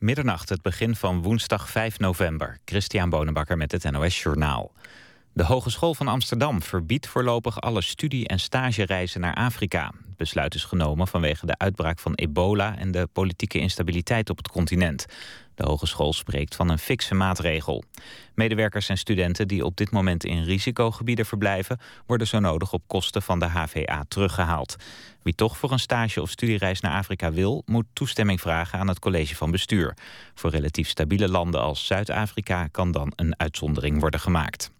Middernacht, het begin van woensdag 5 november. Christian Bonenbakker met het NOS Journaal. De Hogeschool van Amsterdam verbiedt voorlopig alle studie- en stagereizen naar Afrika. Het besluit is genomen vanwege de uitbraak van ebola en de politieke instabiliteit op het continent. De hogeschool spreekt van een fikse maatregel. Medewerkers en studenten die op dit moment in risicogebieden verblijven... worden zo nodig op kosten van de HVA teruggehaald. Wie toch voor een stage of studiereis naar Afrika wil... moet toestemming vragen aan het college van bestuur. Voor relatief stabiele landen als Zuid-Afrika... kan dan een uitzondering worden gemaakt.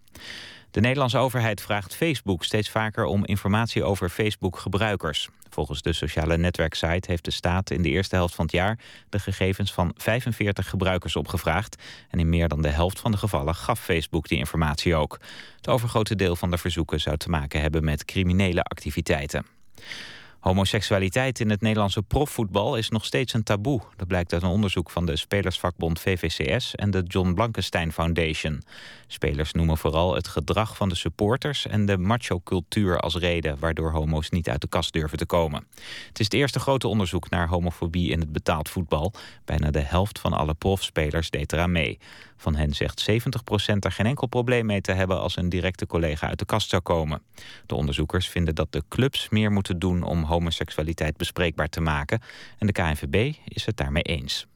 De Nederlandse overheid vraagt Facebook steeds vaker om informatie over Facebook-gebruikers. Volgens de sociale netwerksite heeft de staat in de eerste helft van het jaar de gegevens van 45 gebruikers opgevraagd. En in meer dan de helft van de gevallen gaf Facebook die informatie ook. Het overgrote deel van de verzoeken zou te maken hebben met criminele activiteiten. Homoseksualiteit in het Nederlandse profvoetbal is nog steeds een taboe. Dat blijkt uit een onderzoek van de spelersvakbond VVCS en de John Blankenstein Foundation. Spelers noemen vooral het gedrag van de supporters en de macho-cultuur als reden waardoor homo's niet uit de kast durven te komen. Het is het eerste grote onderzoek naar homofobie in het betaald voetbal. Bijna de helft van alle profspelers deed eraan mee. Van hen zegt 70% er geen enkel probleem mee te hebben als een directe collega uit de kast zou komen. De onderzoekers vinden dat de clubs meer moeten doen om homoseksualiteit bespreekbaar te maken. En de KNVB is het daarmee eens.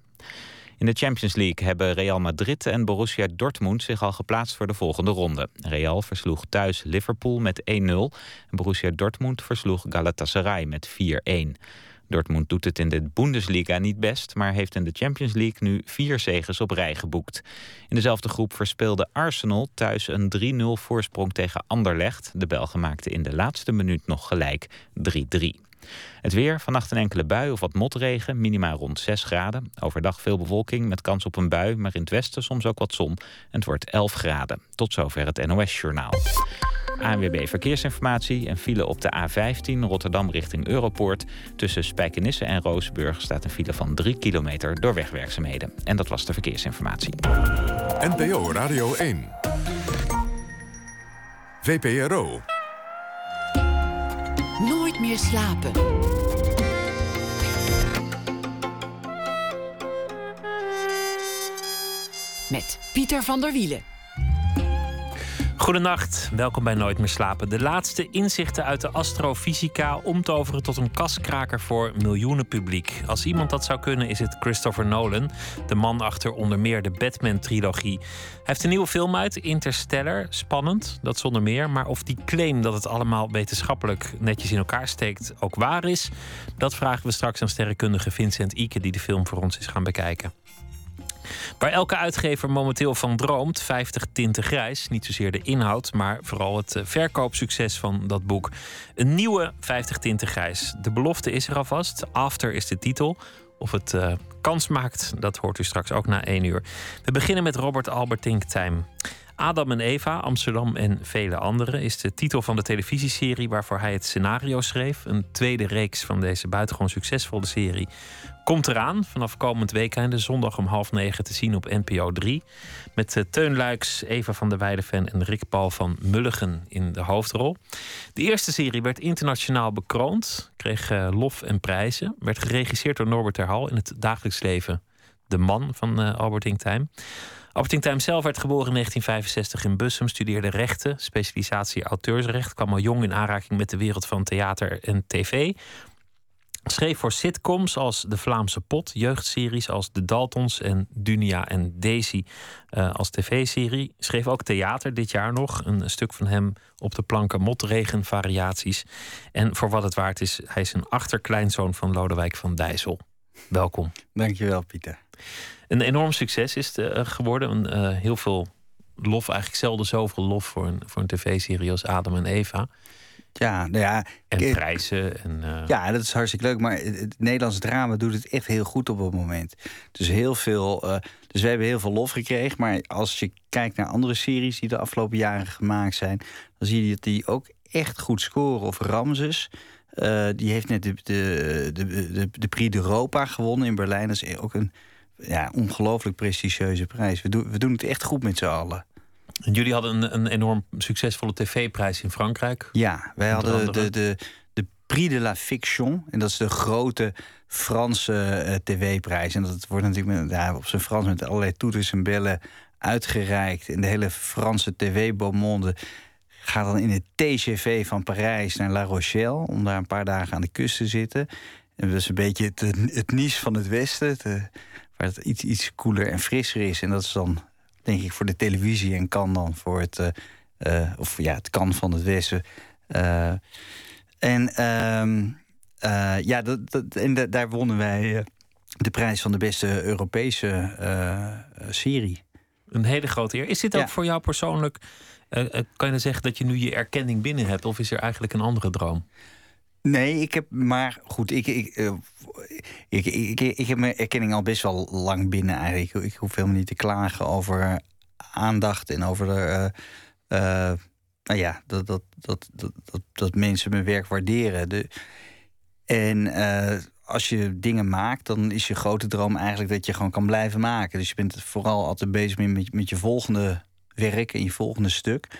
In de Champions League hebben Real Madrid en Borussia Dortmund zich al geplaatst voor de volgende ronde. Real versloeg thuis Liverpool met 1-0 en Borussia Dortmund versloeg Galatasaray met 4-1. Dortmund doet het in de Bundesliga niet best, maar heeft in de Champions League nu vier zegens op rij geboekt. In dezelfde groep verspeelde Arsenal thuis een 3-0 voorsprong tegen Anderlecht. De Belgen maakten in de laatste minuut nog gelijk 3-3. Het weer, vannacht een enkele bui of wat motregen, minima rond 6 graden. Overdag veel bewolking met kans op een bui, maar in het westen soms ook wat zon. En het wordt 11 graden. Tot zover het NOS-journaal. ANWB Verkeersinformatie en file op de A15 Rotterdam richting Europoort. Tussen Spijkenisse en Roosburg staat een file van 3 kilometer door wegwerkzaamheden. En dat was de verkeersinformatie. NPO Radio 1. VPRO. Nooit meer slapen. Met Pieter van der Wielen. Goedenacht, welkom bij Nooit meer slapen. De laatste inzichten uit de astrofysica omtoveren tot een kaskraker voor miljoenen publiek. Als iemand dat zou kunnen, is het Christopher Nolan, de man achter onder meer de Batman-trilogie. Hij heeft een nieuwe film uit, Interstellar. Spannend, dat zonder meer. Maar of die claim dat het allemaal wetenschappelijk netjes in elkaar steekt ook waar is, dat vragen we straks aan sterrenkundige Vincent Ike, die de film voor ons is gaan bekijken. Waar elke uitgever momenteel van droomt, 50 tinten grijs. Niet zozeer de inhoud, maar vooral het eh, verkoopsucces van dat boek. Een nieuwe 50 tinten grijs. De belofte is er alvast. After is de titel. Of het uh, kans maakt, dat hoort u straks ook na één uur. We beginnen met Robert Albertink Time. Adam en Eva, Amsterdam en vele anderen is de titel van de televisieserie waarvoor hij het scenario schreef. Een tweede reeks van deze buitengewoon succesvolle serie komt eraan. Vanaf komend weekend, zondag om half negen te zien op NPO 3. Met uh, Teun Luiks, Eva van der Weideven en Rick Paul van Mulligen in de hoofdrol. De eerste serie werd internationaal bekroond, kreeg uh, lof en prijzen. Werd geregisseerd door Norbert Terhal in het dagelijks leven. De man van uh, Albert Inktheim. Albert Inktheim zelf werd geboren in 1965 in Bussum, studeerde rechten, specialisatie auteursrecht, kwam al jong in aanraking met de wereld van theater en tv. Schreef voor sitcoms als De Vlaamse Pot, jeugdseries als De Daltons en Dunia en Daisy uh, als tv-serie. Schreef ook theater dit jaar nog. Een stuk van hem op de planken Motregen variaties. En voor wat het waard is, hij is een achterkleinzoon van Lodewijk van Dijssel. Welkom. Dankjewel, Pieter. Een enorm succes is het uh, geworden. Een, uh, heel veel lof, eigenlijk zelden zoveel lof voor een, voor een tv-serie als Adam en Eva. Ja, nou ja. En prijzen. En, uh... Ja, dat is hartstikke leuk. Maar het Nederlands drama doet het echt heel goed op het moment. Dus heel veel. Uh, dus we hebben heel veel lof gekregen. Maar als je kijkt naar andere series die de afgelopen jaren gemaakt zijn, dan zie je dat die ook echt goed scoren. Of Ramses. Uh, die heeft net de, de, de, de, de Prix d'Europa gewonnen in Berlijn. Dat is ook een ja, ongelooflijk prestigieuze prijs. We, doen we doen het echt goed met z'n allen. En jullie hadden een, een enorm succesvolle tv-prijs in Frankrijk. Ja, wij hadden de, de, de Prix de la Fiction. En dat is de grote Franse tv-prijs. En dat wordt natuurlijk met, ja, op zijn Frans met allerlei toeters en bellen uitgereikt. En de hele Franse tv-beaumonde gaat dan in het TGV van Parijs naar La Rochelle... om daar een paar dagen aan de kust te zitten. En dat is een beetje het, het Nice van het Westen... waar het iets, iets koeler en frisser is. En dat is dan, denk ik, voor de televisie... en kan dan voor het... Uh, of ja, het kan van het Westen. Uh, en uh, ja, dat, dat, en daar wonnen wij de prijs van de beste Europese serie. Een hele grote eer. Is dit ook voor jou persoonlijk kan je zeggen dat je nu je erkenning binnen hebt? Of is er eigenlijk een andere droom? Nee, ik heb maar goed, ik, ik, uh, ik, ik, ik, heb mijn erkenning al best wel lang binnen eigenlijk. Ik, hoef helemaal niet te klagen over aandacht en over de, uh, nou ja, dat, dat, dat, dat, dat, mensen mijn werk waarderen. De, en als je dingen maakt, dan is je grote droom eigenlijk dat je gewoon kan blijven maken. Dus je bent vooral altijd bezig met, met je volgende werk in je volgende stuk.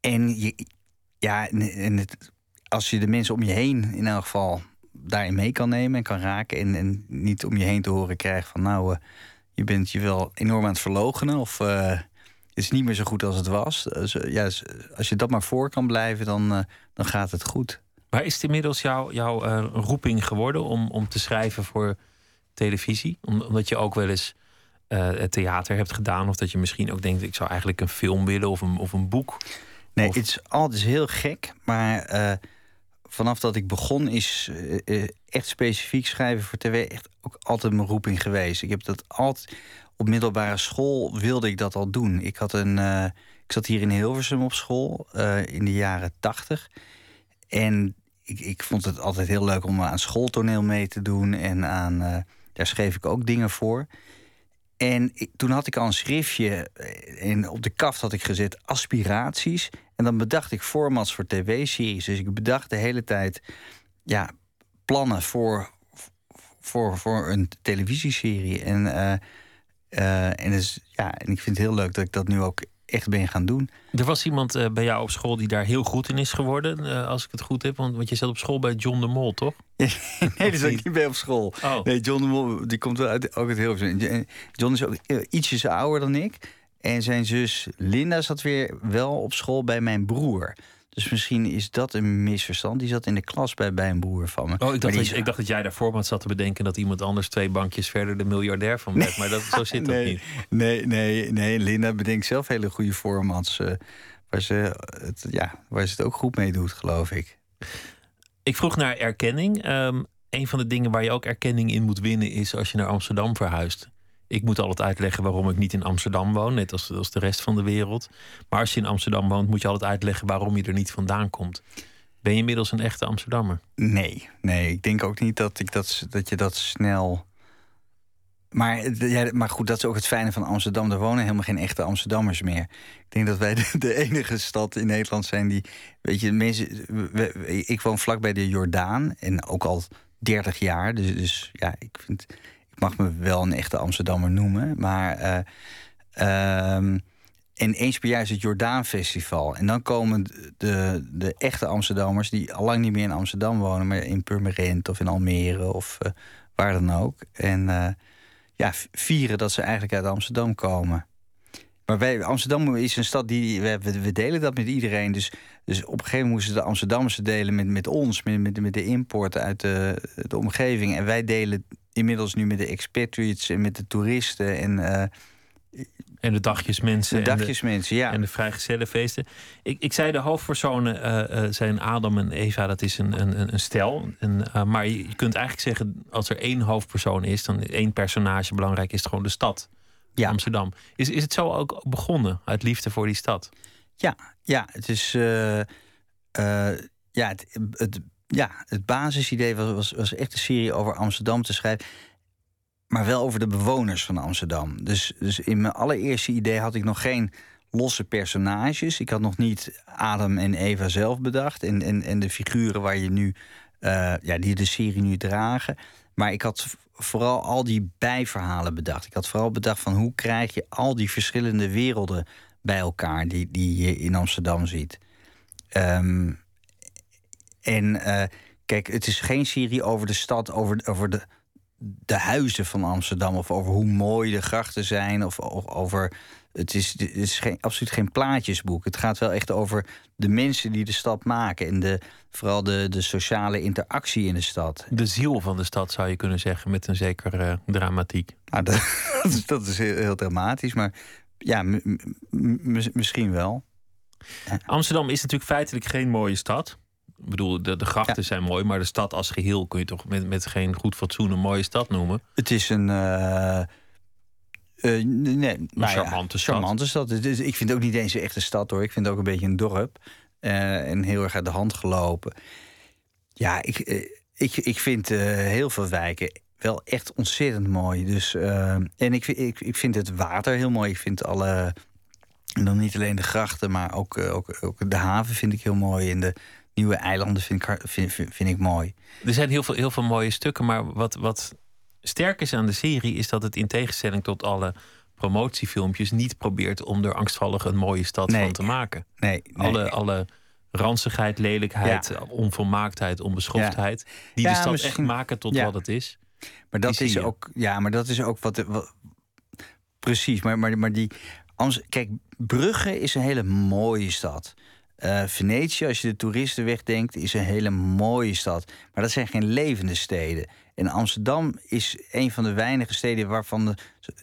En je, ja, en het, als je de mensen om je heen in elk geval daarin mee kan nemen en kan raken. En, en niet om je heen te horen krijgen van nou, uh, je bent je wel enorm aan het verlogenen. Of uh, het is niet meer zo goed als het was. Dus, ja, als je dat maar voor kan blijven, dan, dan gaat het goed. Maar is het inmiddels jou, jouw roeping geworden om, om te schrijven voor televisie? Omdat je ook wel eens uh, theater hebt gedaan. Of dat je misschien ook denkt, ik zou eigenlijk een film willen of een, of een boek. Nee, het is altijd heel gek. Maar uh, vanaf dat ik begon is uh, echt specifiek schrijven voor tv echt ook altijd mijn roeping geweest. Ik heb dat altijd op middelbare school wilde ik dat al doen. Ik had een, ik zat hier in Hilversum op school in de jaren tachtig. En ik, ik vond het altijd heel leuk om aan schooltoneel mee te doen. En aan, daar schreef ik ook dingen voor. En toen had ik al een schriftje eh, en op de kaft had ik gezet aspiraties. En dan bedacht ik formats voor tv-series. Dus ik bedacht de hele tijd ja, plannen voor, voor, voor een televisieserie. En, uh, uh, en, dus, ja, en ik vind het heel leuk dat ik dat nu ook echt ben gaan doen. Er was iemand uh, bij jou op school die daar heel goed in is geworden, uh, als ik het goed heb. Want, want je zat op school bij John de Mol, toch? nee, dat is ik niet bij op school. Oh. Nee, John de Mol die komt wel uit, ook uit Hilversum. John is ook ietsjes ouder dan ik. En zijn zus Linda zat weer wel op school bij mijn broer. Dus misschien is dat een misverstand. Die zat in de klas bij, bij een broer van me. Oh, ik dacht, dat, ik dacht dat jij daar format zat te bedenken dat iemand anders twee bankjes verder de miljardair van werd. Maar dat, zo zit nee, dat niet. Nee, nee, nee. Linda bedenkt zelf hele goede formats. Uh, waar, ze het, ja, waar ze het ook goed mee doet, geloof ik. Ik vroeg naar erkenning. Um, een van de dingen waar je ook erkenning in moet winnen is als je naar Amsterdam verhuist. Ik moet altijd uitleggen waarom ik niet in Amsterdam woon, net als, als de rest van de wereld. Maar als je in Amsterdam woont, moet je altijd uitleggen waarom je er niet vandaan komt. Ben je inmiddels een echte Amsterdammer? Nee, nee. Ik denk ook niet dat, ik dat, dat je dat snel. Maar, ja, maar goed, dat is ook het fijne van Amsterdam. Er wonen helemaal geen echte Amsterdammers meer. Ik denk dat wij de, enige stad in Nederland zijn die. Weet je, mensen. ik woon vlakbij de Jordaan en ook al 30 jaar. Dus, dus ja, ik vind mag me wel een echte Amsterdammer noemen. Maar. Uh, en eens per jaar is het Jordaan Festival. En dan komen de, de echte Amsterdammers... die al lang niet meer in Amsterdam wonen... maar in Purmerend of in Almere of uh, waar dan ook. En uh, ja, vieren dat ze eigenlijk uit Amsterdam komen. Maar wij, Amsterdam is een stad die... We, we, delen dat met iedereen. Dus, dus op een gegeven moment moesten de Amsterdammers delen met, met ons... met, met, met de importen uit de, de omgeving. En wij delen inmiddels nu met de expatriates en met de toeristen en. Uh, en de dagjesmensen. De dagjesmensen, ja. En de vrijgezellenfeesten. Ik, ik zei de hoofdpersonen uh, uh, zijn Adam en Eva, dat is een, een, een stel. En, maar je, kunt eigenlijk zeggen, als er één hoofdpersoon is, dan één personage belangrijk is, het gewoon de stad. Ja. Amsterdam. Is, is het zo ook begonnen, uit liefde voor die stad? Ja, ja het is. ja, het, het ja, het basisidee was, was, was echt een serie over Amsterdam te schrijven. Maar wel over de bewoners van Amsterdam. Dus, dus in mijn allereerste idee had ik nog geen losse personages. Ik had nog niet Adam en Eva zelf bedacht. En, en, en de figuren waar je nu, uh, ja, die de serie nu dragen. Maar ik had vooral al die bijverhalen bedacht. Ik had vooral bedacht van hoe krijg je al die verschillende werelden bij elkaar die, die je in Amsterdam ziet. Um, en uh, kijk, het is geen serie over de stad, over, over de, de huizen van Amsterdam. Of over hoe mooi de grachten zijn. Of, of over. Het is, het is geen, absoluut geen plaatjesboek. Het gaat wel echt over de mensen die de stad maken. En de, vooral de, de sociale interactie in de stad. De ziel van de stad zou je kunnen zeggen, met een zekere uh, dramatiek. Nou, dat, dat, is, dat is heel, heel dramatisch. Maar ja, misschien wel. Amsterdam is natuurlijk feitelijk geen mooie stad. Ik bedoel, de, de grachten zijn mooi, maar de stad als geheel kun je toch met, met geen goed fatsoen een mooie stad noemen? Het is een. Uh, uh, nee, een nou charmante ja, stad. Charmante stad. Dus ik vind het ook niet eens een echte stad hoor. Ik vind het ook een beetje een dorp. Uh, en heel erg uit de hand gelopen. Ja, ik, ik, ik vind heel veel wijken wel echt ontzettend mooi. Dus, en ik, ik, ik vind het water heel mooi. Ik vind alle. En dan niet alleen de grachten, maar ook, ook, ook de haven vind ik heel mooi. En de, nieuwe eilanden vind ik, vind, vind, ik mooi. Er zijn heel veel, heel veel mooie stukken, maar wat, wat sterk is aan de serie is dat het in tegenstelling tot alle promotiefilmpjes niet probeert om er angstvallig een mooie stad van te maken. Nee, nee. Alle, alle ranzigheid, lelijkheid, onvolmaaktheid, onbeschoftheid, die de stad echt maken tot wat het is. Maar dat is ook, ja, maar dat is ook wat, wat precies. Maar, maar, maar die, kijk, Brugge is een hele mooie stad. Uh, Venetië, als je de toeristen wegdenkt, is een hele mooie stad. Maar dat zijn geen levende steden. En Amsterdam is een van de weinige steden waarvan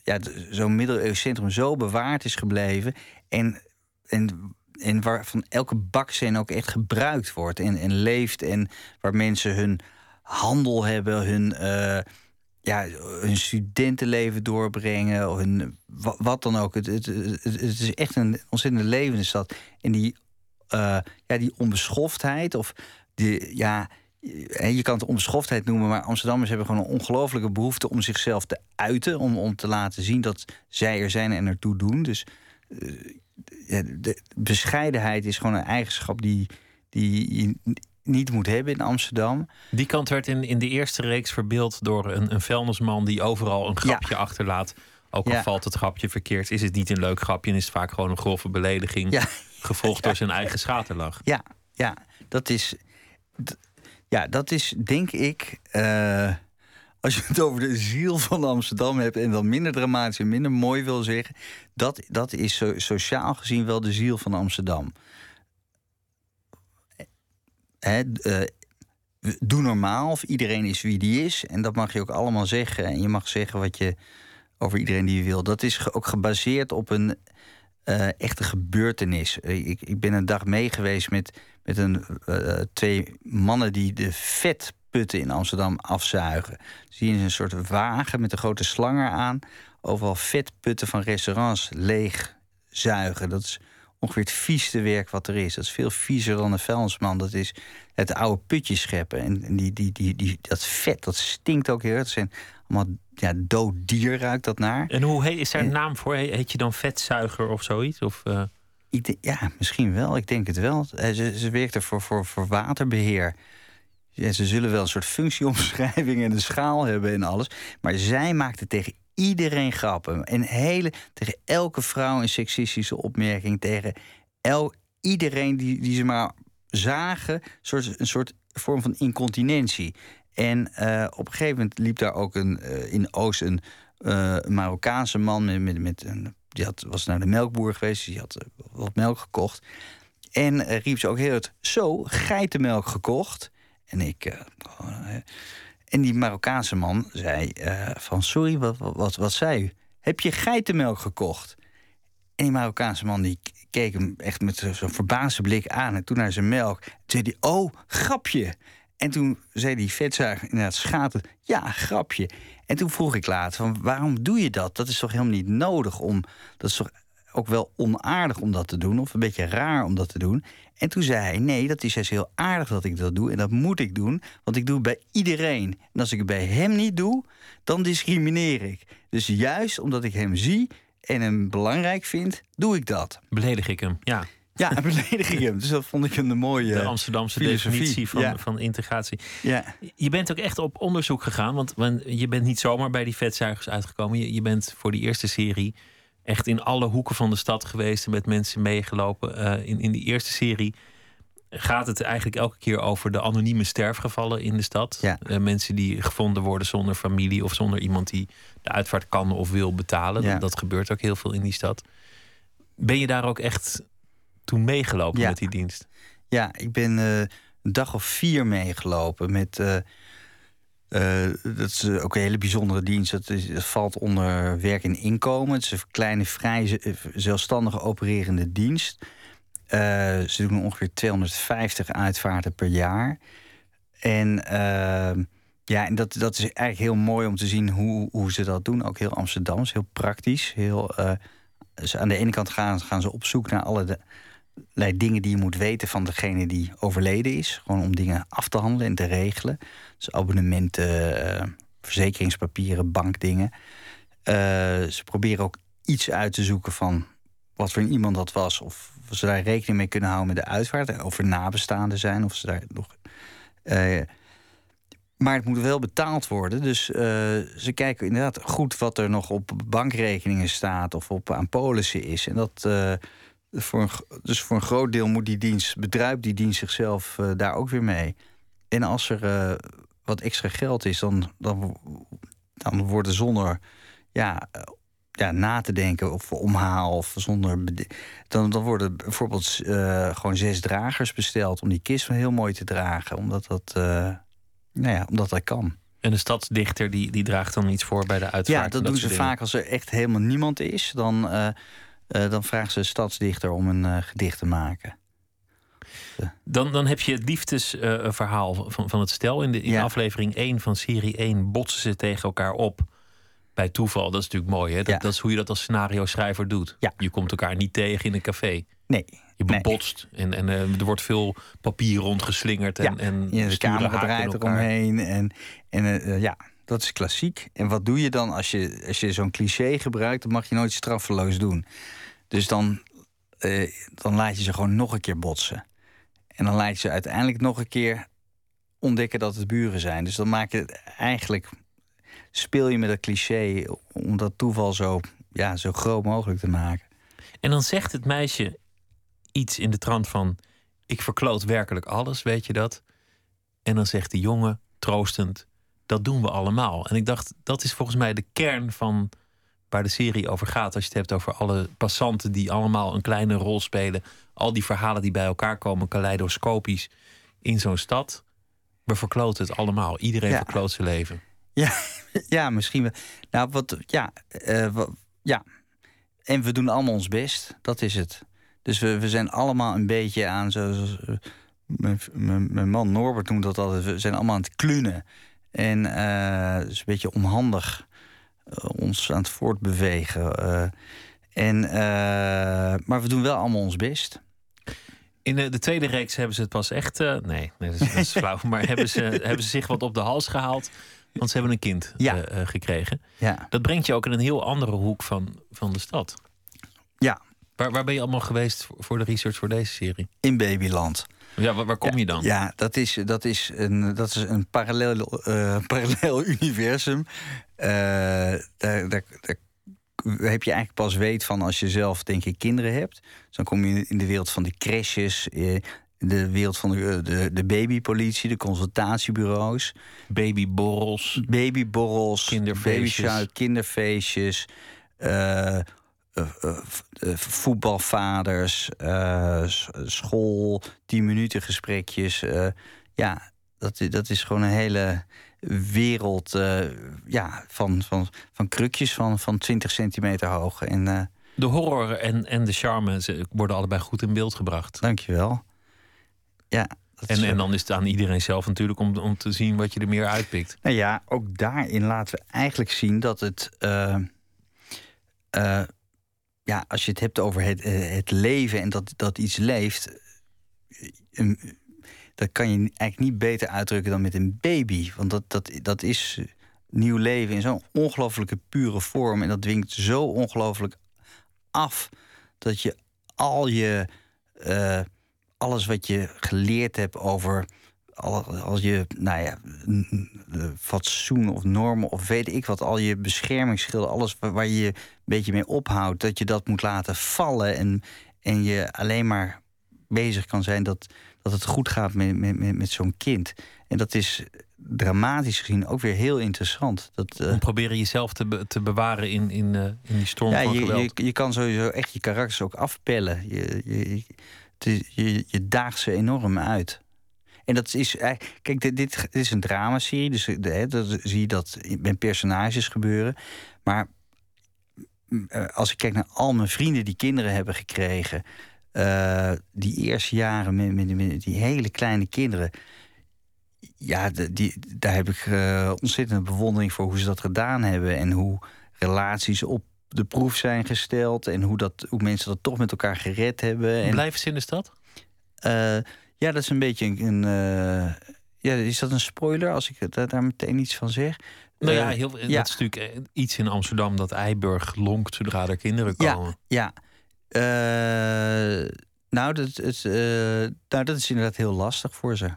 ja, zo'n middeleeuws centrum zo bewaard is gebleven. En, en, en waarvan elke baksteen ook echt gebruikt wordt en, en leeft. En waar mensen hun handel hebben, hun, uh, ja, hun studentenleven doorbrengen. Hun, wat, dan ook. Het, het, het, is echt een ontzettend levende stad. En die uh, ja, die onbeschoftheid of die, ja, je kan het onbeschoftheid noemen, maar Amsterdammers hebben gewoon een ongelofelijke behoefte om zichzelf te uiten, om, om te laten zien dat zij er zijn en ertoe doen. Dus uh, ja, de bescheidenheid is gewoon een eigenschap die, die je niet moet hebben in Amsterdam. Die kant werd in, in de eerste reeks verbeeld door een, een vuilnisman die overal een grapje achterlaat. Ook al valt het grapje verkeerd, is het niet een leuk grapje en is het vaak gewoon een grove belediging. Ja. Gevolgd door zijn eigen schaterlach. Ja, ja, dat is. Ja, dat is denk ik. Uh, als je het over de ziel van Amsterdam hebt en dan minder dramatisch en minder mooi wil zeggen, dat, dat is so, sociaal gezien wel de ziel van Amsterdam. Hè, uh, doe normaal of iedereen is wie die is. En dat mag je ook allemaal zeggen. En je mag zeggen wat je over iedereen die je wil. Dat is ook gebaseerd op een uh, echte gebeurtenis. Eh, ik, ik ben een dag mee geweest met, met een, uh, twee mannen die de vetputten in Amsterdam afzuigen. Zie je een soort wagen met een grote slanger aan. Overal vetputten van restaurants leegzuigen. Dat is ongeveer het vieste werk wat er is. Dat is veel viezer dan een vuilnisman. Dat is het oude putje scheppen. En die, die, die, dat vet, dat stinkt ook heel erg. Zijn allemaal ja, dood dier ruikt dat naar. En hoe heet, is daar een naam voor? Heet je dan vetzuiger of zoiets? Of, uh... ja, misschien wel. Ik denk het wel. Eh, ze, ze werkt er voor, voor, voor waterbeheer. Ja, ze zullen wel een soort functieomschrijving en een schaal hebben en alles. Maar zij maakte tegen iedereen grappen. En hele, tegen elke vrouw een seksistische opmerking. Tegen el, iedereen die, die ze maar zagen. Soort, een soort vorm van incontinentie. En uh, op een gegeven moment liep daar ook een, uh, in Oost een uh, Marokkaanse man met, met, met een, die had, was naar de melkboer geweest, die had wat melk gekocht. En riep ze ook heel het zo, geitenmelk gekocht. En ik. en die Marokkaanse man zei: van sorry, wat, wat, wat, zei u? Heb je geitenmelk gekocht? En die Marokkaanse man die keek hem echt met zo'n verbaasde blik aan. En toen naar zijn melk. Toen zei hij: Oh, grapje. En toen zei die vetzuiger inderdaad schaten, ja, grapje. En toen vroeg ik later, van, waarom doe je dat? Dat is toch helemaal niet nodig om... Dat is toch ook wel onaardig om dat te doen, of een beetje raar om dat te doen. En toen zei hij, nee, dat is juist heel aardig dat ik dat doe. En dat moet ik doen, want ik doe het bij iedereen. En als ik het bij hem niet doe, dan discrimineer ik. Dus juist omdat ik hem zie en hem belangrijk vind, doe ik dat. Beledig ik hem, ja. Ja, een belediging. Dus dat vond ik een mooie. De Amsterdamse definitie van, van integratie. Ja. Je bent ook echt op onderzoek gegaan, want, je bent niet zomaar bij die vetzuigers uitgekomen. Je, je bent voor die eerste serie echt in alle hoeken van de stad geweest en met mensen meegelopen. Uh, in, in die eerste serie gaat het eigenlijk elke keer over de anonieme sterfgevallen in de stad. Ja. Eh, mensen die gevonden worden zonder familie of zonder iemand die de uitvaart kan of wil betalen. Ja. Dat, dat gebeurt ook heel veel in die stad. Ben je daar ook echt toen meegelopen Ja. met die dienst? Ja, ik ben eh, een dag of vier meegelopen met. eh, eh, dat is ook een hele bijzondere dienst. Dat, is, dat valt onder werk en inkomen. Het is een kleine, vrij zelfstandige opererende dienst. Ze doen ongeveer 250 uitvaarten per jaar. En ehm, ja, en dat, dat is eigenlijk heel mooi om te zien hoe, hoe ze dat doen. Ook heel Amsterdams, heel praktisch. Heel, aan de ene kant gaan, gaan ze op zoek naar alle de, allerlei dingen die je moet weten van degene die overleden is. Gewoon om dingen af te handelen en te regelen. Dus abonnementen, eh, verzekeringspapieren, bankdingen. Eh, ze proberen ook iets uit te zoeken van wat voor iemand dat was. Of ze daar rekening mee kunnen houden met de uitvaart. Of er nabestaanden zijn. Of ze daar nog. eh, maar het moet wel betaald worden. Dus eh, ze kijken inderdaad goed wat er nog op bankrekeningen staat. Of op aan polissen is. En dat. eh, voor een, dus voor een groot deel moet die dienst, bedruipt die dienst zichzelf eh, daar ook weer mee. En als er eh, wat extra geld is, dan, dan, dan worden zonder ja, eh, ja, na te denken of omhaal of zonder. Dan, dan worden bijvoorbeeld gewoon zes dragers besteld om die kist heel mooi te dragen, omdat dat, nou ja, omdat dat kan. En de stadsdichter die, die draagt dan iets voor bij de uitvaart. Ja, dat doen ze vaak als er echt helemaal niemand is. Dan, eh, dan vragen ze de stadsdichter om een eh, gedicht te maken. Dan, dan heb je het liefdesverhaal van, van het stel. In, de, in Ja. aflevering 1 van serie 1 botsen ze tegen elkaar op. Bij toeval, dat is natuurlijk mooi. Hè? Dat, Ja. dat is hoe je dat als scenario schrijver doet. Ja. Je komt elkaar niet tegen in een café. Nee. Je nee. bebotst en, en eh, er wordt veel papier rondgeslingerd. En, Ja, en de camera draait eromheen. En, en eh, ja, dat is klassiek. En wat doe je dan als je, als je zo'n cliché gebruikt? Dat mag je nooit straffeloos doen. Dus dan, eh, dan laat je ze gewoon nog een keer botsen. En dan laat je ze uiteindelijk nog een keer ontdekken dat het buren zijn. Dus dan maak je het eigenlijk... speel je met dat cliché om dat toeval zo, ja, zo groot mogelijk te maken. En dan zegt het meisje iets in de trant van... ik verkloot werkelijk alles, weet je dat? En dan zegt de jongen, troostend, dat doen we allemaal. En ik dacht, dat is volgens mij de kern van waar de serie over gaat. Als je het hebt over alle passanten die allemaal een kleine rol spelen. Al die verhalen die bij elkaar komen, kaleidoscopisch in zo'n stad. We verkloten het allemaal. Iedereen Ja. verkloot zijn leven. Ja, ja misschien wel. Nou, wat, ja, eh, wa- ja. En we doen allemaal ons best. Dat is het. Dus we, we zijn allemaal een beetje aan, zoals eh, mijn, mijn, mijn man Norbert noemt dat altijd, we zijn allemaal aan het klunen. En het is een beetje onhandig ons aan het voortbewegen. eh. en, eh, maar we doen wel allemaal ons best. In de, de tweede reeks hebben ze het pas echt. eh, nee, nee, dat is, dat is flauw. Maar hebben ze, hebben ze zich wat op de hals gehaald. Want ze hebben een kind Ja. eh, eh, gekregen. Ja, Dat brengt je ook in een heel andere hoek van, van de stad. ja Waar, waar ben je allemaal geweest voor- de research voor deze serie? in Babyland. Ja, waar, waar kom je dan? Ja, dat is, dat is, een, dat is een parallel, eh, parallel universum. Eh, daar, daar, daar heb je eigenlijk pas weet van als je zelf, denk ik, kinderen hebt. Dus dan kom je in de wereld van de crèches, eh, de wereld van de, de, de babypolitie, de consultatiebureaus, Babyborrels. babyborrels, Kinderfeestjes. kinderfeestjes. eh, eh, eh, eh, voetbalvaders, eh, school, tien minuten gesprekjes. eh, ja, dat, dat is gewoon een hele wereld eh, ja, van, van, van krukjes van, van 20 centimeter hoog. En eh De horror en, en de charme ze worden allebei goed in beeld gebracht. dankjewel. Ja, is, En, eh, en dan is het aan iedereen zelf natuurlijk om, om te zien wat je er meer uitpikt. Nou ja, ook daarin laten we eigenlijk zien dat het. ja, als je het hebt over het, het leven en dat, dat iets leeft. een- dat kan je eigenlijk niet beter uitdrukken dan met een baby. Want dat, dat, dat is nieuw leven in zo'n ongelooflijke pure vorm. En dat dwingt zo ongelooflijk af dat je al je. eh, alles wat je geleerd hebt over al- als je, nou ja, fatsoen of normen of weet ik wat, al je beschermingsschilden, alles waar, waar je je een beetje mee ophoudt, dat je dat moet laten vallen en, en je alleen maar bezig kan zijn dat, dat het goed gaat met, met, met, met zo'n kind. En dat is dramatisch gezien ook weer heel interessant. Dat, uh, Om proberen jezelf te, be te bewaren in, in, uh, in die storm ja, van je, geweld. Je, je kan sowieso echt je karakters ook afpellen. Je, je, je, je, je daagt ze enorm uit. En dat is eigenlijk. Kijk, dit, dit, is een dramaserie. Dus hè, dat zie je dat met personages gebeuren. Maar als ik kijk naar al mijn vrienden die kinderen hebben gekregen. Uh, die eerste jaren met, met, met, die hele kleine kinderen. Ja, die, daar heb ik uh, ontzettende bewondering voor hoe ze dat gedaan hebben. En hoe relaties op de proef zijn gesteld. En hoe, dat, hoe mensen dat toch met elkaar gered hebben. En, Blijven ze in de stad? Uh, ja, dat is een beetje een. Ja, is dat een spoiler als ik daar, daar meteen iets van zeg? Nou ja, heel, ja. dat is natuurlijk iets in Amsterdam dat Eiburg lonkt zodra er kinderen komen. Ja, ja. Uh, nou, dat, het, uh, nou, dat is inderdaad heel lastig voor ze.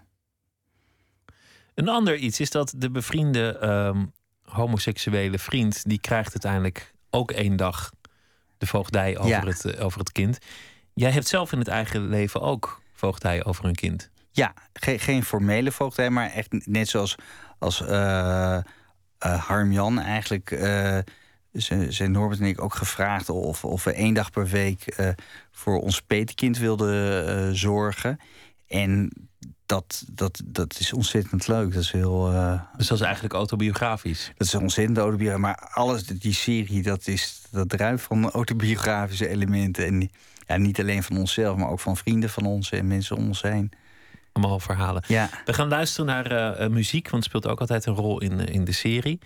Een ander iets is dat de bevriende um, homoseksuele vriend... die krijgt uiteindelijk ook één dag de voogdij over, ja. het, over het kind. Jij hebt zelf in het eigen leven ook voogdij over een kind. Ja, geen, geen formele voogdij, maar echt net zoals als, uh, uh, Harm-Jan eigenlijk... Uh, zijn Norbert en ik ook gevraagd of, of we één dag per week uh, voor ons petekind wilden uh, zorgen. En dat, dat, dat is ontzettend leuk. Dat is heel. Uh, dus dat is eigenlijk autobiografisch. Dat is ontzettend autobiografisch. Maar alles, die serie, dat, is, dat druipt van autobiografische elementen. En ja, niet alleen van onszelf, maar ook van vrienden van ons en mensen om ons heen. Allemaal verhalen. Ja. We gaan luisteren naar muziek, want het speelt ook altijd een rol in, in de serie.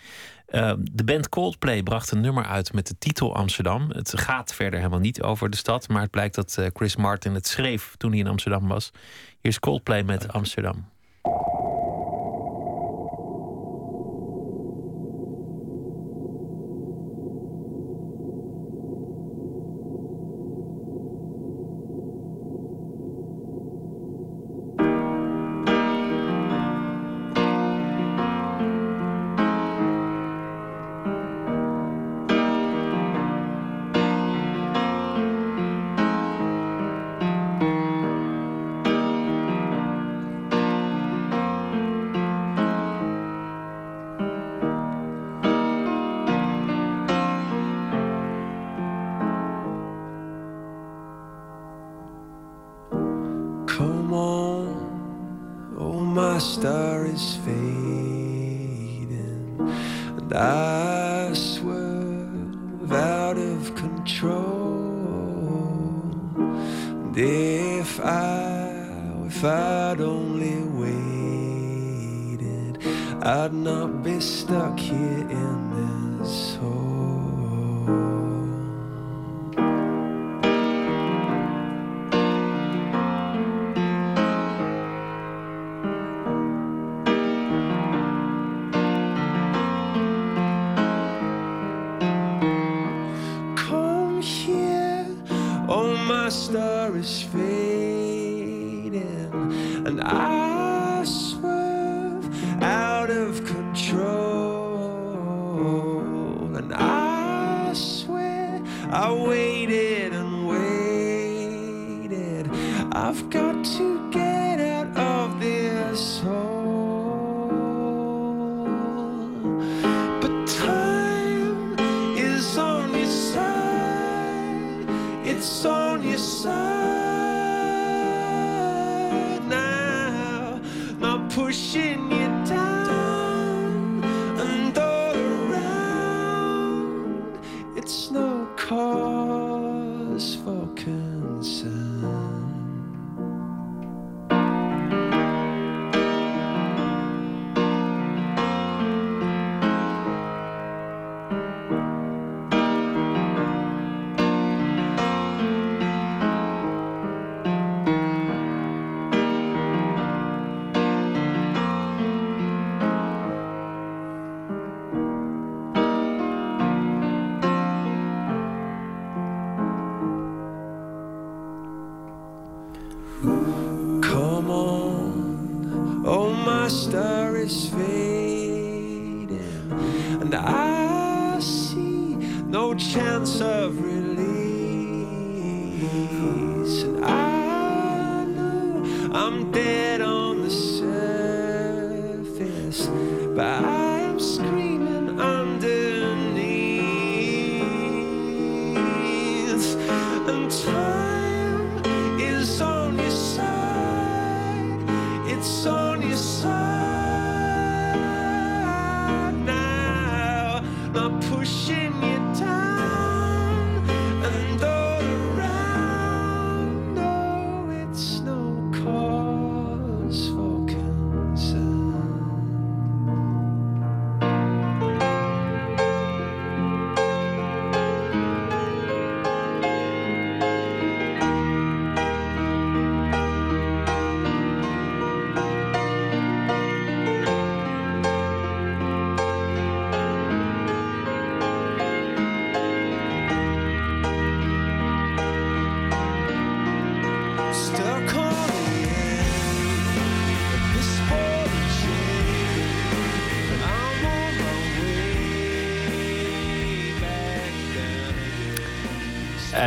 Uh, de band Coldplay bracht een nummer uit met de titel Amsterdam. Het gaat verder helemaal niet over de stad, maar het blijkt dat uh, Chris Martin het schreef toen hij in Amsterdam was. Hier is Coldplay met Amsterdam. star is fading, and I swerve out of control. And if I, if I'd only waited, I'd not be stuck here in this hole.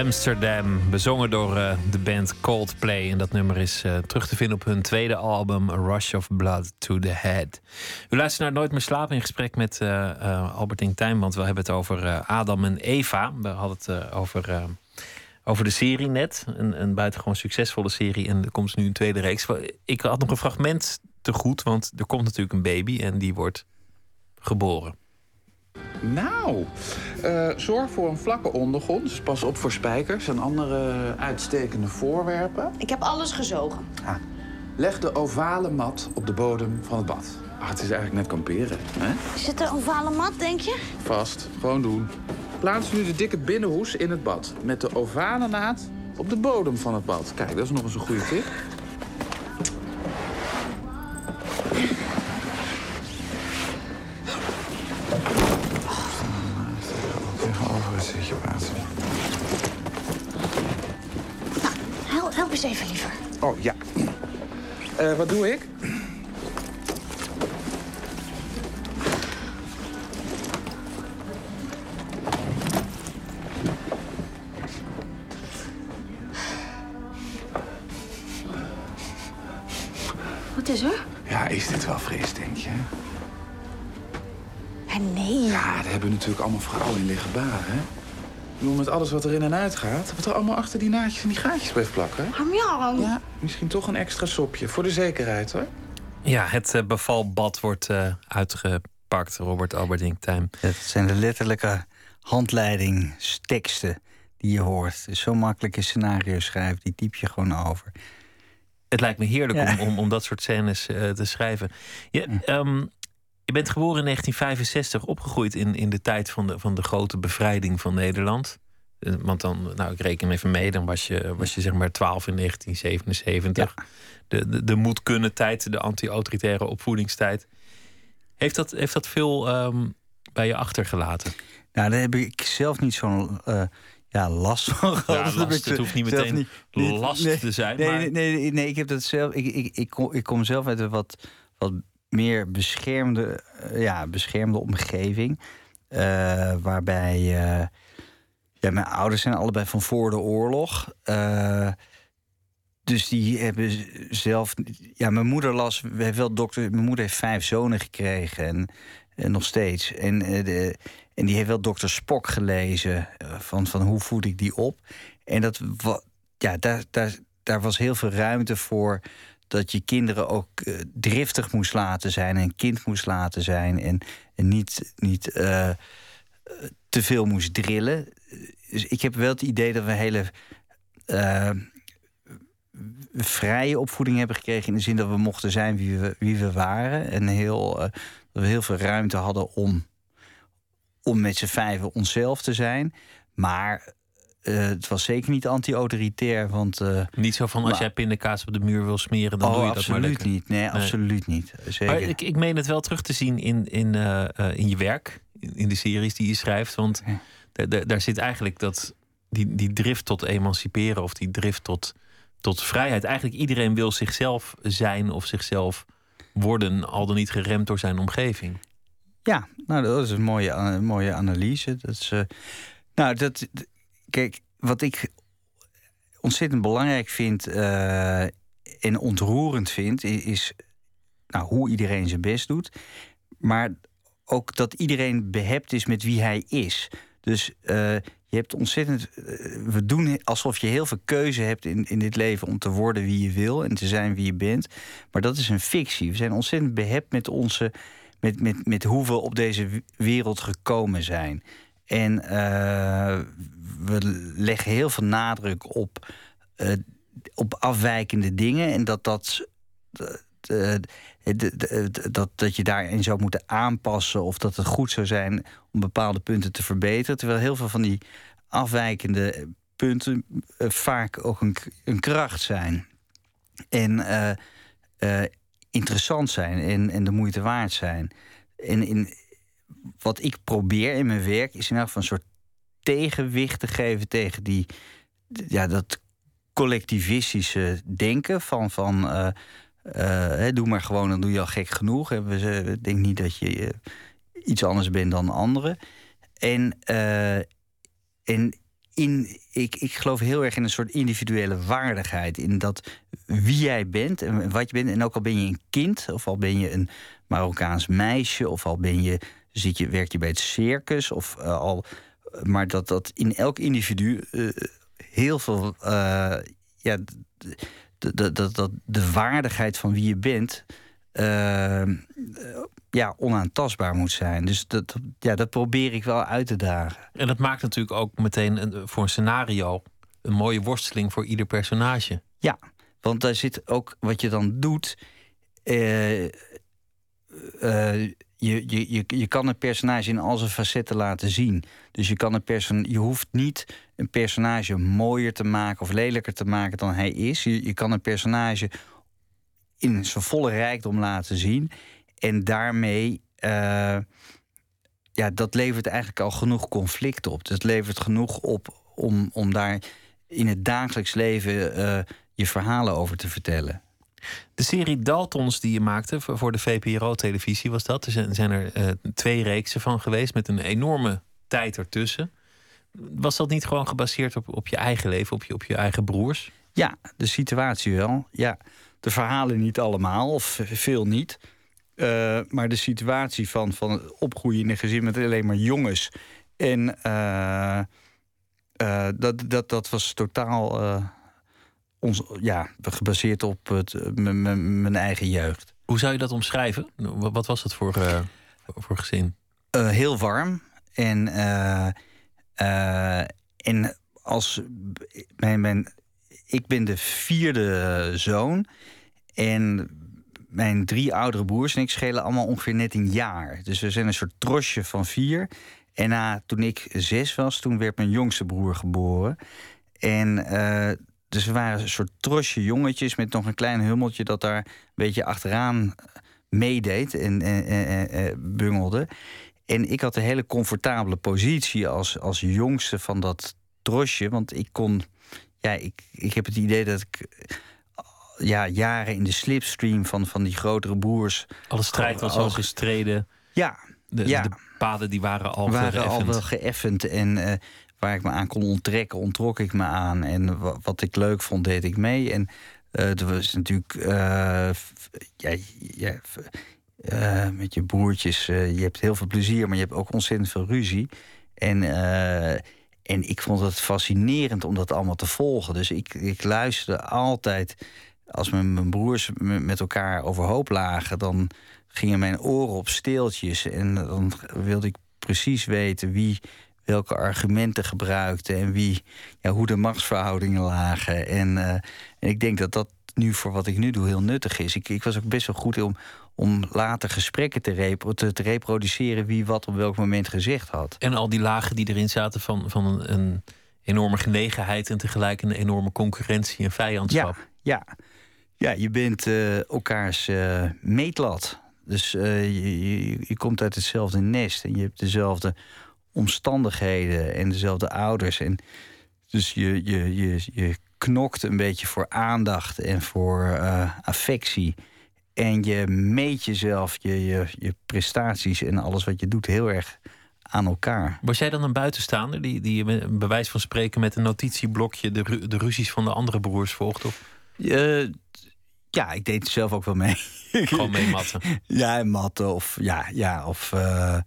Amsterdam, bezongen door eh, de band Coldplay. En dat nummer is eh, terug te vinden op hun tweede album, A Rush of Blood to the Head. U luistert naar Nooit meer slapen in gesprek met eh eh, Albertine Tijm, want we hebben het over Adam en Eva. We hadden het over, over de serie net. Een, een buitengewoon succesvolle serie. En er komt nu een tweede reeks. Ik had nog een fragment te goed, want er komt natuurlijk een baby en die wordt geboren. Nou, eh, zorg voor een vlakke ondergrond. Dus pas op voor spijkers en andere uitstekende voorwerpen. Ik heb alles gezogen. Ah, leg de ovale mat op de bodem van het bad. Ah, het is eigenlijk net kamperen, hè? Is het een ovale mat, denk je? Vast, gewoon doen. Plaats nu de dikke binnenhoes in het bad. Met de ovale naad op de bodem van het bad. Kijk, dat is nog eens een goede tip. Zitje plaatsen. Help, help eens even liever. Oh, ja. Eh, wat doe ik? Wat is er? Ja, is dit wel fris, denk je? Ja, nee. Ja, daar hebben natuurlijk allemaal vrouwen in liggen baren, hè? Bedoel, met alles wat erin en uit gaat... wat er allemaal achter die naadjes en die gaatjes blijft plakken. Harmjan. Ja, misschien toch een extra sopje, voor de zekerheid, hoor. Ja, het eh, bevalbad wordt eh, uitgepakt, Robert Alberding Tijm. Dat zijn de letterlijke handleidingsteksten die je hoort. Dus zo makkelijk een scenario schrijven, die typ je gewoon over. Het lijkt me heerlijk Ja. om, om, om dat soort scènes eh, te schrijven. Je, ehm, je bent geboren in 1965, opgegroeid in, in de tijd van de, van de grote bevrijding van Nederland. Eh, Want dan, nou, ik reken even mee, dan was je, was je zeg maar 12 in 1977. De, de, de moet kunnen tijd, de anti-autoritaire opvoedingstijd. Heeft dat, heeft dat veel ehm, bij je achtergelaten? Nou, daar heb ik zelf niet zo'n eh, ja, last van gehad. Ja, last, het hoeft niet meteen last te zijn, Nee, maar- nee, nee, nee, nee, ik heb dat zelf. Ik, ik, ik, kom, ik kom zelf uit een wat, wat meer beschermde, eh, ja, beschermde omgeving. eh, waarbij. eh, ja, mijn ouders zijn allebei van voor de oorlog. Dus die hebben zelf. Ja, mijn moeder las. Wel dokter. Mijn moeder heeft vijf zonen gekregen. En, nog steeds. En, de, en die heeft wel dokter Spock gelezen. van, van hoe voed ik die op. En dat. Ja, daar, daar, daar was heel veel ruimte voor. Dat je kinderen ook eh, driftig moest laten zijn. En kind moest laten zijn. En, niet. niet eh, te veel moest drillen. Dus ik heb wel het idee dat we hele eh, vrije opvoeding hebben gekregen. In de zin dat we mochten zijn wie we, wie we waren. En heel, dat we heel veel ruimte hadden om, om met z'n vijven onszelf te zijn. Maar eh, het was zeker niet anti-autoritair. Want, eh, Niet zo van als maar- jij pindakaas op de muur wil smeren, dan oh, doe je dat maar lekker. niet. Nee, absoluut niet. Zeker. Maar ik, ik meen het wel terug te zien in, in, eh, in je werk, in, de series die je schrijft. Want Ja. daar- zit eigenlijk dat, die, die drift tot emanciperen of die drift tot, tot vrijheid. Eigenlijk iedereen wil zichzelf zijn of zichzelf worden, al dan niet geremd door zijn omgeving. Ja, nou, dat is een mooie, mooie analyse. Dat is, nou, dat, kijk, wat ik ontzettend belangrijk vind eh, en ontroerend vind, is nou, hoe iedereen zijn best doet. Maar ook dat iedereen behept is met wie hij is. Dus eh, je hebt ontzettend. eh, we doen alsof je heel veel keuze hebt in, in dit leven om te worden wie je wil en te zijn wie je bent. Maar dat is een fictie. We zijn ontzettend behept met onze. Met, met, met hoe we op deze wereld gekomen zijn. En eh, we leggen heel veel nadruk op, eh, op afwijkende dingen. En dat dat. eh, dat, dat je daarin zou moeten aanpassen of dat het goed zou zijn om bepaalde punten te verbeteren. Terwijl heel veel van die afwijkende punten vaak ook een, een kracht zijn. En interessant zijn en, en de moeite waard zijn. En in, wat ik probeer in mijn werk is in een soort tegenwicht te geven tegen die, ja, dat collectivistische denken van. van eh, eh, doe maar gewoon, dan doe je al gek genoeg. Ik denk niet dat je eh, iets anders bent dan anderen. En, en in, ik, ik geloof heel erg in een soort individuele waardigheid. In dat wie jij bent en wat je bent. En ook al ben je een kind, of al ben je een Marokkaans meisje, of al ben je, zit je, werk je bij het circus, of eh, al. Maar dat dat in elk individu eh, heel veel. eh, ja, dat, dat de waardigheid van wie je bent. ja, onaantastbaar moet zijn. Dus dat, ja, dat probeer ik wel uit te dagen. En dat maakt natuurlijk ook meteen een, voor een scenario een mooie worsteling voor ieder personage. Ja, want daar zit ook wat je dan doet. Je, je, je, je kan een personage in al zijn facetten laten zien. Dus je, kan een person je hoeft niet een personage mooier te maken of lelijker te maken dan hij is. Je, je kan een personage in zijn volle rijkdom laten zien. En daarmee, eh, ja, dat levert eigenlijk al genoeg conflict op. Dat levert genoeg op om, om daar in het dagelijks leven eh, je verhalen over te vertellen. De serie Daltons die je maakte voor de VPRO-televisie was dat. Er zijn, er eh, twee reeksen van geweest met een enorme tijd ertussen. Was dat niet gewoon gebaseerd op, op je eigen leven, op je, op je eigen broers? Ja, de situatie wel. Ja, de verhalen niet allemaal, of veel niet. Eh, maar de situatie van, van het opgroeien in een gezin met alleen maar jongens. En eh, dat, dat, dat was totaal ons, ja, gebaseerd op het, eh, mijn eigen jeugd. Hoe zou je dat omschrijven? Wat was dat voor, eh, voor gezin? Eh, heel warm. En, en als mijn, mijn, ik ben de vierde zoon. En mijn drie oudere broers en ik schelen allemaal ongeveer net een jaar. Dus we zijn een soort trosje van vier. En na, toen ik zes was, toen werd mijn jongste broer geboren. En dus we waren een soort trosje jongetjes met nog een klein hummeltje dat daar een beetje achteraan meedeed en, en, en- en bungelde. En ik had een hele comfortabele positie als, als jongste van dat trosje. Want ik kon. Ja, ik, ik heb het idee dat ik. eh, Ja, jaren in de slipstream van, van die grotere broers. Alle strijd was al gestreden. Ja, De, ja. de paden die waren al waren geëffend. al wel geëffend. En eh, waar ik me aan kon onttrekken, ontrok ik me aan. En wa- wat ik leuk vond, deed ik mee. En eh er was natuurlijk. eh, f- ja, ja, eh, met je broertjes, eh, je hebt heel veel plezier, maar je hebt ook ontzettend veel ruzie. En, eh, en ik vond het fascinerend om dat allemaal te volgen. Dus ik, ik luisterde altijd. Als mijn, mijn broers met elkaar overhoop lagen, dan gingen mijn oren op steeltjes. En dan wilde ik precies weten wie welke argumenten gebruikte en wie, ja, hoe de machtsverhoudingen lagen. En, eh, en ik denk dat dat nu voor wat ik nu doe heel nuttig is. Ik, ik was ook best wel goed om, om later gesprekken te, repro- te, te reproduceren wie wat op welk moment gezegd had. En al die lagen die erin zaten van, van een, een enorme genegenheid en tegelijk een enorme concurrentie en vijandschap. Ja, ja. ja je bent eh, elkaars eh, meetlat. Dus je, je, je komt uit hetzelfde nest en je hebt dezelfde omstandigheden en dezelfde ouders. En dus je, je, je, je knokt een beetje voor aandacht en voor eh, affectie. En je meet jezelf, je, je, je prestaties en alles wat je doet heel erg aan elkaar. Was jij dan een buitenstaander die, die een bewijs van spreken met een notitieblokje de, ru- de ruzies van de andere broers volgt? Of? Eh, Ja, ik deed zelf ook wel mee. Gewoon mee matten. Ja, en matten of ja, ja, of eh,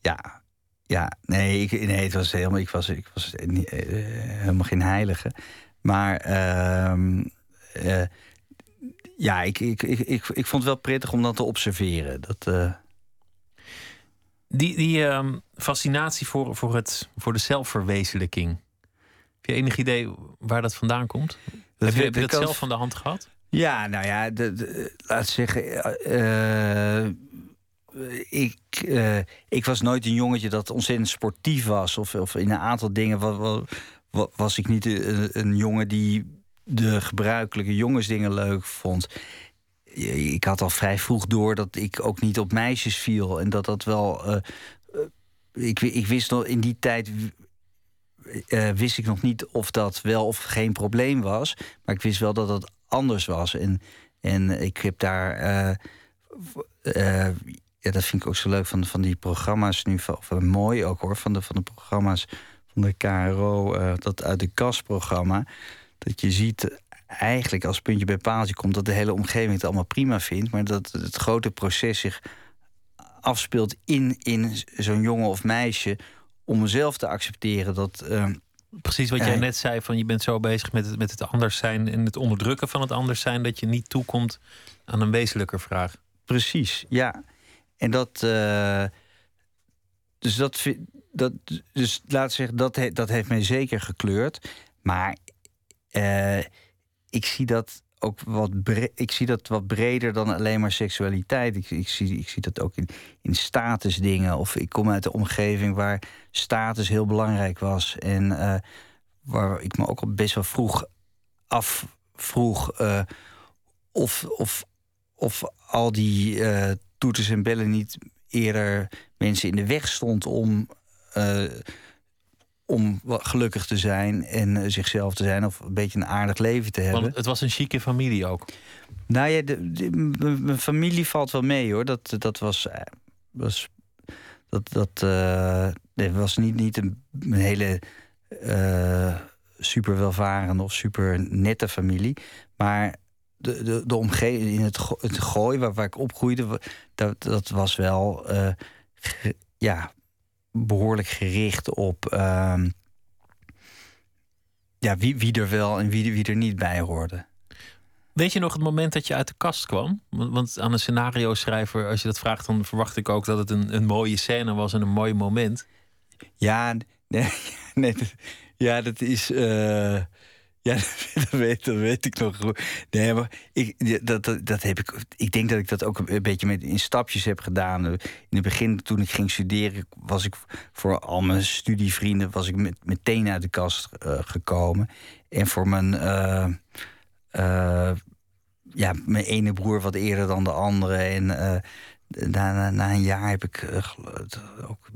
ja, ja. Nee, ik, nee, het was helemaal, ik was, ik was niet, eh, helemaal geen heilige. Maar ehm, eh, ja, ik, ik, ik, ik, ik vond het wel prettig om dat te observeren. Dat, eh, Die, die ehm, fascinatie voor, voor, het, voor de zelfverwezenlijking. Heb je enig idee waar dat vandaan komt? heb je, dat zelf van de hand gehad? Ja, nou ja, de, de- laat zeggen. Ik, eh, ik was nooit een jongetje dat ontzettend sportief was. Of, of in een aantal dingen wa- wa- wa- was ik niet een, een jongen die de gebruikelijke jongensdingen leuk vond. Ik had al vrij vroeg door dat ik ook niet op meisjes viel. En dat dat wel. eh, eh, ik, ik wist nog in die tijd eh, wist ik nog niet of dat wel of geen probleem was. Maar ik wist wel dat dat anders was. En, en ik heb daar. eh, eh, ja, dat vind ik ook zo leuk van, van die programma's nu. Van, of, eh, mooi ook hoor. Van de, van de programma's van de KRO. eh, dat uit de kastprogramma. Dat je ziet eigenlijk als puntje bij paaltje komt. dat de hele omgeving het allemaal prima vindt. Maar dat het grote proces zich afspeelt in, in zo'n jongen of meisje. om mezelf te accepteren dat. eh, Precies wat jij net zei: van je bent zo bezig met het, met het anders zijn en het onderdrukken van het anders zijn, dat je niet toekomt aan een wezenlijker vraag. Precies, ja. En dat. eh, dus dat, dat. Dus laat zeggen, dat, dat heeft mij zeker gekleurd. Maar eh, ik zie dat ook wat, bre- ik zie dat wat breder dan alleen maar seksualiteit. Ik, ik, zie, ik zie dat ook in, in statusdingen. Of ik kom uit de omgeving waar status heel belangrijk was. En eh, waar ik me ook al best wel vroeg afvroeg eh, of, of, of al die toeters en bellen niet eerder mensen in de weg stond om, eh, om gelukkig te zijn en eh, zichzelf te zijn of een beetje een aardig leven te hebben. Want het was een chique familie ook. Nou ja, de, mijn familie valt wel mee hoor. Dat, dat was. eh, was dat dat nee, was niet, niet een, een hele super welvarende of super nette familie. Maar de, de, de omgeving in het, go- het gooi waar, waar ik opgroeide, dat, dat was wel eh, ja, behoorlijk gericht op. ehm, ja, wie, wie er wel en wie, wie er niet bij hoorde. Weet je nog het moment dat je uit de kast kwam? Want, aan een scenario schrijver, als je dat vraagt, dan verwacht ik ook dat het een, een mooie scène was en een mooi moment. Ja, nee, nee ja, dat is. eh, ja, dat weet, dat weet ik nog. Nee, maar ik, dat, dat, dat heb ik. Ik denk dat ik dat ook een beetje met, in stapjes heb gedaan. In het begin, toen ik ging studeren, was ik voor al mijn studievrienden was ik met, meteen uit de kast eh, gekomen. En voor mijn. eh, eh, ja, mijn ene broer wat eerder dan de andere. En na, na, na een jaar heb ik ook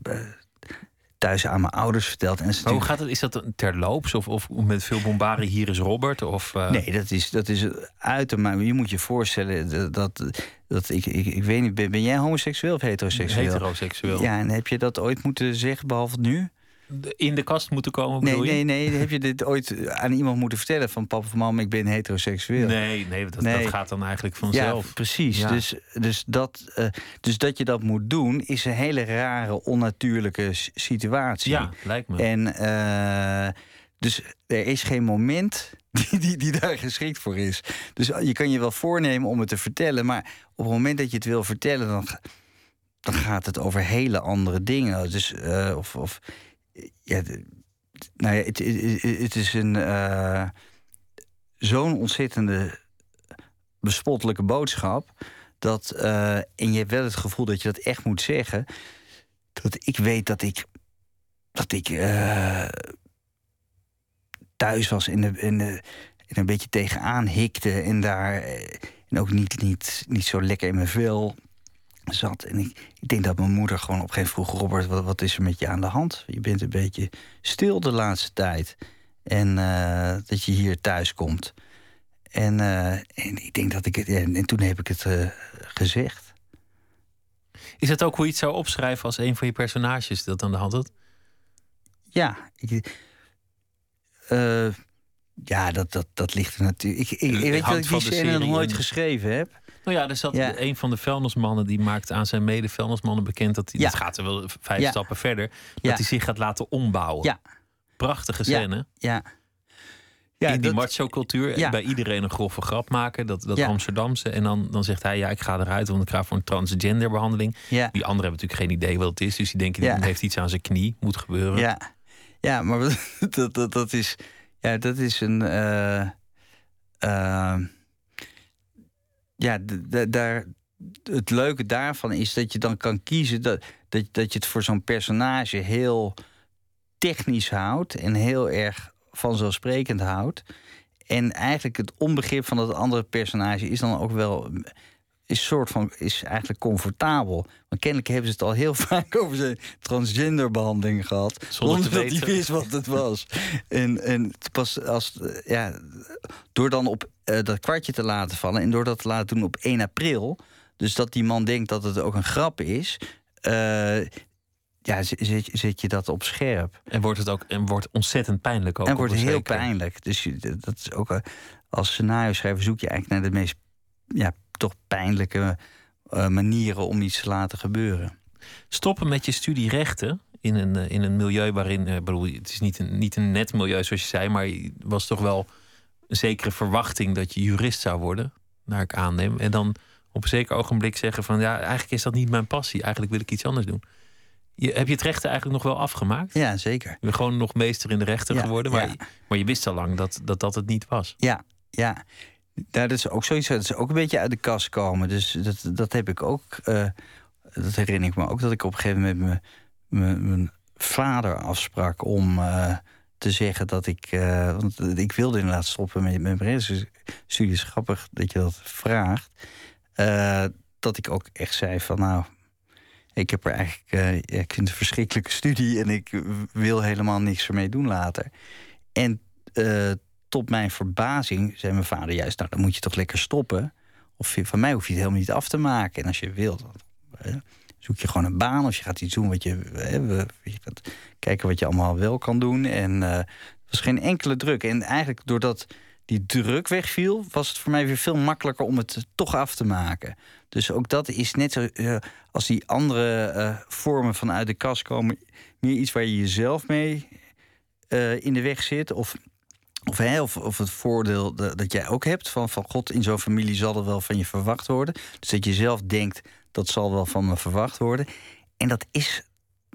thuis aan mijn ouders verteld. En hoe gaat het? Is dat terloops of, of met veel bombardie? Hier is Robert? Of, eh, Nee, dat is, dat is uitermate. Je moet je voorstellen dat. dat, dat ik, ik, ik weet niet, ben, ben jij homoseksueel of heteroseksueel? Heteroseksueel. Ja, en heb je dat ooit moeten zeggen, behalve nu? In de kast moeten komen, Nee, nee, nee. Heb je dit ooit aan iemand moeten vertellen van papa of mam, ik ben heteroseksueel? Nee, nee, dat, Nee. dat gaat dan eigenlijk vanzelf. Ja, precies. Ja. Dus, dus, dat, eh, dus dat je dat moet doen, is een hele rare, onnatuurlijke situatie. Ja, lijkt me. En eh, dus er is geen moment die, die, die daar geschikt voor is. Dus je kan je wel voornemen om het te vertellen, maar op het moment dat je het wil vertellen, dan, dan gaat het over hele andere dingen. Dus, eh, of, of ja, nou ja, het, het, is een eh, zo'n ontzettende bespottelijke boodschap. Dat, eh, en je hebt wel het gevoel dat je dat echt moet zeggen. Dat ik weet dat ik. Dat ik eh, thuis was en, de, en, de, en een beetje tegenaan hikte. En daar. en ook niet, niet, niet zo lekker in mijn vel zat. En ik, ik denk dat mijn moeder gewoon op een gegeven moment vroeg... Robert, wat, wat is er met je aan de hand? Je bent een beetje stil de laatste tijd. En eh, dat je hier thuis komt. En, eh, en ik denk dat ik het... En, en toen heb ik het eh, gezegd. Is het ook hoe je het zou opschrijven als een van je personages dat aan de hand had? Ja, ik, Ja, dat, dat, dat ligt er natuurlijk. Ik, ik, ik weet dat ik die scène nog nooit geschreven heb. Nou ja, er zat Ja. een van de vuilnismannen die maakt aan zijn mede-vuilnismannen bekend dat hij, Ja. dat gaat er wel vijf Ja. stappen verder, dat hij zich gaat laten ombouwen. Ja. Prachtige scène. Ja. Ja, in die macho-cultuur. Bij iedereen een grove grap maken. Dat, dat. Amsterdamse. En dan, dan zegt hij, ja, ik ga eruit, want ik ga voor een transgenderbehandeling. Ja. Die anderen hebben natuurlijk geen idee wat het is. Dus die denken, die heeft iets aan zijn knie. Moet gebeuren. Ja, ja maar dat, dat, dat, is, ja, dat is een. eh, ja, daar, het leuke daarvan is dat je dan kan kiezen dat, dat, dat je het voor zo'n personage heel technisch houdt en heel erg vanzelfsprekend houdt. En eigenlijk het onbegrip van dat andere personage is dan ook wel is soort van is eigenlijk comfortabel. Want kennelijk hebben ze het al heel vaak over zijn transgenderbehandeling gehad. Zonder te dat hij wist wat het was. en, en pas als eh, ja, door dan op eh, dat kwartje te laten vallen en door dat te laten doen op 1 april, dus dat die man denkt dat het ook een grap is. eh, ja, z- zet, zet je dat op scherp. En wordt het ook en wordt ontzettend pijnlijk ook. en wordt heel pijnlijk. Dus dat is ook als scenario schrijver zoek je eigenlijk naar de meest ja, toch pijnlijke eh, manieren om iets te laten gebeuren. Stoppen met je studie rechten in een, eh, in een milieu waarin, eh, bedoel, het is niet een, niet een net milieu zoals je zei, maar was toch wel een zekere verwachting dat je jurist zou worden, naar ik aanneem. En dan op een zeker ogenblik zeggen van ja, eigenlijk is dat niet mijn passie, eigenlijk wil ik iets anders doen. Je, heb je het rechten eigenlijk nog wel afgemaakt? Ja, zeker. Je bent gewoon nog meester in de rechten Ja, geworden, maar, ja. maar je wist al lang dat, dat dat het niet was. Ja, ja. Nou, dat is ook zoiets, dat is ook een beetje uit de kast komen. Dus dat, dat heb ik ook, eh, dat herinner ik me ook, dat ik op een gegeven moment me- me- mijn vader afsprak om eh, te zeggen dat ik, eh, want ik wilde inderdaad stoppen met mijn studie. is grappig dat je dat vraagt. Dat ik ook echt zei van nou, ik heb er eigenlijk, ja, ik vind een verschrikkelijke studie en ik wil helemaal niks ermee doen later. En tot mijn verbazing zei mijn vader juist, nou dan moet je toch lekker stoppen. Of van mij hoef je het helemaal niet af te maken. En als je wilt, zoek je gewoon een baan of je gaat iets doen wat je, je kijken wat je allemaal wel kan doen. En er was geen enkele druk. En eigenlijk doordat die druk wegviel, was het voor mij weer veel makkelijker om het toch af te maken. Dus ook dat is net zo eh, als die andere eh, vormen van uit de kast komen, meer iets waar je jezelf mee in de weg zit. Of, of, hè, of, of het voordeel dat, dat jij ook hebt van, van God, in zo'n familie zal er wel van je verwacht worden. Dus dat je zelf denkt, dat zal wel van me verwacht worden. En dat is,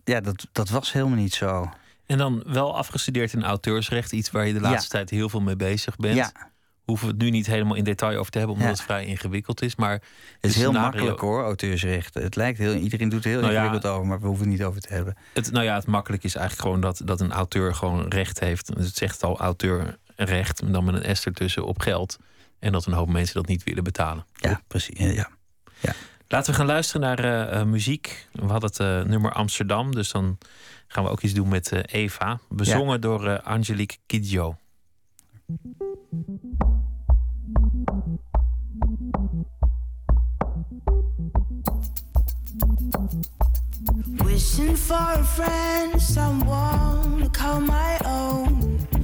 ja, dat, dat was helemaal niet zo. En dan wel afgestudeerd in auteursrecht, iets waar je de laatste tijd heel veel mee bezig bent. Ja. Hoeven we het nu niet helemaal in detail over te hebben, omdat Ja. het vrij ingewikkeld is. Maar Het is heel scenario- makkelijk hoor, auteursrecht. Het lijkt heel, iedereen doet er heel Nou ja. ingewikkeld over, maar we hoeven het niet over te hebben. Het, nou ja, het makkelijk is eigenlijk gewoon dat, dat een auteur gewoon recht heeft. Dus het zegt al auteurrecht, dan met een S ertussen op geld. En dat een hoop mensen dat niet willen betalen. Ja, precies. Ja. Laten we gaan luisteren naar eh, eh, muziek. We hadden het eh, nummer Amsterdam, dus dan gaan we ook iets doen met eh, Eva. Bezongen door eh, Angelique Kidjo. Wishing for a friend, someone to call my own.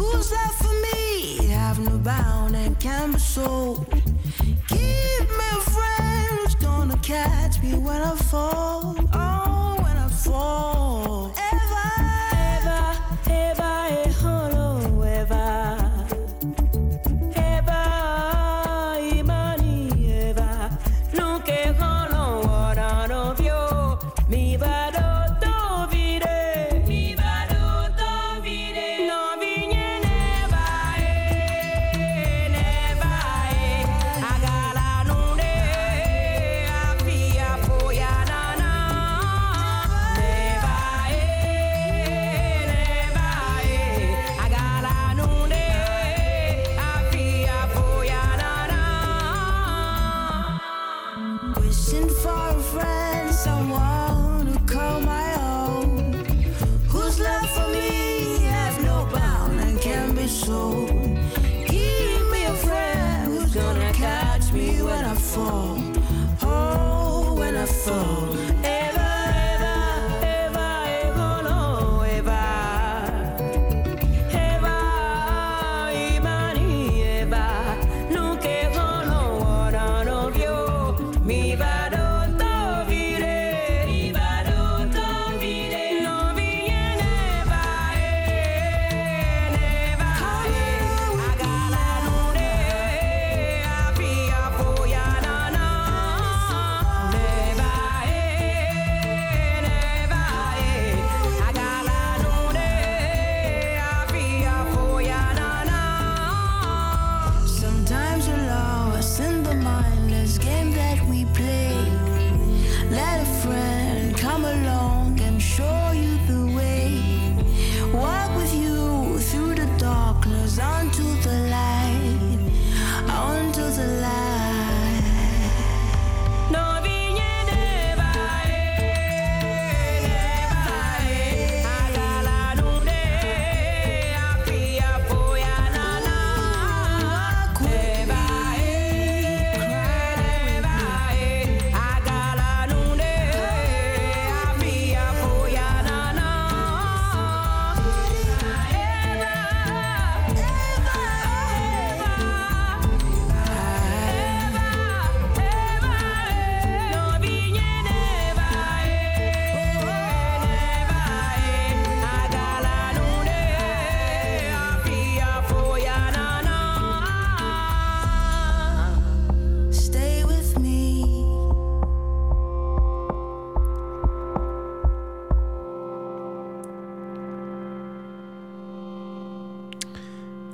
Who's there for me? Have no bound and can be sold. Give me friend who's gonna catch me when I fall. Oh, when I fall.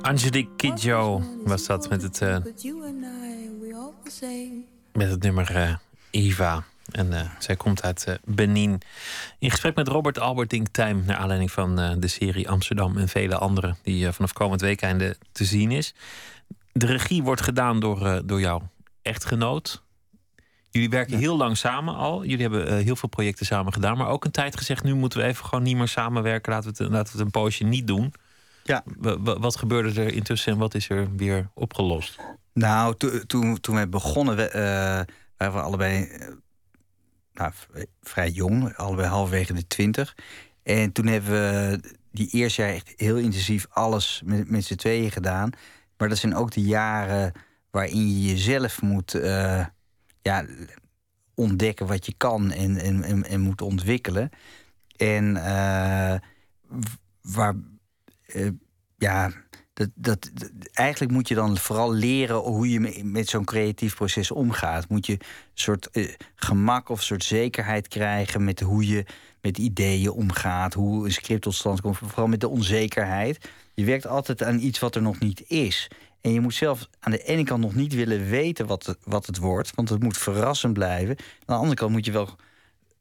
Angelique Kidjo was dat met het, uh, met het nummer uh, Eva. En uh, zij komt uit Benin. In gesprek met Robert Albert Dinktijm... naar aanleiding van de serie Amsterdam en vele andere... die vanaf komend weekende te zien is. De regie wordt gedaan door, door jouw echtgenoot. Jullie werken heel lang samen al. Jullie hebben heel veel projecten samen gedaan. Maar ook een tijd gezegd... nu moeten we even gewoon niet meer samenwerken. Laten we het, laten we het een poosje niet doen... Ja. Wat gebeurde er intussen en wat is er weer opgelost? Nou, toen, toen we begonnen, we, uh, waren we allebei uh, nou, vrij jong, allebei halverwege de twintig. En toen hebben we die eerste jaar echt heel intensief alles met, met z'n tweeën gedaan. Maar dat zijn ook de jaren waarin je jezelf moet uh, ja, ontdekken wat je kan en, en, en, en moet ontwikkelen. En waar uh, ja, dat, dat, eigenlijk moet je dan vooral leren hoe je met zo'n creatief proces omgaat. Moet je een soort uh, gemak of een soort zekerheid krijgen met hoe je met ideeën omgaat, hoe een script tot stand komt, vooral met de onzekerheid. Je werkt altijd aan iets wat er nog niet is. En je moet zelf aan de ene kant nog niet willen weten wat wat het wordt, want het moet verrassend blijven. Aan de andere kant moet je wel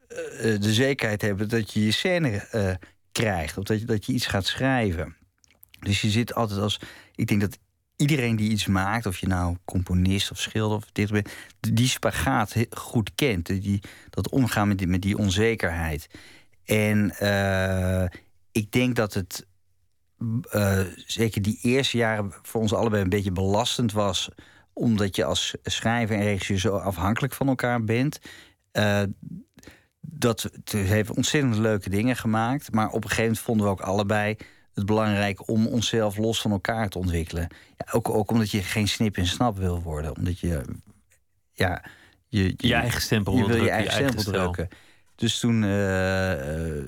uh, de zekerheid hebben dat je je scène krijgt. Of dat je, dat je iets gaat schrijven. Dus je zit altijd als. Ik denk dat iedereen die iets maakt, of je nou componist of schilder of dit bent, die spagaat goed kent. Die, dat omgaan met die, met die onzekerheid. En uh, ik denk dat het. Uh, zeker die eerste jaren voor ons allebei een beetje belastend was. Omdat je als schrijver en regisseur zo afhankelijk van elkaar bent. Uh, dat heeft ontzettend leuke dingen gemaakt. Maar op een gegeven moment vonden we ook allebei het belangrijk om onszelf los van elkaar te ontwikkelen. Ja, ook, ook omdat je geen snip en snap wil worden. Omdat je, ja, je, je, je eigen stempel, je wil je eigen, stempel drukken. Dus toen uh, uh,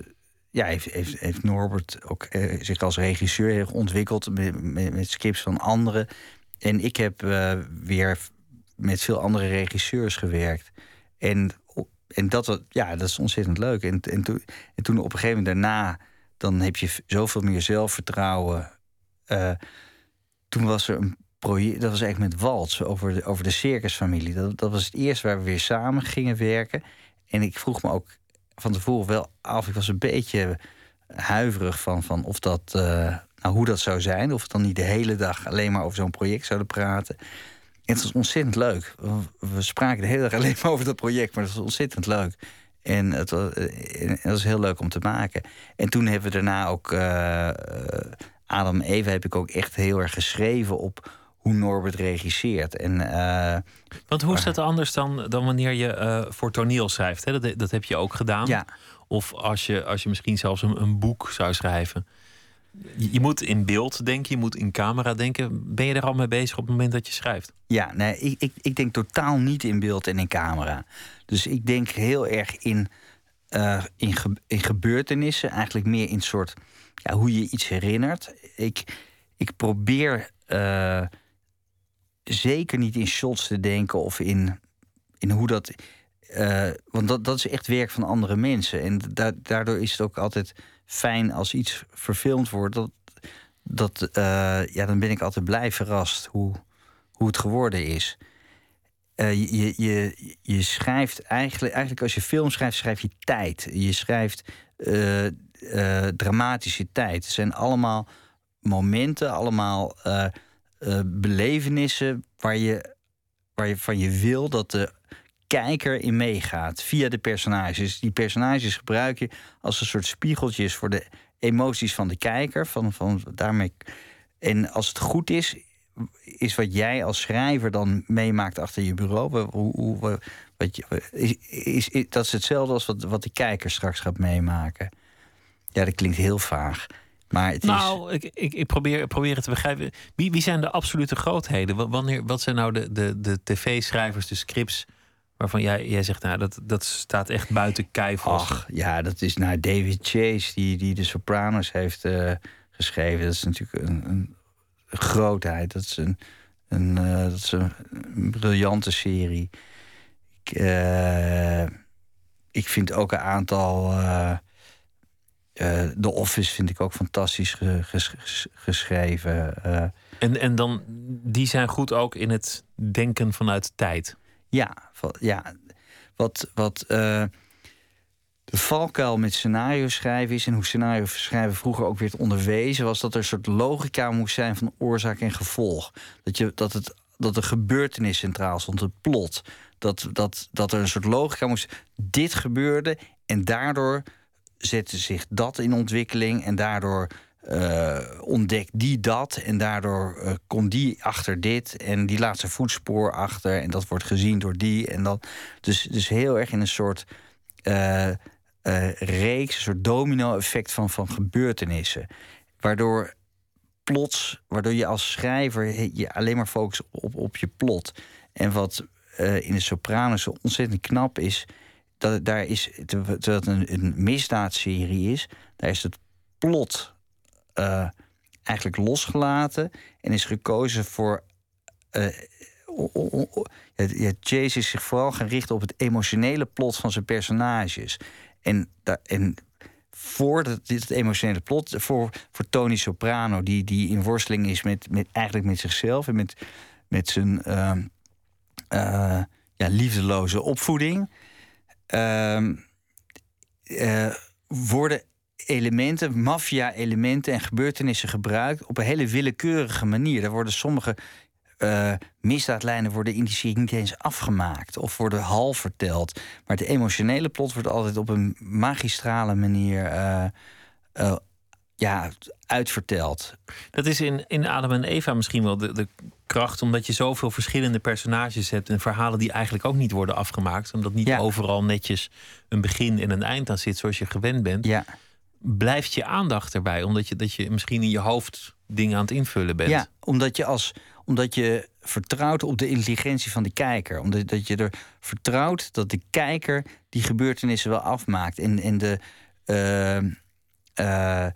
ja, heeft, heeft, heeft Norbert ook uh, zich als regisseur ontwikkeld met, met, met, scripts van anderen. En ik heb weer met veel andere regisseurs gewerkt. En en dat, ja, dat is ontzettend leuk. En, en, toen, en toen op een gegeven moment daarna, dan heb je zoveel meer zelfvertrouwen. Uh, toen was er een project, dat was eigenlijk met Waltz over de, over de circusfamilie. Dat, dat was het eerste waar we weer samen gingen werken. En ik vroeg me ook van tevoren wel af, ik was een beetje huiverig van, van of dat, uh, nou, hoe dat zou zijn. Of we dan niet de hele dag alleen maar over zo'n project zouden praten het was ontzettend leuk. We spraken de hele dag alleen maar over dat project, maar het was ontzettend leuk. En het was, eh, het was heel leuk om te maken. En toen hebben we daarna ook. Uh, Adam Eva heb ik ook echt heel erg geschreven op hoe Norbert regisseert. En, uh, Want hoe is dat anders dan, dan wanneer je uh, voor toneel schrijft? Hè? Dat, dat heb je ook gedaan. Ja. Of als je, als je misschien zelfs een, een boek zou schrijven. Je moet in beeld denken, je moet in camera denken. Ben je er al mee bezig op het moment dat je schrijft? Ja, nee, ik, ik, ik denk totaal niet in beeld en in camera. Dus ik denk heel erg in, uh, in, ge, in gebeurtenissen. Eigenlijk meer in soort ja, hoe je iets herinnert. Ik, ik probeer uh, zeker niet in shots te denken of in, in hoe dat. Uh, want dat, dat is echt werk van andere mensen. En da daardoor is het ook altijd fijn als iets verfilmd wordt. Dat, dat, uh, ja, dan ben ik altijd blij verrast hoe, hoe het geworden is. Uh, je, je, je schrijft eigenlijk, eigenlijk als je film schrijft, schrijf je tijd. Je schrijft uh, dramatische tijd. Het zijn allemaal momenten, allemaal belevenissen waar je, waar je van je wil dat de kijker in meegaat via de personages. Die personages gebruik je als een soort spiegeltjes voor de emoties van de kijker. Van, van daarmee... En als het goed is, is wat jij als schrijver dan meemaakt achter je bureau. Hoe, hoe, wat je, is, is, dat is hetzelfde als wat, wat de kijker straks gaat meemaken. Ja, dat klinkt heel vaag. Maar het nou, ik, ik, ik probeer, probeer het te begrijpen. Wie, wie zijn de absolute grootheden? Wanneer, wat zijn nou de, de, de tv-schrijvers, de scripts waarvan jij, jij zegt, nou, dat, dat staat echt buiten kijf. Ach, ja, dat is nou David Chase, die, die de Sopranos heeft uh, geschreven. Dat is natuurlijk een, een, grootheid. Dat is een, een, uh, dat is een, een briljante serie. Ik, uh, ik vind ook een aantal eh, The Office vind ik ook fantastisch ge- ges- ges- geschreven. eh. En, en dan, die zijn goed ook in het denken vanuit tijd. Ja, ja. wat, wat eh, de valkuil met scenario schrijven is... en hoe scenario schrijven vroeger ook werd onderwezen... was dat er een soort logica moest zijn van oorzaak en gevolg. Dat, je, dat, het, dat de gebeurtenis centraal stond, het plot. Dat, dat, dat er een soort logica moest... dit gebeurde en daardoor zette zich dat in ontwikkeling... en daardoor eh, ontdekt die dat en daardoor eh, komt die achter dit en die laat zijn voetspoor achter en dat wordt gezien door die en dan dus, dus heel erg in een soort eh, reeks, een soort domino-effect van, van gebeurtenissen, waardoor plots, waardoor je als schrijver je alleen maar focust op, op je plot. En wat in de Sopranos zo ontzettend knap is, dat daar is terwijl het een, een misdaadserie is, daar is het plot eh, eigenlijk losgelaten en is gekozen voor. o- ja, is zich vooral gaan richten op het emotionele plot van zijn personages. En, en voor dit emotionele plot, voor, voor Tony Soprano, die, die in worsteling is met, met, eigenlijk met zichzelf en met, met zijn eh, ja, liefdeloze opvoeding. ehm, eh, worden elementen, maffia-elementen en gebeurtenissen gebruikt op een hele willekeurige manier. Er worden sommige eh, misdaadlijnen worden in die serie niet eens afgemaakt of worden half verteld. Maar het emotionele plot wordt altijd op een magistrale manier eh, eh, ja, uitverteld. Dat is in, in Adam en Eva misschien wel de, de kracht, omdat je zoveel verschillende personages hebt en verhalen die eigenlijk ook niet worden afgemaakt, omdat niet Ja. overal netjes een begin en een eind aan zit zoals je gewend bent. Ja. Blijft je aandacht erbij, omdat je, dat je misschien in je hoofd dingen aan het invullen bent. Ja, omdat je, als, omdat je vertrouwt op de intelligentie van de kijker. Omdat dat je er vertrouwt dat de kijker die gebeurtenissen wel afmaakt. En, en de. eh, eh,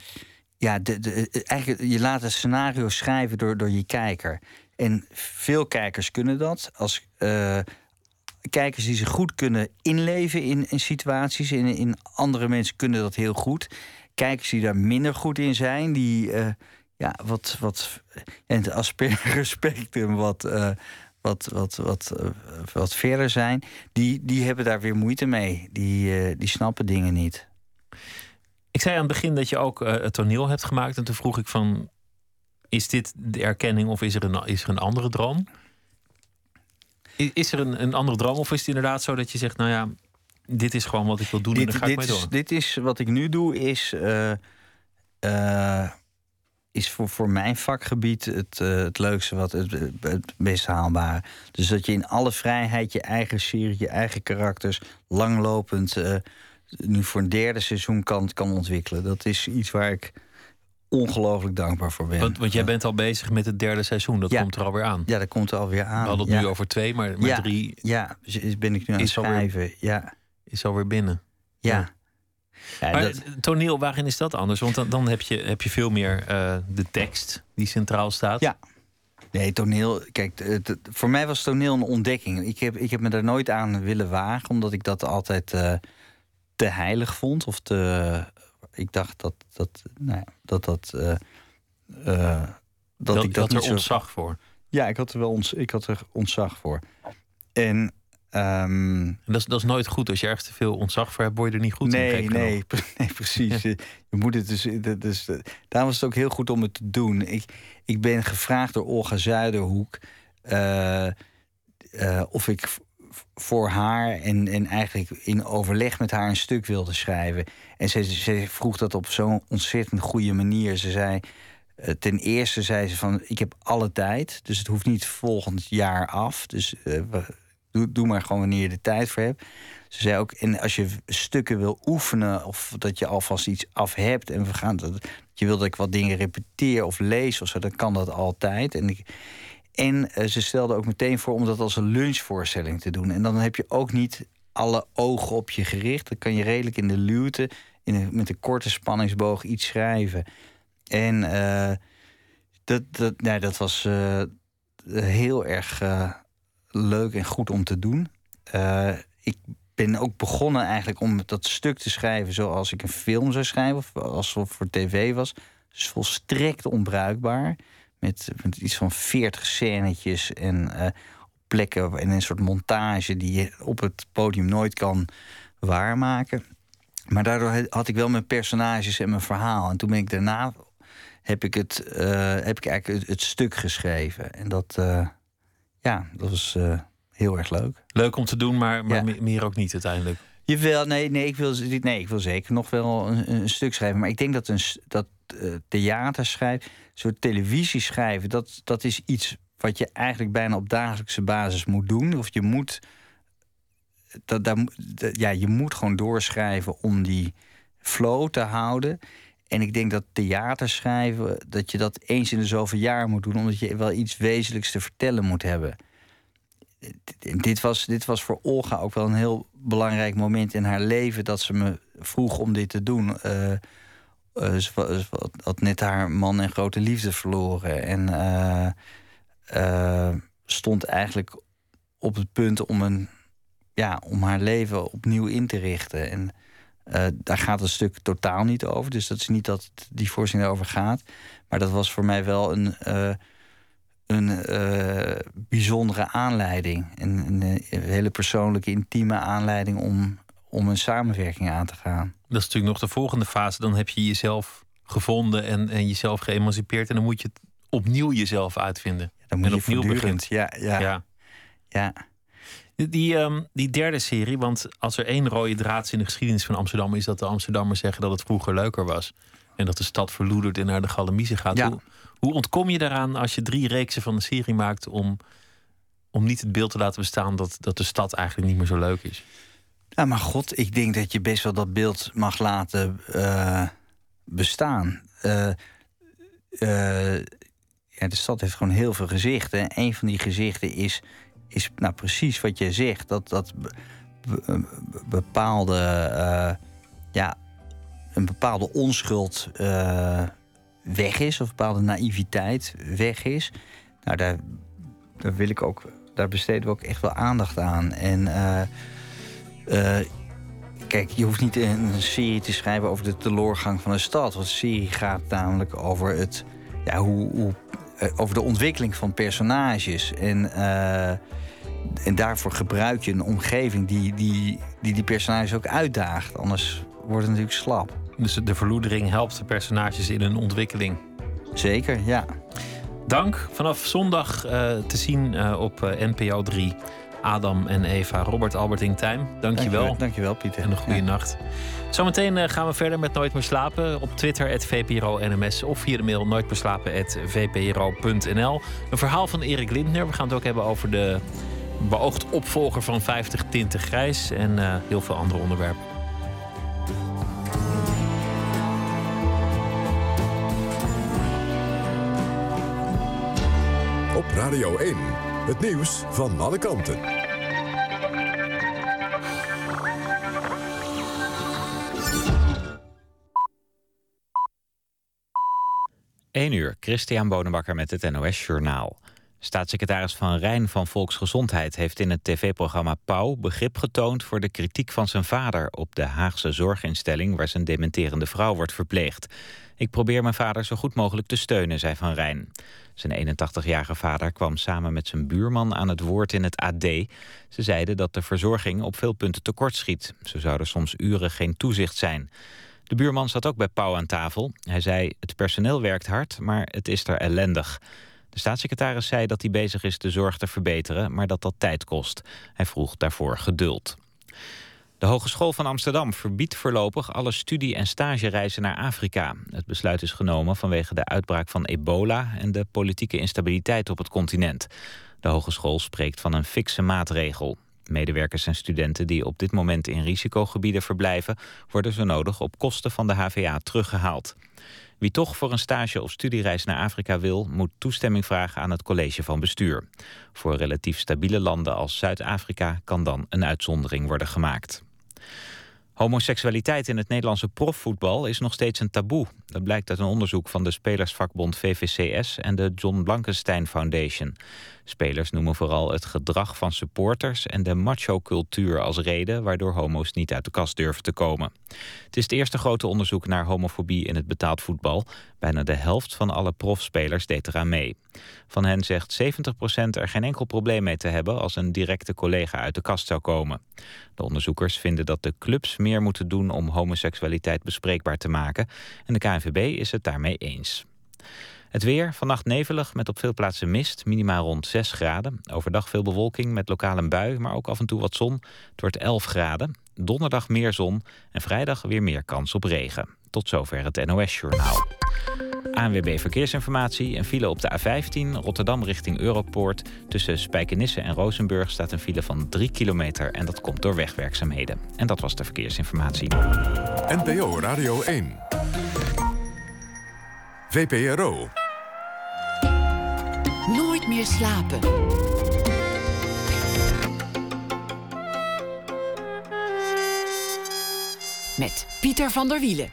ja, de, de, eigenlijk, je laat een scenario schrijven door, door je kijker. En veel kijkers kunnen dat. Als eh, kijkers die zich goed kunnen inleven in, in situaties. In, in andere mensen kunnen dat heel goed. Kijkers die daar minder goed in zijn, die eh, ja, wat, wat en het Asperger-spectrum wat, eh, wat, wat, wat, eh, wat verder zijn, die, die hebben daar weer moeite mee. Die, eh, die snappen dingen niet. Ik zei aan het begin dat je ook eh, het toneel hebt gemaakt. En toen vroeg ik van, is dit de erkenning of is er een, is er een andere droom? Is er een, een andere droom of is het inderdaad zo dat je zegt, nou ja, dit is gewoon wat ik wil doen en daar ga ik mee door? is, dit is wat ik nu doe, is, eh, eh, is voor, voor mijn vakgebied het, eh, het leukste, wat het, het best haalbare. Dus dat je in alle vrijheid je eigen serie, je eigen karakters, langlopend, nu voor een derde seizoen kan, kan ontwikkelen. Dat is iets waar ik ongelooflijk dankbaar voor ben. Want, want jij bent al bezig met het derde seizoen, dat Ja. komt er alweer aan. Ja, dat komt er alweer aan. We hadden het ja. nu over twee, maar, maar drie Ja, dus ben ik nu aan het is alweer- schrijven. Ja, is alweer binnen. ja. maar dat- toneel, waarin is dat anders? Want dan, dan heb, je, heb je veel meer eh, de tekst die centraal staat. Ja. Nee, toneel. Kijk, het- het- voor mij was toneel een ontdekking. Ik heb, ik heb me daar nooit aan willen wagen, omdat ik dat altijd eh, te heilig vond. Of te. Ik dacht dat dat. Nou ja, dat dat. eh, eh, dat, Dat- ik dat dat er zo- ontzag voor. Ja, ik had er wel ons, ik had er ontzag voor. En. ehm, En dat, is, dat is nooit goed. Als je ergens te veel ontzag voor hebt, word je er niet goed in. nee, genoeg. nee, pre- nee, precies. Je moet het dus, dus. Daarom was het ook heel goed om het te doen. Ik, ik ben gevraagd door Olga Zuiderhoek. eh, of ik voor haar en, en eigenlijk in overleg met haar een stuk wilde schrijven. En ze, ze vroeg dat op zo'n ontzettend goede manier. Ze zei. eh, ten eerste zei ze van, ik heb alle tijd, dus het hoeft niet volgend jaar af. Dus eh, doe, doe maar gewoon wanneer je de tijd voor hebt. Ze zei ook, en als je stukken wil oefenen of dat je alvast iets af hebt en we gaan dat je wil dat ik wat dingen repeteer of lees of zo, dan kan dat altijd. En, ik, en eh, ze stelde ook meteen voor om dat als een lunchvoorstelling te doen. En dan heb je ook niet alle ogen op je gericht. Dan kan je redelijk in de luwte, in met een korte spanningsboog iets schrijven. En eh, dat, dat, nee, dat was eh, heel erg leuk en goed om te doen. Ik ben ook begonnen eigenlijk om dat stuk te schrijven zoals ik een film zou schrijven, of als het voor tv was. Dus volstrekt onbruikbaar. Met, met iets van veertig scènetjes en eh, plekken en een soort montage die je op het podium nooit kan waarmaken. Maar daardoor had ik wel mijn personages en mijn verhaal. En toen ben ik daarna heb ik het, eh, heb ik eigenlijk het, het stuk geschreven. En dat, eh, ja, dat was heel erg leuk. Leuk om te doen, maar, maar Ja. meer ook niet uiteindelijk. Jawel, nee, nee, ik wil, nee, ik wil zeker nog wel een, een stuk schrijven. Maar ik denk dat, een, dat theater schrijven, soort televisie schrijven, dat, dat is iets wat je eigenlijk bijna op dagelijkse basis moet doen. Of je moet, dat, daar, moet- dat- ja, je moet gewoon doorschrijven om die flow te houden. En ik denk dat theater schrijven, dat je dat eens in de zoveel jaar moet doen, omdat je wel iets wezenlijks te vertellen moet hebben. Dit was, dit was voor Olga ook wel een heel belangrijk moment in haar leven dat ze me vroeg om dit te doen. Eh, eh, ze had net haar man en grote liefde verloren. En eh, eh, stond eigenlijk op het punt om, een, ja, om haar leven opnieuw in te richten. En daar gaat het stuk totaal niet over. Dus dat is niet dat die voorstelling erover gaat. Maar dat was voor mij wel een, een bijzondere aanleiding. Een, hele persoonlijke, intieme aanleiding om, om een samenwerking aan te gaan. Dat is natuurlijk nog de volgende fase. Dan heb je jezelf gevonden en, en jezelf geëmancipeerd. En dan moet je opnieuw jezelf uitvinden. Dan moet en je opnieuw beginnen. ja, ja, ja. ja. Die, ehm, die derde serie, want als er één rode draad is in de geschiedenis van Amsterdam, is dat de Amsterdammers zeggen dat het vroeger leuker was. En dat de stad verloedert en naar de galamiezen gaat. Ja. Hoe, hoe ontkom je daaraan als je drie reeksen van de serie maakt om, om niet het beeld te laten bestaan dat, dat de stad eigenlijk niet meer zo leuk is? Ja, maar god, ik denk dat je best wel dat beeld mag laten eh, bestaan. Eh, eh, ja, de stad heeft gewoon heel veel gezichten. En een van die gezichten is, is nou precies wat jij zegt. Dat, dat be- be- bepaalde, ja, een bepaalde onschuld weg is. Of bepaalde naïviteit weg is. Nou, daar, daar wil ik ook... Daar besteden we ook echt wel aandacht aan. En... eh, kijk, je hoeft niet een serie te schrijven over de teloorgang van een stad. Want de serie gaat namelijk over, het, ja, hoe, hoe, eh, over de ontwikkeling van personages. En, eh, en daarvoor gebruik je een omgeving die die, die die personages ook uitdaagt. Anders wordt het natuurlijk slap. Dus de verloedering helpt de personages in hun ontwikkeling. Zeker, ja. Dank. Vanaf zondag te zien op NPO 3. Adam en Eva, Robert Alberting Tijm. Dankjewel. Dankjewel, Pieter. En een goede Ja. nacht. Zometeen eh, gaan we verder met Nooit meer slapen. Op Twitter, het VPRO NMS. Of via de mail nooitmeerslapen.vpro.nl. Een verhaal van Erik Lindner. We gaan het ook hebben over de beoogd opvolger van 50 Tinten Grijs. En eh, heel veel andere onderwerpen. Op Radio 1. Het nieuws van alle kanten. 1 uur, Christian Bonenbakker met het NOS Journaal. Staatssecretaris Van Rijn van Volksgezondheid heeft in het tv-programma Pauw begrip getoond voor de kritiek van zijn vader op de Haagse zorginstelling waar zijn dementerende vrouw wordt verpleegd. Ik probeer mijn vader zo goed mogelijk te steunen, zei Van Rijn. Zijn 81-jarige vader kwam samen met zijn buurman aan het woord in het AD. Ze zeiden dat de verzorging op veel punten tekortschiet. Zo zou er soms uren geen toezicht zijn. De buurman zat ook bij Pauw aan tafel. Hij zei, het personeel werkt hard, maar het is er ellendig. De staatssecretaris zei dat hij bezig is de zorg te verbeteren, maar dat dat tijd kost. Hij vroeg daarvoor geduld. De Hogeschool van Amsterdam verbiedt voorlopig alle studie- en stagereizen naar Afrika. Het besluit is genomen vanwege de uitbraak van ebola en de politieke instabiliteit op het continent. De hogeschool spreekt van een fikse maatregel. Medewerkers en studenten die op dit moment in risicogebieden verblijven... worden zo nodig op kosten van de HVA teruggehaald. Wie toch voor een stage of studiereis naar Afrika wil... moet toestemming vragen aan het college van bestuur. Voor relatief stabiele landen als Zuid-Afrika... kan dan een uitzondering worden gemaakt. Homoseksualiteit in het Nederlandse profvoetbal is nog steeds een taboe. Dat blijkt uit een onderzoek van de spelersvakbond VVCS en de John Blankenstein Foundation. Spelers noemen vooral het gedrag van supporters en de macho-cultuur als reden waardoor homo's niet uit de kast durven te komen. Het is het eerste grote onderzoek naar homofobie in het betaald voetbal. Bijna de helft van alle profspelers deed eraan mee. Van hen zegt 70% er geen enkel probleem mee te hebben als een directe collega uit de kast zou komen. De onderzoekers vinden dat de clubs meer moeten doen om homoseksualiteit bespreekbaar te maken. En de KNVB is het daarmee eens. Het weer, vannacht nevelig met op veel plaatsen mist, minimaal rond 6 graden. Overdag veel bewolking met lokale bui, maar ook af en toe wat zon. Het wordt 11 graden. Donderdag meer zon en vrijdag weer meer kans op regen. Tot zover het NOS-journaal. ANWB Verkeersinformatie. Een file op de A15 Rotterdam richting Europoort. Tussen Spijkenisse en Rozenburg staat een file van 3 kilometer. En dat komt door wegwerkzaamheden. En dat was de verkeersinformatie. NPO Radio 1. VPRO. Meer slapen. Met Pieter van der Wielen.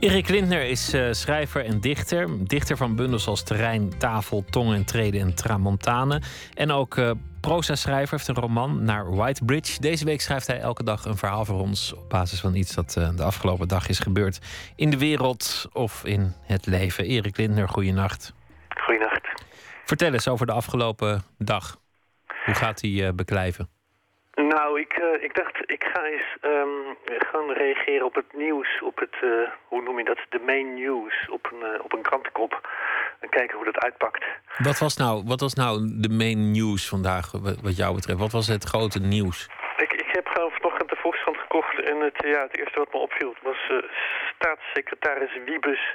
Erik Lindner is eh, schrijver en dichter. Dichter van bundels als Terrein, Tafel, Tong en Treden en Tramontane. En ook uh, proza-schrijver, heeft een roman naar Whitebridge. Deze week schrijft hij elke dag een verhaal voor ons... op basis van iets dat uh, de afgelopen dag is gebeurd... in de wereld of in het leven. Erik Lindner, goeienacht. Goeienacht. Vertel eens over de afgelopen dag. Hoe gaat hij beklijven? Nou, ik, uh, ik dacht, ik ga eens um, gaan reageren op het nieuws, op het, uh, hoe noem je dat, de main news, op een, op een krantenkop. En kijken hoe dat uitpakt. Wat was nou, wat was nou de main news vandaag, wat jou betreft? Wat was het grote nieuws? Ik, ik heb gewoon vanochtend de Volkskrant gekocht en het, ja, het eerste wat me opviel was staatssecretaris Wiebes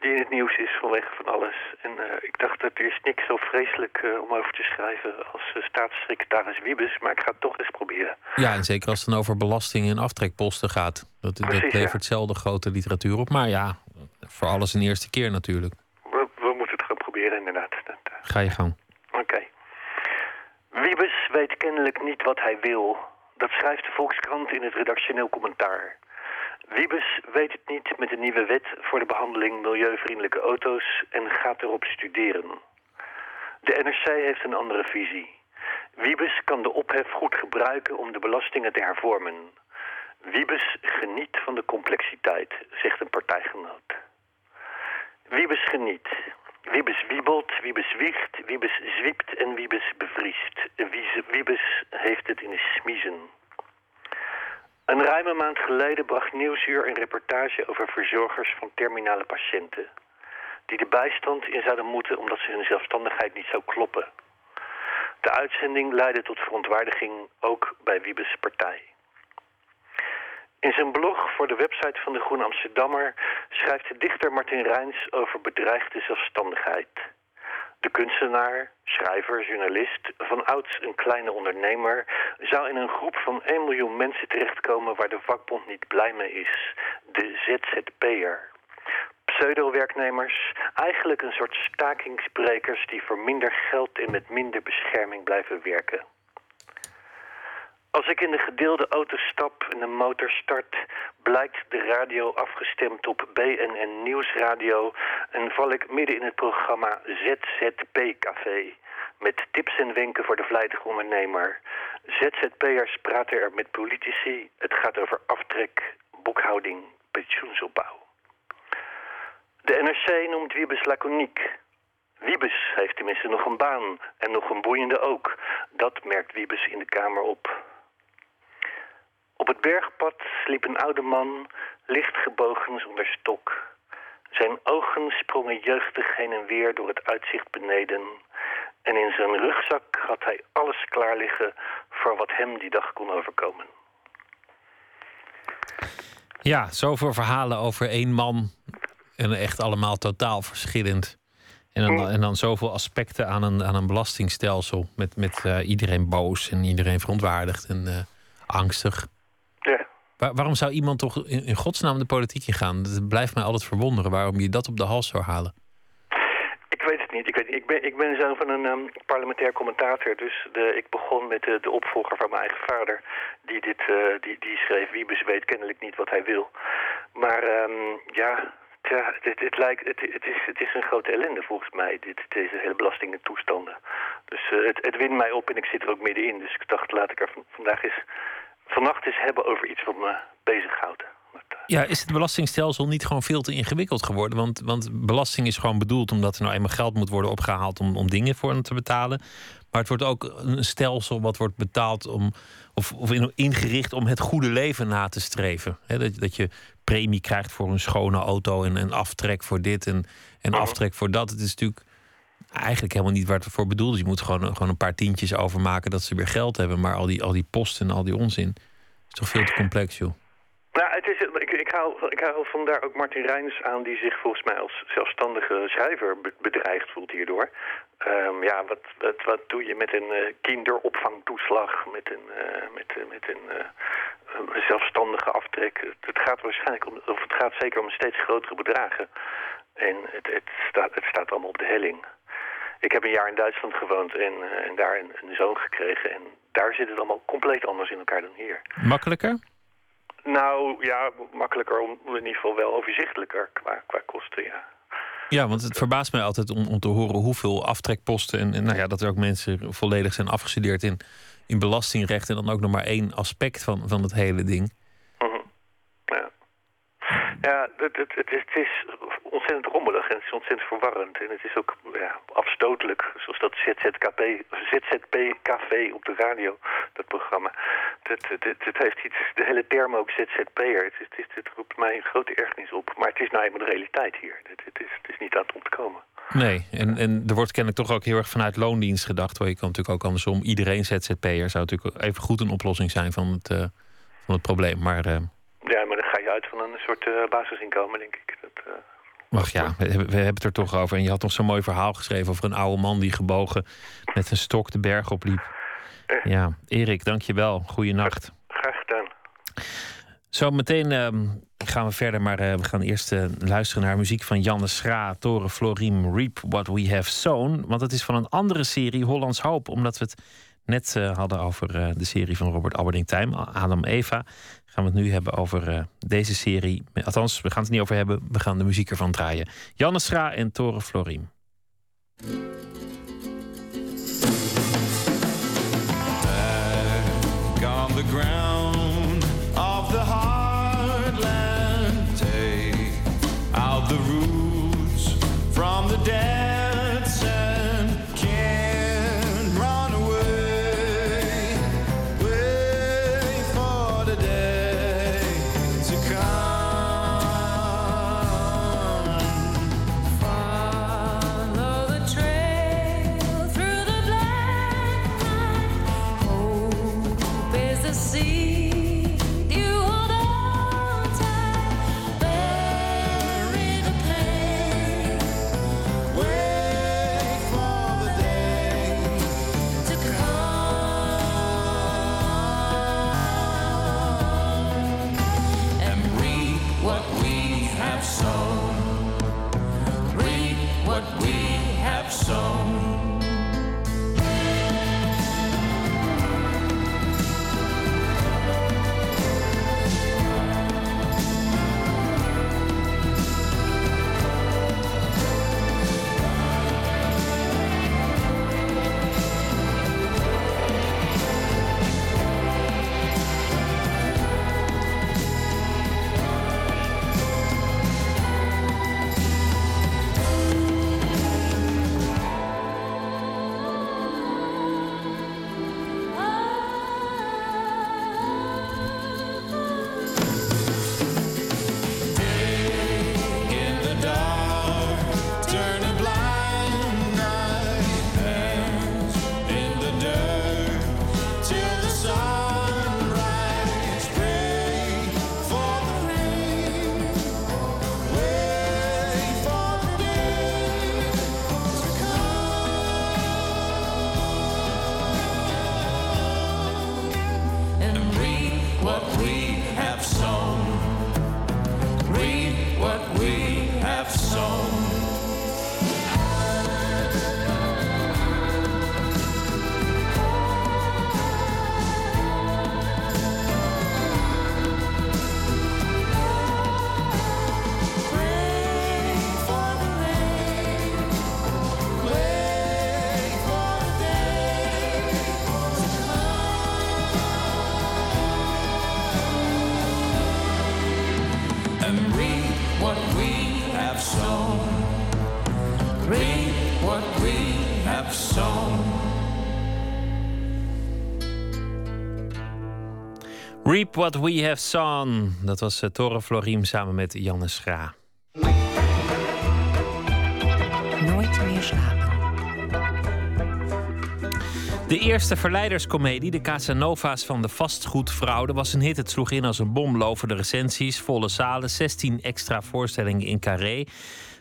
die in het nieuws is vanwege van alles. En uh, ik dacht, dat er is niks zo vreselijk uh, om over te schrijven als uh, staatssecretaris Wiebes, maar ik ga het toch eens proberen. Ja, en zeker als het dan over belastingen en aftrekposten gaat. Dat, Precies, dat levert ja. zelden grote literatuur op. Maar ja, voor alles een eerste keer natuurlijk. We, we moeten het gaan proberen, inderdaad. Ga je gang. Oké. Okay. Wiebes weet kennelijk niet wat hij wil. Dat schrijft de Volkskrant in het redactioneel commentaar. Wiebes weet het niet met de nieuwe wet voor de behandeling milieuvriendelijke auto's en gaat erop studeren. De NRC heeft een andere visie. Wiebes kan de ophef goed gebruiken om de belastingen te hervormen. Wiebes geniet van de complexiteit, zegt een partijgenoot. Wiebes geniet. Wiebes wiebelt, Wiebes wiegt, Wiebes zwiept en Wiebes bevriest. Wiebes heeft het in de smiezen. Een ruime maand geleden bracht Nieuwsuur een reportage over verzorgers van terminale patiënten. Die de bijstand in zouden moeten omdat ze hun zelfstandigheid niet zou kloppen. De uitzending leidde tot verontwaardiging ook bij Wiebes partij. In zijn blog voor de website van de Groene Amsterdammer schrijft de dichter Martin Rijns over bedreigde zelfstandigheid. De kunstenaar, schrijver, journalist, van ouds een kleine ondernemer... zou in een groep van 1 miljoen mensen terechtkomen waar de vakbond niet blij mee is. De ZZP'er. Pseudo-werknemers, eigenlijk een soort stakingsbrekers... die voor minder geld en met minder bescherming blijven werken. Als ik in de gedeelde auto stap en de motor start, blijkt de radio afgestemd op BNN Nieuwsradio en val ik midden in het programma ZZP Café. Met tips en wenken voor de vlijtige ondernemer. ZZP'ers praten er met politici. Het gaat over aftrek, boekhouding, pensioensopbouw. De NRC noemt Wiebes laconiek. Wiebes heeft tenminste nog een baan en nog een boeiende ook. Dat merkt Wiebes in de Kamer op. Op het bergpad sliep een oude man, licht gebogen zonder stok. Zijn ogen sprongen jeugdig heen en weer door het uitzicht beneden. En in zijn rugzak had hij alles klaar liggen voor wat hem die dag kon overkomen. Ja, zoveel verhalen over één man. En echt allemaal totaal verschillend. En dan, en dan zoveel aspecten aan een, aan een belastingstelsel. Met, met uh, iedereen boos en iedereen verontwaardigd en uh, angstig. Waarom zou iemand toch in, godsnaam de politiek ingaan? Het blijft mij altijd verwonderen waarom je dat op de hals zou halen. Ik weet het niet. Ik, weet, ik, ben, ik ben van een ehm, parlementair commentator. Dus de, ik begon met de, opvolger van mijn eigen vader. Die, dit, eh, die, die schreef, Wiebes weet kennelijk niet wat hij wil. Maar ehm, ja, het, het, lijkt, het, het, is, het is een grote ellende volgens mij, dit, deze hele belastingentoestanden. Dus eh, het, het wint mij op en ik zit er ook middenin. Dus ik dacht, laat ik er van- vandaag eens, vannacht eens hebben over iets wat me bezighoudt. Ja, is het belastingstelsel niet gewoon veel te ingewikkeld geworden? Want, want belasting is gewoon bedoeld omdat er nou eenmaal geld moet worden opgehaald om, om dingen voor te betalen. Maar het wordt ook een stelsel wat wordt betaald om, of, of in- ingericht om het goede leven na te streven. Dat, dat je premie krijgt voor een schone auto en een aftrek voor dit en, en aftrek voor dat. Het is natuurlijk eigenlijk helemaal niet waar het voor bedoeld is. Je moet gewoon, gewoon een paar tientjes overmaken dat ze weer geld hebben. Maar al die, al die posten en al die onzin is toch veel te complex, joh. Nou, het is, ik, ik, hou, ik hou vandaar ook Martin Reins aan, die zich volgens mij als zelfstandige schrijver be- bedreigd voelt hierdoor. Ehm, ja, wat, wat, wat doe je met een eh, kinderopvangtoeslag, met een, eh, met, eh, met een, een zelfstandige aftrek? Het, het gaat waarschijnlijk om, of het gaat zeker om steeds grotere bedragen. En het, het, staat, het staat allemaal op de helling. Ik heb een jaar in Duitsland gewoond en, eh, en daar een, een zoon gekregen. En daar zit het allemaal compleet anders in elkaar dan hier. Makkelijker? Nou ja, makkelijker, om, in ieder geval wel overzichtelijker qua, qua kosten, ja. Ja, want het verbaast mij altijd om, om te horen hoeveel aftrekposten. En, en nou ja, dat er ook mensen volledig zijn afgestudeerd in, in belastingrecht. En dan ook nog maar één aspect van, van het hele ding. Ja, het, het, is, ontzettend rommelig en het is ontzettend verwarrend. En het is ook ja, afstotelijk, zoals dat ZZKP, ZZP-café op de radio, dat programma. Het, het, heeft iets, de hele term ook ZZP'er, het, het, roept mij een grote ergernis op. Maar het is nou eenmaal de realiteit hier. Het, is, het is niet aan het ontkomen. Nee, en, en er wordt kennelijk toch ook heel erg vanuit loondienst gedacht. Terwijl je kan natuurlijk ook andersom. Iedereen ZZP'er zou natuurlijk even goed een oplossing zijn van het, eh, van het probleem. Maar eh, Ja, maar dan ga je uit van een soort eh, basisinkomen, denk ik. Dat, eh, wacht, ja, we, hebben- we hebben het er toch over. En je had nog zo'n mooi verhaal geschreven over een oude man die gebogen met een stok de berg opliep. Ja, Erik, dank je wel. Goeienacht. graag gedaan. Zo meteen ehm, gaan we verder, maar eh, we gaan eerst eh, luisteren naar muziek van Janne Schra, Toren Florim, Reap What We Have Sown. Want het is van een andere serie, Hollands Hoop, omdat we het net eh, hadden over eh, de serie van Robert Alberding Time, Adam Eva. Gaan we het nu hebben over eh, deze serie. Althans, we gaan het niet over hebben, we gaan de muziek ervan draaien. Janne Schra en Toren Florim. the ground Reap What We Have Sown. Dat was uh, Tore Floriem samen met Janne Schra. Nooit meer slapen. De eerste verleiderscomedie, de Casanova's van de vastgoedfraude, was een hit. Het sloeg in als een bom, loven de recensies, volle zalen, 16 extra voorstellingen in Carré.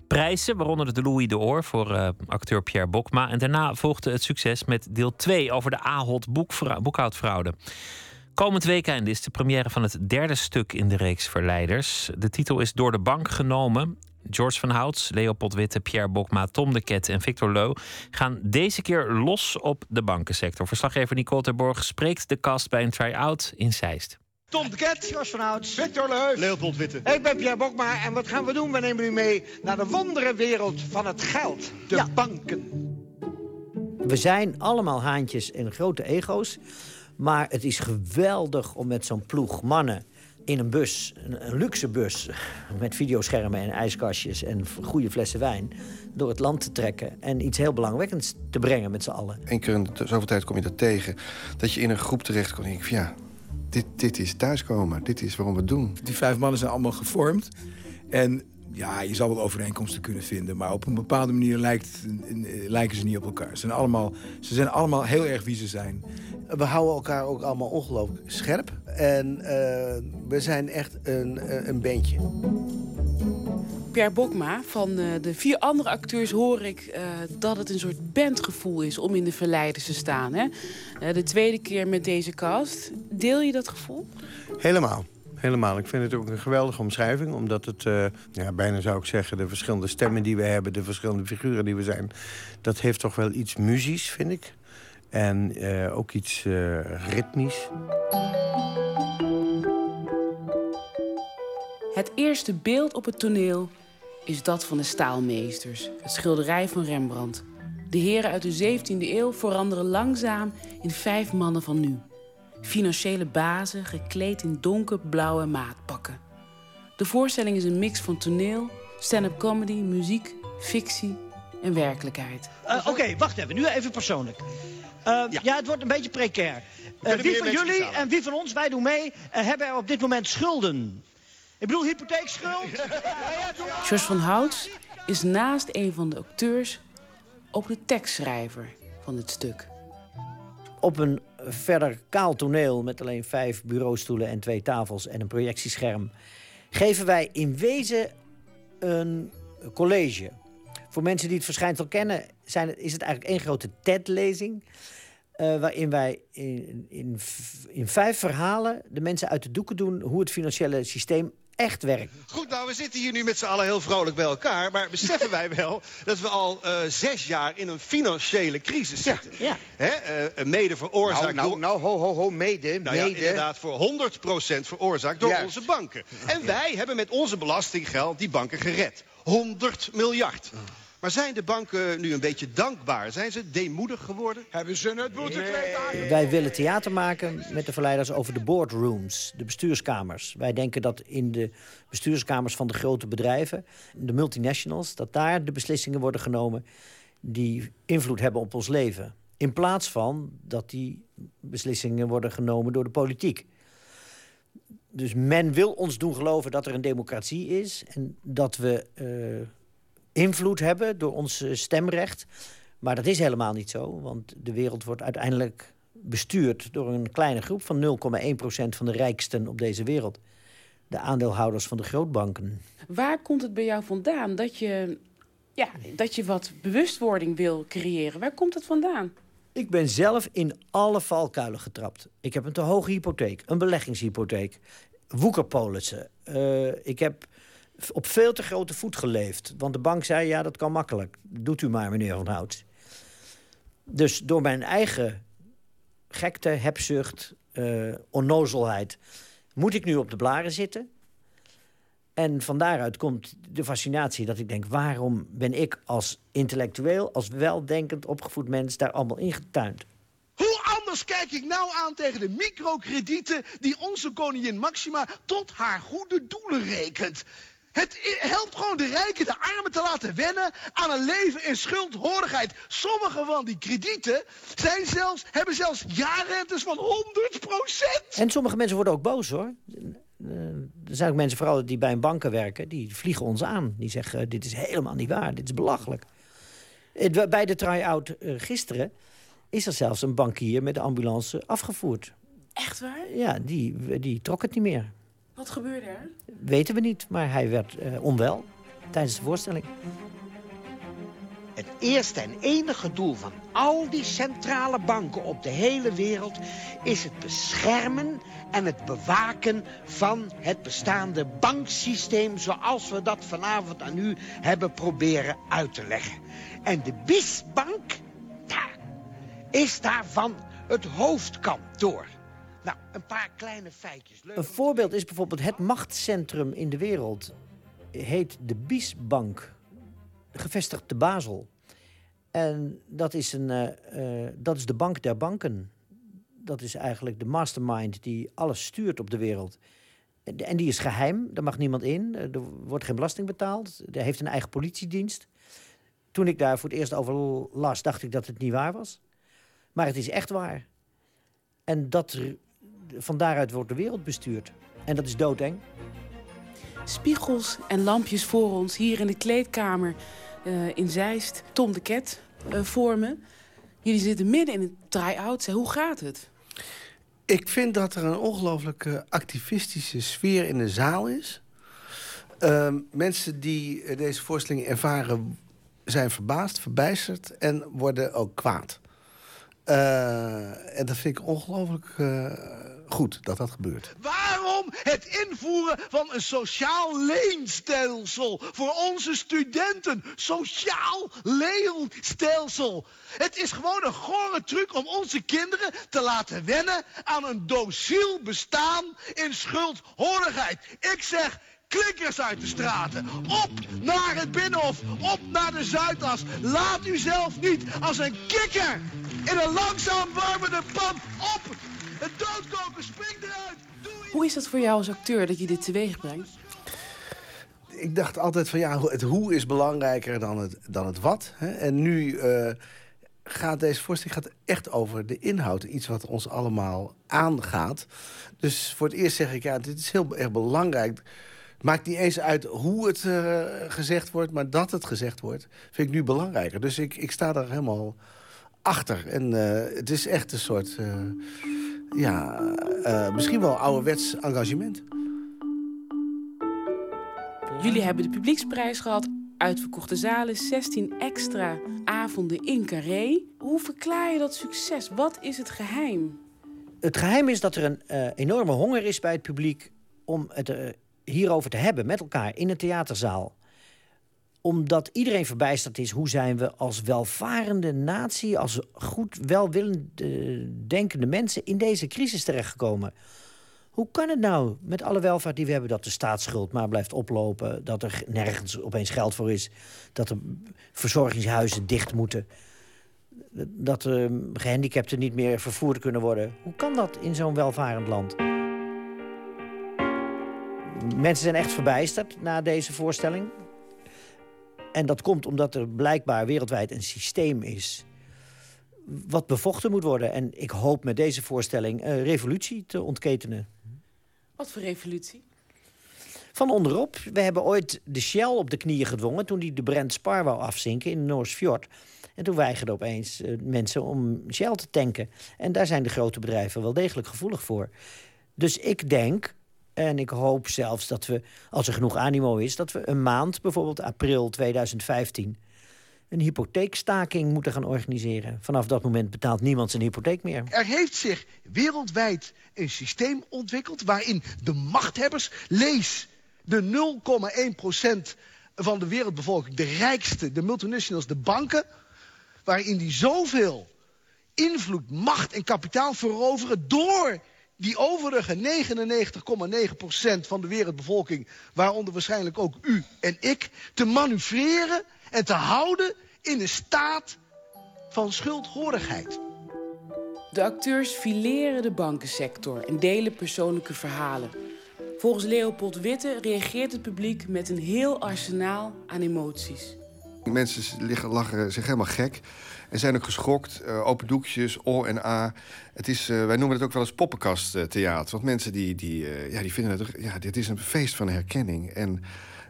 Prijzen, waaronder de Louis d'Or voor uh, acteur Pierre Bokma. En daarna volgde het succes met deel 2 over de Ahold boekhoudfraude. Komend weekend is de première van het derde stuk in de reeks Verleiders. De titel is door de bank genomen. George van Houts, Leopold Witte, Pierre Bokma, Tom de Ket en Victor Leu gaan deze keer los op de bankensector. Verslaggever Nicole Terborg spreekt de cast bij een try-out in Zeist. Tom de Ket, Jos van Houts, Victor Leus, Leopold Witte. Ik ben Pierre Bokma en wat gaan we doen? We nemen u mee naar de wonderenwereld van het geld, de Ja. banken. We zijn allemaal haantjes en grote ego's. Maar het is geweldig om met zo'n ploeg mannen in een bus, een, een luxe bus... met videoschermen en ijskastjes en goede flessen wijn... door het land te trekken en iets heel belangwekkends te brengen met z'n allen. Eén keer in de zoveel tijd kom je dat tegen. Dat je in een groep terechtkomt en denk ik van ja, dit, dit is thuiskomen. Dit is waarom we het doen. Die vijf mannen zijn allemaal gevormd. En ja, je zal wel overeenkomsten kunnen vinden. Maar op een bepaalde manier lijkt, eh, lijken ze niet op elkaar. Ze zijn, allemaal, ze zijn allemaal heel erg wie ze zijn. We houden elkaar ook allemaal ongelooflijk scherp. En eh, we zijn echt een, een een bandje. Pierre Bokma, van eh, de vier andere acteurs hoor ik eh, dat het een soort bandgevoel is om in de verleiders te staan. Hè? Eh, de tweede keer met deze cast. Deel je dat gevoel? Helemaal. Helemaal. Ik vind het ook een geweldige omschrijving. Omdat het, eh, ja, bijna zou ik zeggen, de verschillende stemmen die we hebben... de verschillende figuren die we zijn... dat heeft toch wel iets muzisch, vind ik. En eh, ook iets eh, ritmisch. Het eerste beeld op het toneel is dat van de staalmeesters. Het schilderij van Rembrandt. De heren uit de 17e eeuw veranderen langzaam in vijf mannen van nu. Financiële bazen gekleed in donkerblauwe maatpakken. De voorstelling is een mix van toneel, stand-up comedy, muziek, fictie en werkelijkheid. Eh, Oké, wacht even. Nu even persoonlijk. Eh, ja. het wordt een beetje precair. Eh, wie van jullie betalen. en wie van ons, wij doen mee, hebben er op dit moment schulden? Ik bedoel hypotheekschuld? Jos van Houts is naast een van de acteurs ook de tekstschrijver van het stuk. Op een verder kaal toneel met alleen vijf bureaustoelen en twee tafels en een projectiescherm... geven wij in wezen een college. Voor mensen die het verschijnsel kennen, zijn, is het eigenlijk één grote TED-lezing... eh, waarin wij in, in, in vijf verhalen de mensen uit de doeken doen... hoe het financiële systeem echt werkt. Goed, nou, we zitten hier nu met z'n allen heel vrolijk bij elkaar. Maar beseffen wij wel dat we al eh, zes jaar in een financiële crisis zitten? Ja. Hè? eh, mede veroorzaakt Nou, nou, door... nou, ho, ho, ho, mede, Nou ja, inderdaad, voor 100% veroorzaakt door Juist. onze banken. En wij hebben met onze belastinggeld die banken gered. 100 miljard. Maar zijn de banken nu een beetje dankbaar? Zijn ze deemoedig geworden? Hebben ze het boetekleed aan? Wij willen theater maken met de verleiders over de boardrooms, de bestuurskamers. Wij denken dat in de bestuurskamers van de grote bedrijven, de multinationals, dat daar de beslissingen worden genomen die invloed hebben op ons leven. In plaats van dat die beslissingen worden genomen door de politiek. Dus men wil ons doen geloven dat er een democratie is en dat we eh, invloed hebben door ons eh, stemrecht. Maar dat is helemaal niet zo, want de wereld wordt uiteindelijk bestuurd door een kleine groep van 0,1% van de rijksten op deze wereld. De aandeelhouders van de grootbanken. Waar komt het bij jou vandaan dat je, ja, dat je wat bewustwording wil creëren? Waar komt het vandaan? Ik ben zelf in alle valkuilen getrapt. Ik heb een te hoge hypotheek, een beleggingshypotheek, woekerpolissen. Eh, ik heb op veel te grote voet geleefd. Want de bank zei, ja, dat kan makkelijk. Doet u maar, meneer Van Hout. Dus door mijn eigen gekte, hebzucht, eh onnozelheid... moet ik nu op de blaren zitten. En van daaruit komt de fascinatie dat ik denk... waarom ben ik als intellectueel, als weldenkend opgevoed mens... daar allemaal ingetuind? Hoe anders kijk ik nou aan tegen de microkredieten die onze koningin Maxima tot haar goede doelen rekent? Het helpt gewoon de rijken de armen te laten wennen aan een leven in schuldhoordigheid. Sommige van die kredieten zijn zelfs, hebben zelfs jaarrentes van 100% En sommige mensen worden ook boos, hoor. Eh, Er zijn ook mensen, vooral die bij een banken werken... die vliegen ons aan. Die zeggen, dit is helemaal niet waar, dit is belachelijk. Eh, Bij de try-out eh, gisteren is er zelfs een bankier met de ambulance afgevoerd. Echt waar? Ja, die, die trok het niet meer. Wat gebeurde er? Weten we niet, maar hij werd eh, onwel tijdens de voorstelling. Het eerste en enige doel van al die centrale banken op de hele wereld is het beschermen en het bewaken van het bestaande banksysteem zoals we dat vanavond aan u hebben proberen uit te leggen. En de BIS-bank ja, is daarvan het hoofdkantoor. Nou, een paar kleine feitjes. Leuk. Een voorbeeld is bijvoorbeeld het machtscentrum in de wereld. Heet de Biesbank. Gevestigd te Basel. En dat is, een, eh, eh, dat is de bank der banken. Dat is eigenlijk de mastermind die alles stuurt op de wereld. En- die is geheim, daar mag niemand in. Eh, Er wordt geen belasting betaald. Er heeft een eigen politiedienst. Toen ik daar voor het eerst over las, dacht ik dat het niet waar was. Maar het is echt waar. En dat, van daaruit wordt de wereld bestuurd. En dat is doodeng. Spiegels en lampjes voor ons hier in de kleedkamer eh, in Zeist. Tom de Ket eh, voor me. Jullie zitten midden in een try-out. Zeg, Hoe gaat het? Ik vind dat er een ongelooflijk activistische sfeer in de zaal is. Ehm, mensen die eh, deze voorstelling ervaren zijn verbaasd, verbijsterd en worden ook kwaad. Eh, en dat vind ik ongelooflijk eh, goed dat dat gebeurt. Waarom het invoeren van een sociaal leenstelsel voor onze studenten? Sociaal leenstelsel. Het is gewoon een gore truc om onze kinderen te laten wennen aan een dociel bestaan in schuldhorigheid. Ik zeg. Klikkers uit de straten. Op naar het Binnenhof. Op naar de Zuidas. Laat u zelf niet als een kikker in een langzaam warmende pan op. Het doodkoken springt eruit. Hoe is dat voor jou als acteur dat je dit teweeg brengt? ik dacht altijd van ja, het hoe is belangrijker dan het, dan het wat. Hè? En nu eh, gaat deze voorstelling gaat echt over de inhoud. Iets wat ons allemaal aangaat. Dus voor het eerst zeg ik, ja, dit is heel erg belangrijk. Het maakt niet eens uit hoe het eh, gezegd wordt, maar dat het gezegd wordt, vind ik nu belangrijker. Dus ik, ik sta daar helemaal achter. En eh, het is echt een soort, eh, ja, eh, misschien wel ouderwets engagement. Jullie hebben de publieksprijs gehad, uitverkochte zalen, 16 extra avonden in Carré. Hoe verklaar je dat succes? Wat is het geheim? Het geheim is dat er een eh, enorme honger is bij het publiek om het eh, hierover te hebben met elkaar in een theaterzaal. Omdat iedereen verbijsterd is, hoe zijn we als welvarende natie, als goed welwillend eh, denkende mensen in deze crisis terechtgekomen? Hoe kan het nou met alle welvaart die we hebben dat de staatsschuld maar blijft oplopen, dat er nergens opeens geld voor is, dat er verzorgingshuizen dicht moeten? dat uh, gehandicapten niet meer vervoerd kunnen worden. Hoe kan dat in zo'n welvarend land? Mensen zijn echt verbijsterd na deze voorstelling. En dat komt omdat er blijkbaar wereldwijd een systeem is... wat bevochten moet worden. En ik hoop met deze voorstelling uh, revolutie te ontketenen. Wat voor revolutie? Van onderop. We hebben ooit de Shell op de knieën gedwongen... toen die de Brent Spar wou afzinken in de Noordsfjord. En toen weigerden opeens uh, mensen om Shell te tanken. En daar zijn de grote bedrijven wel degelijk gevoelig voor. Dus ik denk, en ik hoop zelfs dat we, als er genoeg animo is... dat we een maand, bijvoorbeeld april 2015... een hypotheekstaking moeten gaan organiseren. Vanaf dat moment betaalt niemand zijn hypotheek meer. Er heeft zich wereldwijd een systeem ontwikkeld... waarin de machthebbers, lees de 0,1% van de wereldbevolking... de rijkste, de multinationals, de banken waarin die zoveel invloed, macht en kapitaal veroveren door die overige 99,9% van de wereldbevolking, waaronder waarschijnlijk ook u en ik, te manoeuvreren en te houden in een staat van schuldhorigheid. De acteurs fileren de bankensector en delen persoonlijke verhalen. Volgens Leopold Witte reageert het publiek met een heel arsenaal aan emoties. Mensen liggen, lachen zich helemaal gek. En zijn ook geschokt. Eh, open doekjes, O en A. Het is, eh, wij noemen het ook wel eens poppenkasttheater. Want mensen die, die, eh, ja, die vinden het... Ja, dit is een feest van herkenning. En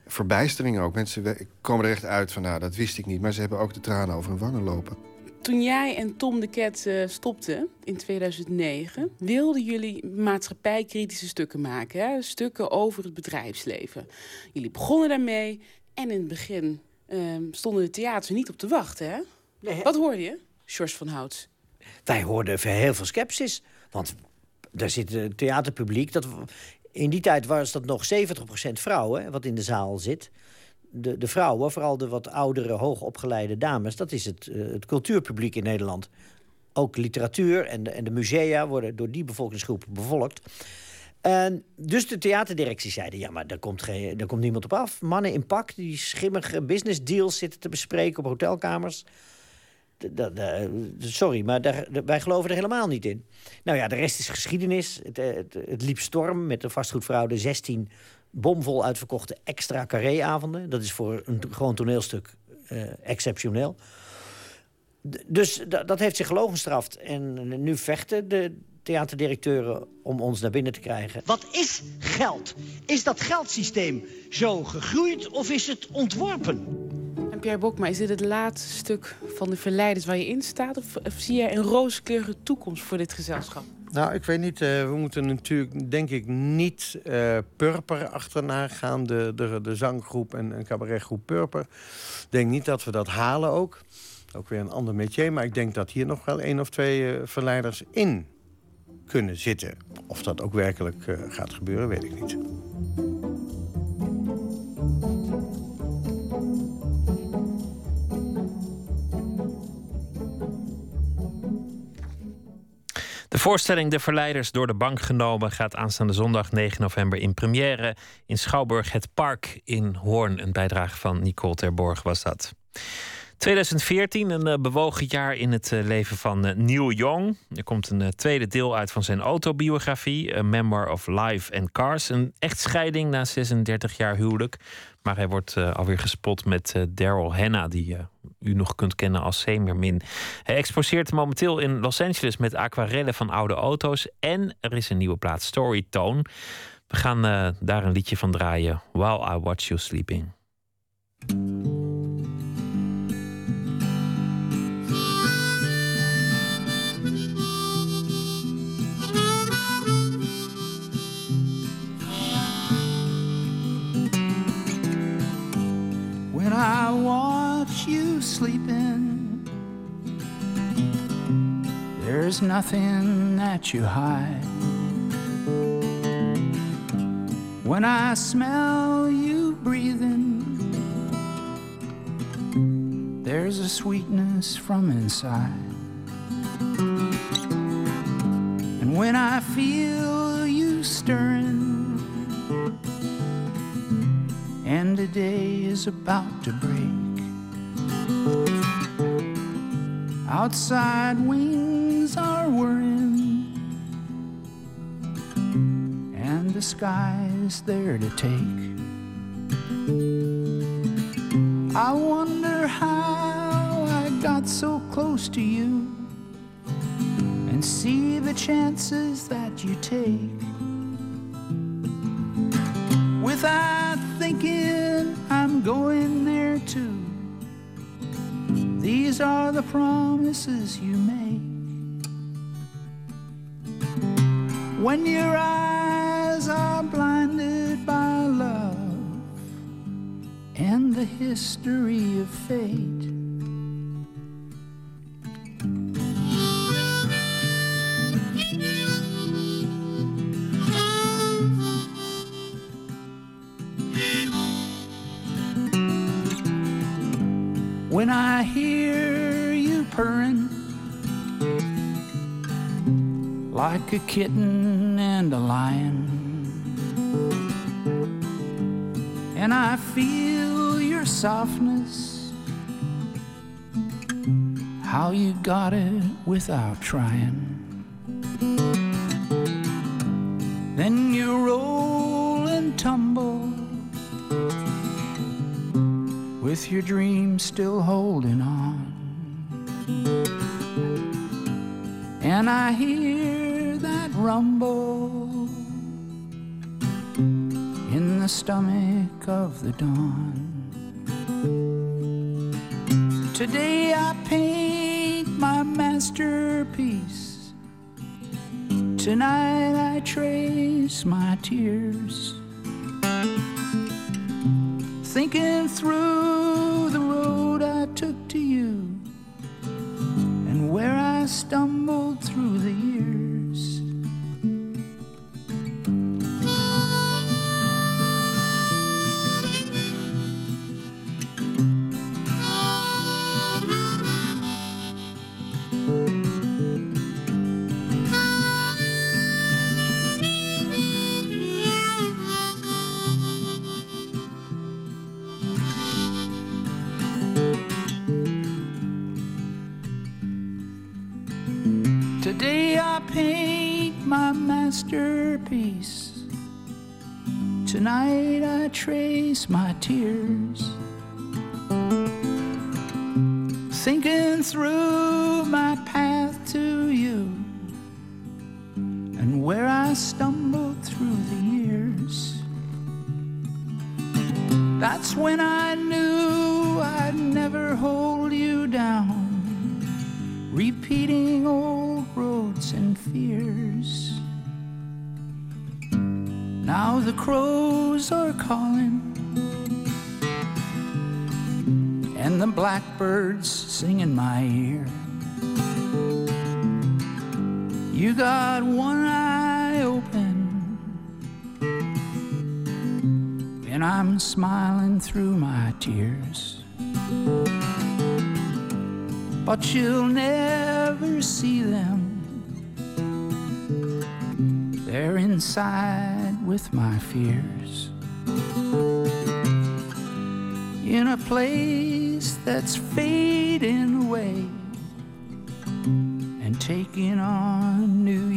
verbijstering ook. Mensen komen er echt uit van, nou, dat wist ik niet. Maar ze hebben ook de tranen over hun wangen lopen. Toen jij en Tom de eh, stopten in 2009, wilden jullie maatschappijkritische stukken maken. Hè? Stukken over het bedrijfsleven. Jullie begonnen daarmee en in het begin ehm, stonden de theaters er niet op te wachten. Hè? Wat hoorde je, George van Houts? Wij hoorden heel veel sceptisch. Want daar zit het theaterpubliek. Dat, in die tijd was dat nog 70% vrouwen, hè, wat in de zaal zit. De, de vrouwen, vooral de wat oudere, hoogopgeleide dames... dat is het, eh, het cultuurpubliek in Nederland. Ook literatuur en de, en de musea worden door die bevolkingsgroep bevolkt. En dus de theaterdirectie zeiden... ja, maar daar komt, geen, daar komt niemand op af. Mannen in pak die schimmige business deals zitten te bespreken op hotelkamers... Sorry, maar daar, wij geloven er helemaal niet in. Nou ja, de rest is geschiedenis. Het, eh, het, het liep storm met de vastgoedfraude 16 bomvol uitverkochte extra carré-avonden. Dat is voor een gewoon toneelstuk eh, exceptioneel. Dus dat heeft zich gelogen gestraft. En nu vechten de theaterdirecteuren om ons naar binnen te krijgen. Wat is geld? Is dat geldsysteem zo gegroeid of is het ontworpen? En Pierre Bokma, is dit het laatste stuk van de verleiders waar je in staat? Of, of zie jij een rooskleurige toekomst voor dit gezelschap? Nou, ik weet niet. eh, we moeten natuurlijk, denk ik, niet eh, Purper achterna gaan. De, de, de zanggroep en, en cabaretgroep Purper. Ik denk niet dat we dat halen ook. Ook weer een ander métier. Maar ik denk dat hier nog wel één of twee eh, verleiders in kunnen zitten. Of dat ook werkelijk eh, gaat gebeuren, weet ik niet. De voorstelling De Verleiders door de bank genomen gaat aanstaande zondag 9 november in première in Schouwburg Het Park in Hoorn. Een bijdrage van Nicole Terborg was dat. 2014, een eh, bewogen jaar in het eh, leven van eh, Neil Young. Er komt een tweede deel uit van zijn autobiografie, A Memoir of Life and Cars. Een echtscheiding na 36 jaar huwelijk. Maar hij wordt alweer gespot met Daryl Hannah, die eh, u nog kunt kennen als Semermin. Hij exposeert momenteel in Los Angeles met aquarellen van oude auto's. En er is een nieuwe plaat, Storytone. We gaan daar een liedje van draaien, While I Watch You Sleeping. When I watch you sleeping, there's nothing that you hide. When I smell you breathing, there's a sweetness from inside. And when I feel you stirring, and the day is about to break. Outside wings are whirring, and the sky's there to take. I wonder how I got so close to you and see the chances that you take without thinking I'm going there too. These are the promises you make. When your eyes are blinded by love and the history of fate. When I hear you purring like a kitten and a lion, and I feel your softness, how you got it without trying. Then you roll and tumble with your dreams still holding on. And I hear that rumble in the stomach of the dawn. Today I paint my masterpiece. Tonight I trace my tears. Thinking through trace my tears. Through my tears but you'll never see them. They're inside with my fears. In a place that's fading away and taking on new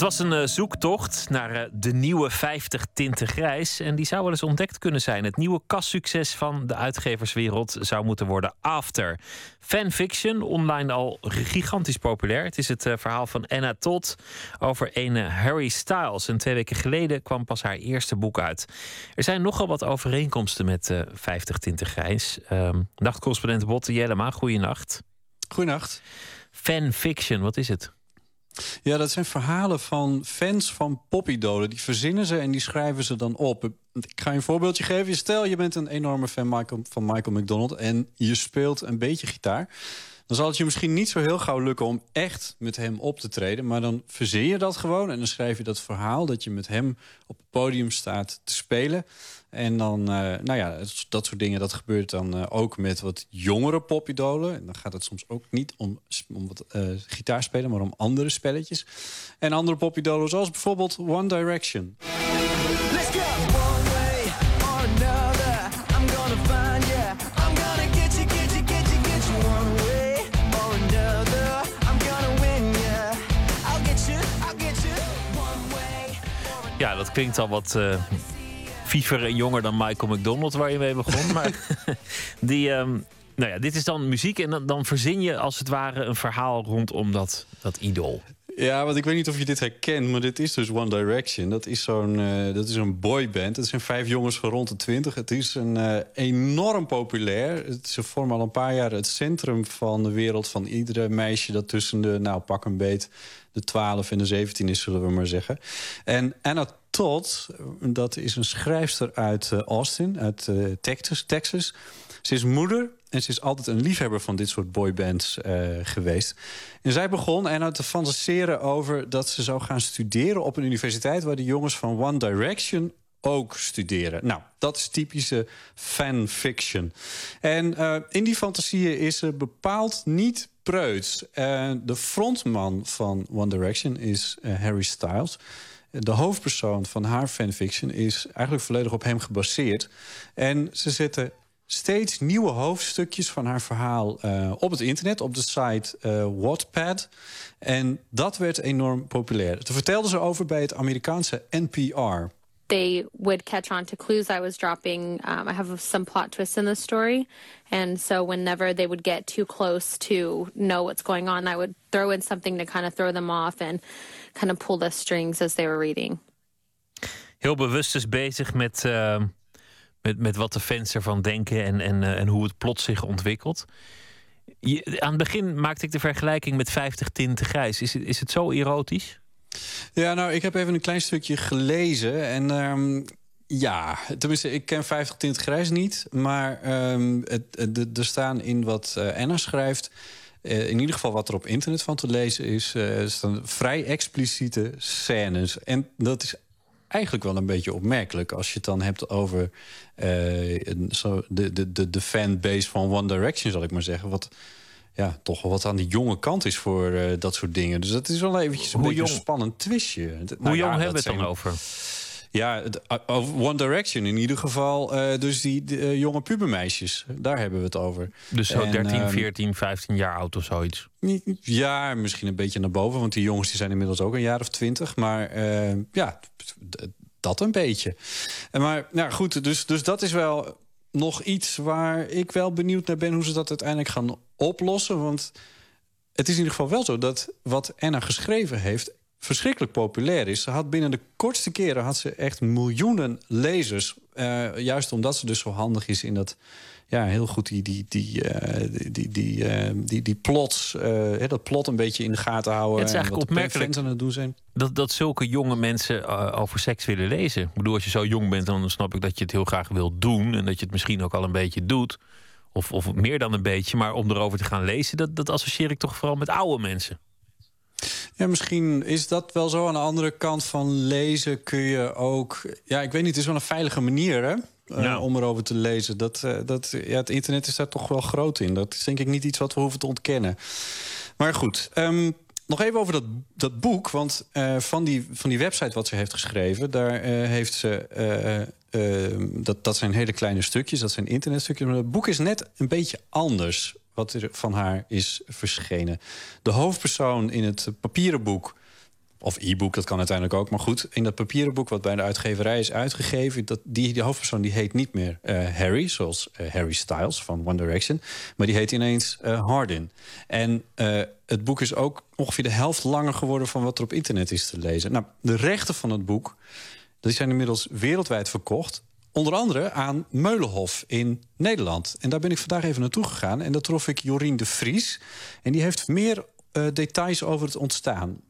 Het was een eh, zoektocht naar eh, de nieuwe 50 tinten grijs. En die zou wel eens ontdekt kunnen zijn. Het nieuwe kassucces van de uitgeverswereld zou moeten worden After. Fanfiction, online al gigantisch populair. Het is het eh, verhaal van Anna Todd over een Harry Styles. En twee weken geleden kwam pas haar eerste boek uit. Er zijn nogal wat overeenkomsten met 50 tinten grijs. Um, nachtcorrespondent Botte Jellema, goeienacht. Goeienacht. Fanfiction, wat is het? Ja, dat zijn verhalen van fans van popidolen. Die verzinnen ze en die schrijven ze dan op. Ik ga je een voorbeeldje geven. Stel, je bent een enorme fan Michael, van Michael McDonald... en je speelt een beetje gitaar. Dan zal het je misschien niet zo heel gauw lukken om echt met hem op te treden. Maar dan verzin je dat gewoon en dan schrijf je dat verhaal... dat je met hem op het podium staat te spelen... En dan, uh, nou ja, dat soort dingen, dat gebeurt dan uh, ook met wat jongere popidolen. En dan gaat het soms ook niet om, om wat uh, gitaarspelen, maar om andere spelletjes. En andere popidolen, zoals bijvoorbeeld One Direction. Let's go one way or another. I'm gonna find you. I'm gonna get you, get you, get you, get you. One way or another. I'm gonna win you. I'll get you, I'll get you. One way. Ja, dat klinkt al wat viever en jonger dan Michael McDonald, waar je mee begon. maar die, um, nou ja, dit is dan muziek en dan, dan verzin je als het ware een verhaal rondom dat, dat idool. Ja, want ik weet niet of je dit herkent, maar dit is dus One Direction. Dat is zo'n eh, dat is een boyband. Het zijn vijf jongens van rond de twintig. Het is een, eh, enorm populair. Het, ze vormen al een paar jaar het centrum van de wereld... van iedere meisje dat tussen de, nou pak een beet... de 12 en de 17 is, zullen we maar zeggen. En Anna Todd, dat is een schrijfster uit eh, Austin, uit eh, Texas, Texas. Ze is moeder en ze is altijd een liefhebber van dit soort boybands eh, geweest. En zij begon Anna te fantaseren over dat ze zou gaan studeren op een universiteit waar de jongens van One Direction ook studeren. Nou, dat is typische fanfiction. En in die fantasieën is ze bepaald niet preuts. Eh, de frontman van One Direction is Harry Styles. De hoofdpersoon van haar fanfiction is eigenlijk volledig op hem gebaseerd. En ze zetten steeds nieuwe hoofdstukjes van haar verhaal eh, op het internet, op de site eh, Wattpad. En dat werd enorm populair. Daar vertelde ze over bij het Amerikaanse NPR. they would catch on to clues I was dropping. Um, I have some plot twists in the story. And so whenever they would get too close to know what's going on, I would throw in something to kind of throw them off and kind of pull the strings as they were reading. Heel bewust dus bezig met, eh, met, met wat de fans ervan denken en, en, eh, en hoe het plot zich ontwikkelt. Je, aan het begin maakte ik de vergelijking met 50 tinten grijs. Is, het- is het zo erotisch? Ja, nou, ik heb even een klein stukje gelezen. En ehm, ja, tenminste, ik ken 50 tint grijs niet. Maar ehm, het, er staan in wat eh, Anna schrijft... eh, in ieder geval wat er op internet van te lezen is... er staan vrij expliciete scènes. En dat is eigenlijk wel een beetje opmerkelijk... als je het dan hebt over eh, zo, de, de, de, de fanbase van One Direction, zal ik maar zeggen... Wat, ja, toch wel wat aan de jonge kant is voor dat soort dingen. Dus dat is wel eventjes een Hoe beetje jong- een spannend twistje. Hoe Nou jong ja, hebben we het dan over? Ja, over One Direction in ieder geval. eh, dus die de, eh, jonge pubermeisjes, daar hebben we het over. Dus zo En, 13, ehm, 14, 15 jaar oud of zoiets. Ja, misschien een beetje naar boven. Want die jongens die zijn inmiddels ook een jaar of twintig. Maar eh, ja, dat een beetje. En Maar nou goed, dus, dus dat is wel nog iets waar ik wel benieuwd naar ben... hoe ze dat uiteindelijk gaan oplossen. Want het is in ieder geval wel zo dat wat Anna geschreven heeft... verschrikkelijk populair is. Ze had binnen de kortste keren had ze echt miljoenen lezers. Eh, juist omdat ze dus zo handig is in dat... Ja, heel goed die, die, die, eh, die, die, die, eh, die, die plots, hè, dat plot een beetje in de gaten houden. het is en eigenlijk opmerkelijk fans aan het doen zijn. dat, dat zulke jonge mensen over seks willen lezen. Ik bedoel, als je zo jong bent, dan snap ik dat je het heel graag wilt doen. En dat je het misschien ook al een beetje doet. Of, of meer dan een beetje. Maar om erover te gaan lezen, dat, dat associeer ik toch vooral met oude mensen. Ja, misschien is dat wel zo. Aan de andere kant van lezen kun je ook... Ja, ik weet niet, het is wel een veilige manier, hè? eh, om erover te lezen. Dat, eh, dat, ja, het internet is daar toch wel groot in. Dat is denk ik niet iets wat we hoeven te ontkennen. Maar goed, ehm, nog even over dat, dat boek. Want eh, van, die, van die website wat ze heeft geschreven... daar heeft ze... eh, eh, dat, dat zijn hele kleine stukjes, dat zijn internetstukjes. Maar het boek is net een beetje anders wat er van haar is verschenen. De hoofdpersoon in het papieren boek... Of e-book, dat kan uiteindelijk ook. Maar goed, in dat papieren boek wat bij de uitgeverij is uitgegeven... Dat, die, die hoofdpersoon die heet niet meer eh, Harry, zoals eh, Harry Styles van One Direction... maar die heet ineens eh, Hardin. En het boek is ook ongeveer de helft langer geworden... van wat er op internet is te lezen. Nou, de rechten van het boek die zijn inmiddels wereldwijd verkocht... Onder andere aan Meulenhof in Nederland. En daar ben ik vandaag even naartoe gegaan. En daar trof ik Jorien de Vries. En die heeft meer eh, details over het ontstaan.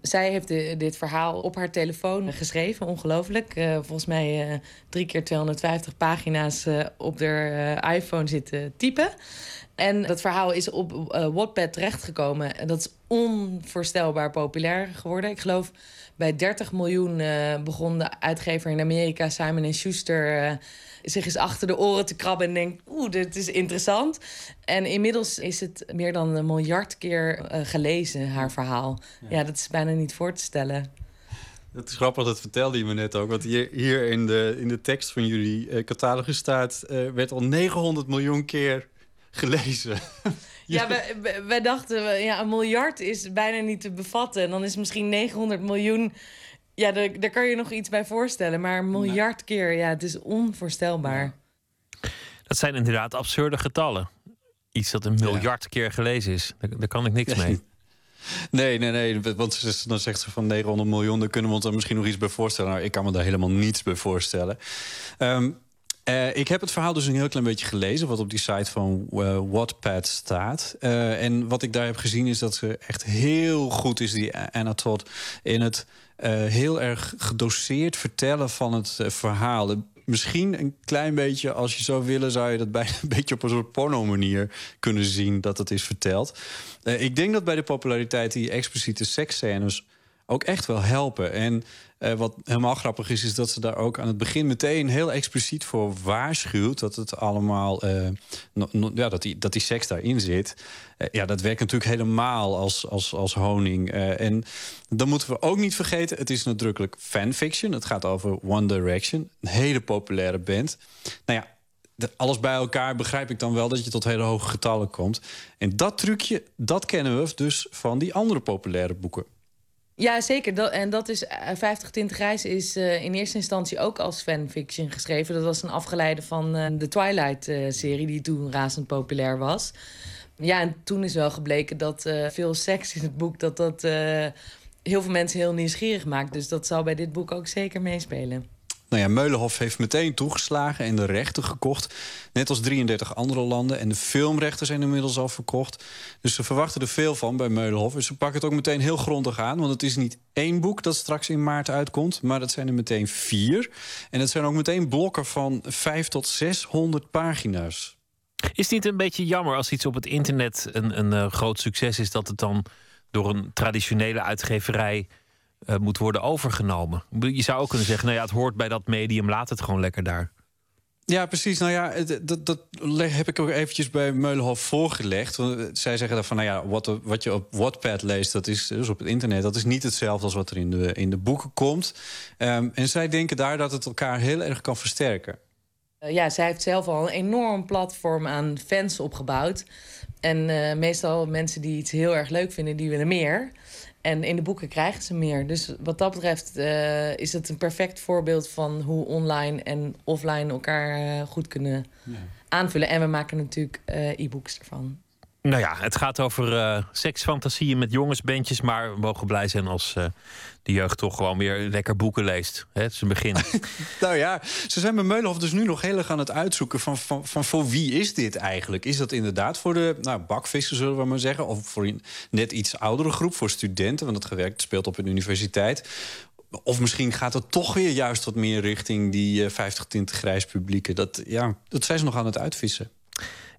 Zij heeft dit verhaal op haar telefoon geschreven, ongelooflijk. Eh, volgens mij eh, drie keer 250 pagina's op haar iPhone zitten typen. En dat verhaal is op Wattpad terechtgekomen. En dat is onvoorstelbaar populair geworden. Ik geloof bij 30 miljoen eh, begon de uitgever in Amerika, Simon Schuster, eh, zich eens achter de oren te krabben en denkt: oeh, dit is interessant. En inmiddels is het meer dan een miljard keer eh, gelezen, haar verhaal. Ja. dat is bijna niet voor te stellen. Dat is grappig, dat vertelde je me net ook. Want hier, hier in, de, in de tekst van jullie catalogus staat... eh, werd al 900 miljoen keer gelezen. Ja, wij, dachten, ja, een miljard is bijna niet te bevatten. En dan is misschien 900 miljoen. Ja, daar, daar kan je nog iets bij voorstellen. Maar een miljard keer, ja, het is onvoorstelbaar. Dat zijn inderdaad absurde getallen. Iets dat een miljard keer gelezen is. Daar, daar kan ik niks mee. Nee, nee, nee. Want dan zegt ze van 900 miljoen, daar kunnen we ons er misschien nog iets bij voorstellen. Nou, ik kan me daar helemaal niets bij voorstellen. Ehm, eh, ik heb het verhaal dus een heel klein beetje gelezen, wat op die site van eh, Wattpad staat. Eh, en wat ik daar heb gezien is dat ze echt heel goed is, die Anna in het heel erg gedoseerd vertellen van het verhaal. Misschien een klein beetje, als je zou willen, zou je dat bijna een beetje op een soort porno-manier kunnen zien dat het is verteld. Ik denk dat bij de populariteit die expliciete seksscènes ook echt wel helpen. En eh, wat helemaal grappig is, is dat ze daar ook aan het begin meteen heel expliciet voor waarschuwt. Dat het allemaal, no- ja, dat die, dat die seks daarin zit. Eh, ja, dat werkt natuurlijk helemaal als, als, als honing. En dan moeten we ook niet vergeten, het is nadrukkelijk fanfiction. Het gaat over One Direction, een hele populaire band. Nou ja, alles bij elkaar begrijp ik dan wel dat je tot hele hoge getallen komt. En dat trucje, dat kennen we dus van die andere populaire boeken. Ja, zeker. Dat, en dat is eh, 50 Tinten Grijs is eh, in eerste instantie ook als fanfiction geschreven. Dat was een afgeleide van eh, de Twilight-serie, die toen razend populair was. Ja, en toen is wel gebleken dat eh, veel seks in het boek... dat dat heel veel mensen heel nieuwsgierig maakt. Dus dat zal bij dit boek ook zeker meespelen. Nou ja, Meulenhof heeft meteen toegeslagen en de rechten gekocht. Net als 33 andere landen. En de filmrechten zijn inmiddels al verkocht. Dus ze verwachten er veel van bij Meulenhof. Dus ze pakken het ook meteen heel grondig aan. Want het is niet één boek dat straks in maart uitkomt. Maar dat zijn er meteen vier. En het zijn ook meteen blokken van 5 tot 600 pagina's. Is het niet een beetje jammer als iets op het internet een, een eh, groot succes is, dat het dan door een traditionele uitgeverij eh, moet worden overgenomen? Je zou ook kunnen zeggen, nou ja, het hoort bij dat medium, laat het gewoon lekker daar. Ja, precies. Nou ja, dat, dat heb ik ook eventjes bij Meulenhof voorgelegd. Want eh, zij zeggen dan van, nou ja, wat, wat je op Wattpad leest... dat is dus op het internet, dat is niet hetzelfde als wat er in de, in de boeken komt. Ehm, en zij denken daar dat het elkaar heel erg kan versterken. Eh, ja, zij heeft zelf al een enorm platform aan fans opgebouwd. En eh, meestal mensen die iets heel erg leuk vinden, die willen meer. En in de boeken krijgen ze meer. Dus wat dat betreft eh, is het een perfect voorbeeld van hoe online en offline elkaar eh, goed kunnen aanvullen. En we maken natuurlijk eh, e-books ervan. Nou ja, het gaat over eh, seksfantasieën met jongensbandjes, maar we mogen blij zijn als eh, de jeugd toch gewoon weer lekker boeken leest. Het is een begin. Nou ja, ze zijn bij Meulenhof dus nu nog heel erg aan het uitzoeken... van, van, voor wie is dit eigenlijk? Is dat inderdaad voor de nou, bakvissen, zullen we maar zeggen... of voor een net iets oudere groep, voor studenten... want het gewerkt speelt op een universiteit... Of misschien gaat het toch weer juist wat meer richting die eh, 50 tinten grijs publieken. Dat, ja, dat zijn ze nog aan het uitvissen.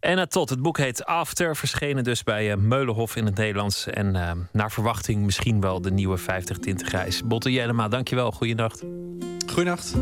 En tot, het boek heet After, verschenen dus bij eh, Meulenhof in het Nederlands. En eh, naar verwachting misschien wel de nieuwe 50 tinten grijs. Botte Jellema, dankjewel. Goeienacht. Goeienacht.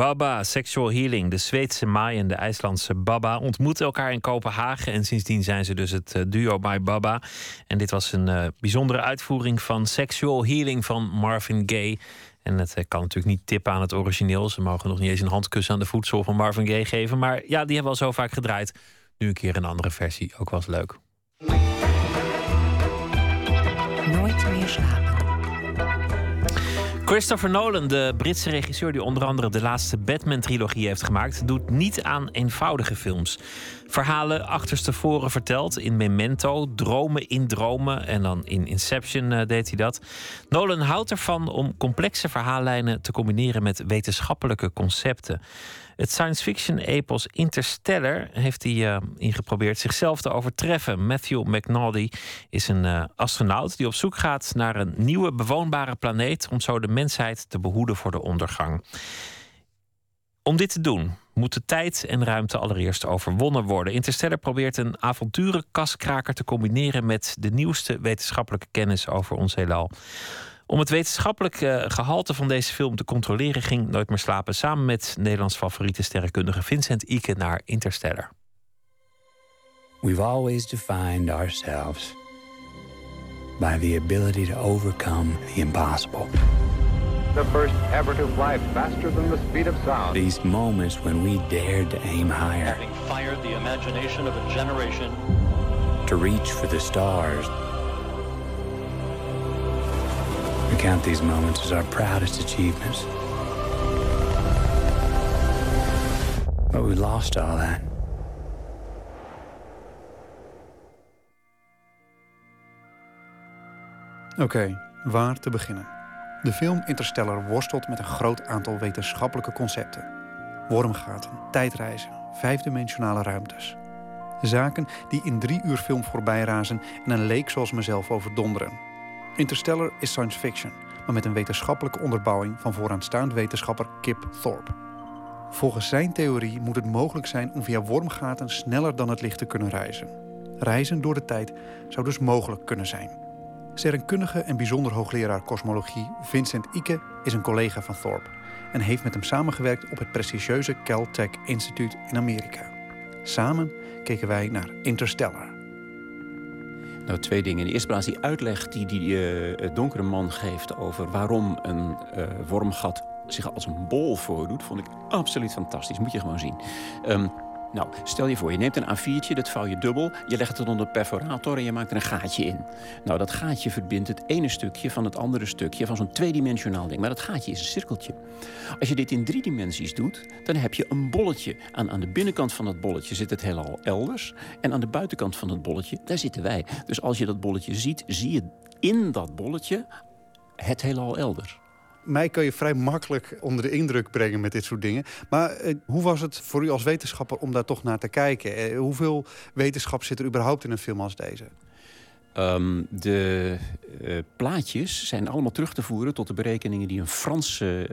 Baba, Sexual Healing. De Zweedse Mai en de IJslandse Baba ontmoeten elkaar in Kopenhagen. En sindsdien zijn ze dus het eh, duo My Baba. En dit was een eh, bijzondere uitvoering van Sexual Healing van Marvin Gaye. En het eh, kan natuurlijk niet tippen aan het origineel. Ze mogen nog niet eens een handkussen aan de voedsel van Marvin Gaye geven. Maar ja, die hebben we al zo vaak gedraaid. Nu een keer een andere versie. Ook was leuk. Nooit meer slapen. Christopher Nolan, de Britse regisseur die onder andere de laatste Batman-trilogie heeft gemaakt, doet niet aan eenvoudige films. Verhalen achterstevoren verteld in Memento, dromen in dromen en dan in Inception eh, deed hij dat. Nolan houdt ervan om complexe verhaallijnen te combineren met wetenschappelijke concepten. Het science fiction epos Interstellar heeft hij eh, ingeprobeerd zichzelf te overtreffen. Matthew McNally is een eh, astronaut die op zoek gaat naar een nieuwe bewoonbare planeet om zo de mensheid te behoeden voor de ondergang. Om dit te doen moeten tijd en ruimte allereerst overwonnen worden. Interstellar probeert een avonturenkaskraker te combineren met de nieuwste wetenschappelijke kennis over ons heelal. Om het wetenschappelijk eh, gehalte van deze film te controleren, ging Nooit meer slapen samen met Nederlands favoriete sterrenkundige Vincent Ike naar Interstellar. We've always defined ourselves by the ability to overcome the impossible. The first ever to fly faster than the speed of sound. These moments when we dared to aim higher, having fired the imagination of a generation. to reach for the stars. We count these moments as our proudest achievements. But we lost all that. Oké, waar te beginnen? De film Interstellar worstelt met een groot aantal wetenschappelijke concepten. Wormgaten, tijdreizen, vijfdimensionale ruimtes. Zaken die in drie uur film voorbij razen en een leek zoals mezelf overdonderen. Interstellar is science fiction, maar met een wetenschappelijke onderbouwing van vooraanstaand wetenschapper Kip Thorpe. Volgens zijn theorie moet het mogelijk zijn om via wormgaten sneller dan het licht te kunnen reizen. Reizen door de tijd zou dus mogelijk kunnen zijn. Sterrenkundige en bijzonder hoogleraar kosmologie Vincent Ike is een collega van Thorpe en heeft met hem samengewerkt op het prestigieuze Caltech Instituut in Amerika. Samen keken wij naar Interstellar. Nou, twee dingen. In de eerste plaats die uitleg die die eh, donkere man geeft over waarom een eh, wormgat zich als een bol voordoet, vond ik absoluut fantastisch. Moet je gewoon zien. Ehm, nou, stel je voor, je neemt een A4'tje, dat vouw je dubbel, je legt het onder de perforator en je maakt er een gaatje in. Nou, dat gaatje verbindt het ene stukje van het andere stukje van zo'n tweedimensionaal ding. Maar dat gaatje is een cirkeltje. Als je dit in drie dimensies doet, dan heb je een bolletje. Aan, aan de binnenkant van dat bolletje zit het heelal elders. En aan de buitenkant van het bolletje, daar zitten wij. Dus als je dat bolletje ziet, zie je in dat bolletje het heelal elders. Mij kan je vrij makkelijk onder de indruk brengen met dit soort dingen. Maar eh, hoe was het voor u als wetenschapper om daar toch naar te kijken? Eh, hoeveel wetenschap zit er überhaupt in een film als deze? Um, de uh, plaatjes zijn allemaal terug te voeren tot de berekeningen die een Franse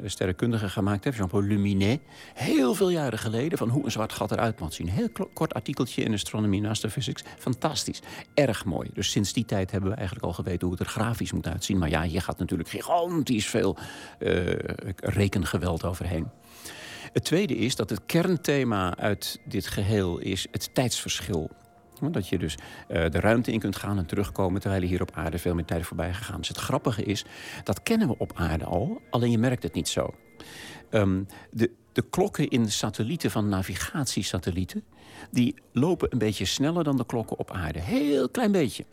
uh, sterrenkundige gemaakt heeft, Jean-Paul Luminet, heel veel jaren geleden, van hoe een zwart gat eruit moet zien. Heel kort artikeltje in Astronomy and Astrophysics. Fantastisch. Erg mooi. Dus sinds die tijd hebben we eigenlijk al geweten hoe het er grafisch moet uitzien. Maar ja, hier gaat natuurlijk gigantisch veel uh, rekengeweld overheen. Het tweede is dat het kernthema uit dit geheel is het tijdsverschil. Dat je dus uh, de ruimte in kunt gaan en terugkomen... terwijl je hier op aarde veel meer tijd voorbij gegaan is. Het grappige is, dat kennen we op aarde al, alleen je merkt het niet zo. Um, de, de klokken in satellieten van navigatiesatellieten... die lopen een beetje sneller dan de klokken op aarde. Heel klein beetje.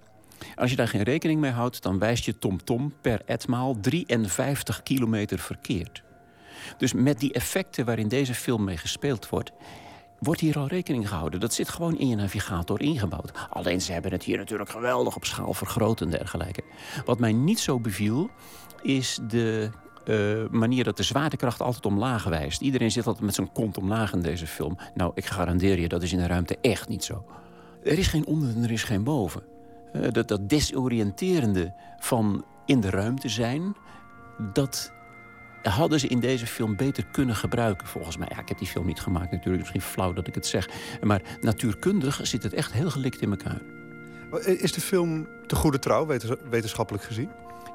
Als je daar geen rekening mee houdt, dan wijst je TomTom per etmaal 53 kilometer verkeerd. Dus met die effecten waarin deze film mee gespeeld wordt wordt hier al rekening gehouden. Dat zit gewoon in je navigator ingebouwd. Alleen ze hebben het hier natuurlijk geweldig op schaal vergroot en dergelijke. Wat mij niet zo beviel, is de uh, manier dat de zwaartekracht altijd omlaag wijst. Iedereen zit altijd met zijn kont omlaag in deze film. Nou, ik garandeer je, dat is in de ruimte echt niet zo. Er is geen onder en er is geen boven. Uh, dat, dat desoriënterende van in de ruimte zijn... dat hadden ze in deze film beter kunnen gebruiken, volgens mij. Ja, ik heb die film niet gemaakt natuurlijk, misschien flauw dat ik het zeg. Maar natuurkundig zit het echt heel gelikt in elkaar. Is de film te goede trouw, wetenschappelijk gezien?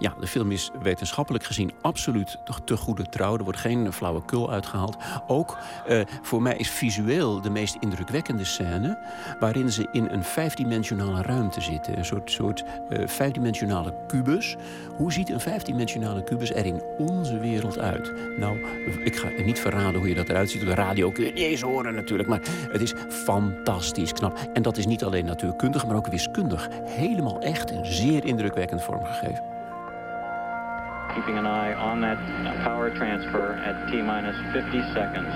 Ja, de film is wetenschappelijk gezien absoluut te goede trouw. Er wordt geen flauwekul uitgehaald. Ook eh, voor mij is visueel de meest indrukwekkende scène... waarin ze in een vijfdimensionale ruimte zitten. Een soort, soort eh, vijfdimensionale kubus. Hoe ziet een vijfdimensionale kubus er in onze wereld uit? Nou, ik ga niet verraden hoe je dat eruit ziet. Op de radio kun je niet eens horen natuurlijk. Maar het is fantastisch knap. En dat is niet alleen natuurkundig, maar ook wiskundig. Helemaal echt en zeer indrukwekkend vormgegeven. Keeping an eye on that power transfer at T-minus 50 seconds.